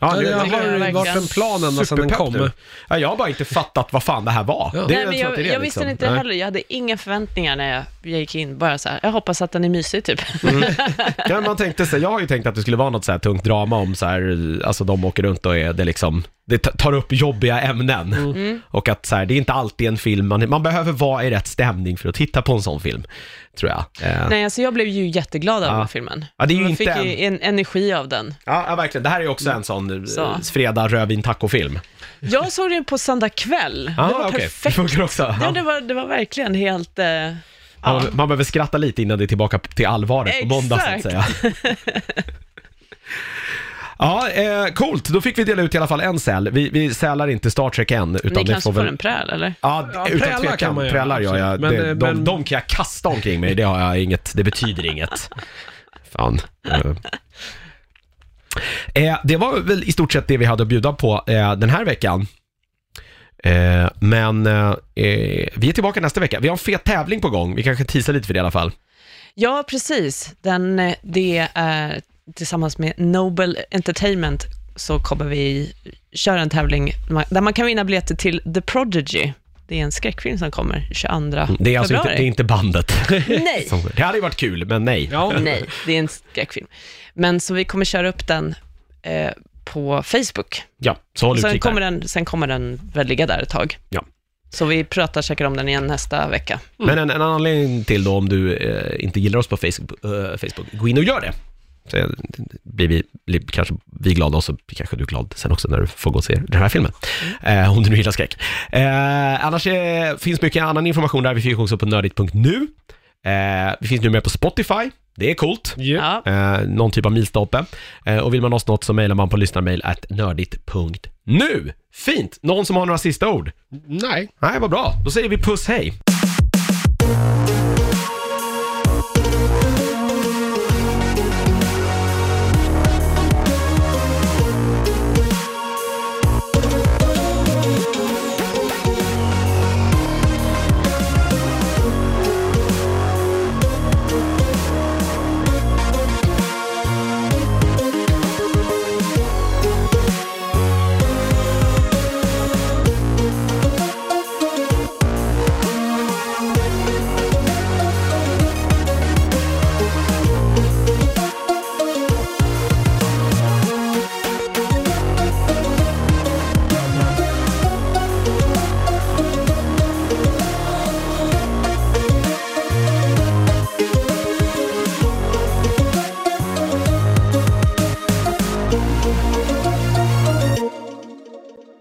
Speaker 1: Ja,
Speaker 3: Ja,
Speaker 1: det,
Speaker 3: det
Speaker 2: jag
Speaker 3: har
Speaker 2: verkligen.
Speaker 3: varit en plan ända sedan den kom.
Speaker 1: nu. Ja, jag har bara inte fattat vad fan det här var.
Speaker 3: Ja.
Speaker 1: Det,
Speaker 2: Nej, men
Speaker 1: att
Speaker 2: jag,
Speaker 1: det
Speaker 2: jag
Speaker 1: det,
Speaker 2: visste
Speaker 1: liksom.
Speaker 2: inte
Speaker 1: Nej.
Speaker 2: heller. Jag hade inga förväntningar när jag, jag gick in. Bara så här, jag hoppas att den är mysig typ. *laughs*
Speaker 1: Ja, man tänkte så, jag har ju tänkt att det skulle vara något så här tungt drama om så här, alltså de åker runt och är det liksom, det ta- tar upp jobbiga ämnen.
Speaker 2: Mm.
Speaker 1: Och att så här, det är inte alltid en film, man, man behöver vara i rätt stämning för att titta på en sån film, tror jag. Eh,
Speaker 2: Nej, alltså jag blev ju jätteglad av
Speaker 1: Ja.
Speaker 2: den här filmen.
Speaker 1: Ja, det är ju
Speaker 2: jag
Speaker 1: inte
Speaker 2: fick
Speaker 1: en-
Speaker 2: ju en energi av den.
Speaker 1: ja, ja, verkligen. Det här är ju också en sån eh,
Speaker 2: Så.
Speaker 1: fredag rödvin taco-film.
Speaker 2: Jag såg den på söndag kväll.
Speaker 1: Ja,
Speaker 2: det var
Speaker 1: okej.
Speaker 2: perfekt.
Speaker 1: Det också.
Speaker 2: Ja, det, var, det var verkligen helt... Eh.
Speaker 1: Man, man behöver skratta lite innan det är tillbaka till allvaret på måndag så att säga. *laughs* Ja, eh, coolt. Då fick vi dela ut i alla fall en säl. Vi, vi sälar inte Star Trek än. Utan
Speaker 2: Ni
Speaker 1: det
Speaker 2: kanske
Speaker 1: får väl...
Speaker 2: en präl, eller?
Speaker 1: Ja,
Speaker 3: Ja,
Speaker 1: utan
Speaker 3: prälar
Speaker 1: tvekan.
Speaker 3: kan man göra,
Speaker 1: Prälar gör jag.
Speaker 3: absolut. Men,
Speaker 1: det,
Speaker 3: eh,
Speaker 1: de,
Speaker 3: men-
Speaker 1: de kan jag kasta omkring mig, det har jag inget, det betyder inget. Fan. Eh. Eh, det var väl i stort sett det vi hade att bjuda på eh, den här veckan. Eh, men eh, eh, vi är tillbaka nästa vecka. Vi har en fet tävling på gång. Vi kanske teasar lite för det i alla fall.
Speaker 2: Ja, precis. Den, eh, det är tillsammans med Nobel Entertainment så kommer vi köra en tävling där man kan vinna biljetter till The Prodigy. Det är en skräckfilm som kommer 22
Speaker 1: Det är alltså inte, det är inte bandet. *laughs*
Speaker 2: Nej,
Speaker 1: Det hade ju varit kul, men nej.
Speaker 3: Ja. *laughs*
Speaker 2: nej, det är en skräckfilm. Men så vi kommer köra upp den eh, på Facebook.
Speaker 1: Ja, så håll
Speaker 2: Sen
Speaker 1: utkik
Speaker 2: kommer,
Speaker 1: där.
Speaker 2: den, sen kommer den väl ligga där ett tag.
Speaker 1: Ja.
Speaker 2: Så vi pratar säkert om den igen nästa vecka.
Speaker 1: Men en, en anledning till då om du eh, inte gillar oss på Facebook, eh, Facebook, gå in och gör det. Så blir vi, blir kanske vi glada och så blir kanske du glad sen också när du får gå och se den här filmen. Eh, om du nu gillar skräck. Eh, annars eh, finns mycket annan information där. Vi finns också på nördigt.nu. Eh, vi finns nu med på Spotify. Det är coolt. Eh, någon typ av milstolpe. Eh, och vill man oss något så mejlar man på lyssnarmail at nördigt.nu. Fint! Någon som har några sista ord?
Speaker 3: Nej.
Speaker 1: Nej, vad bra. Då säger vi puss hej.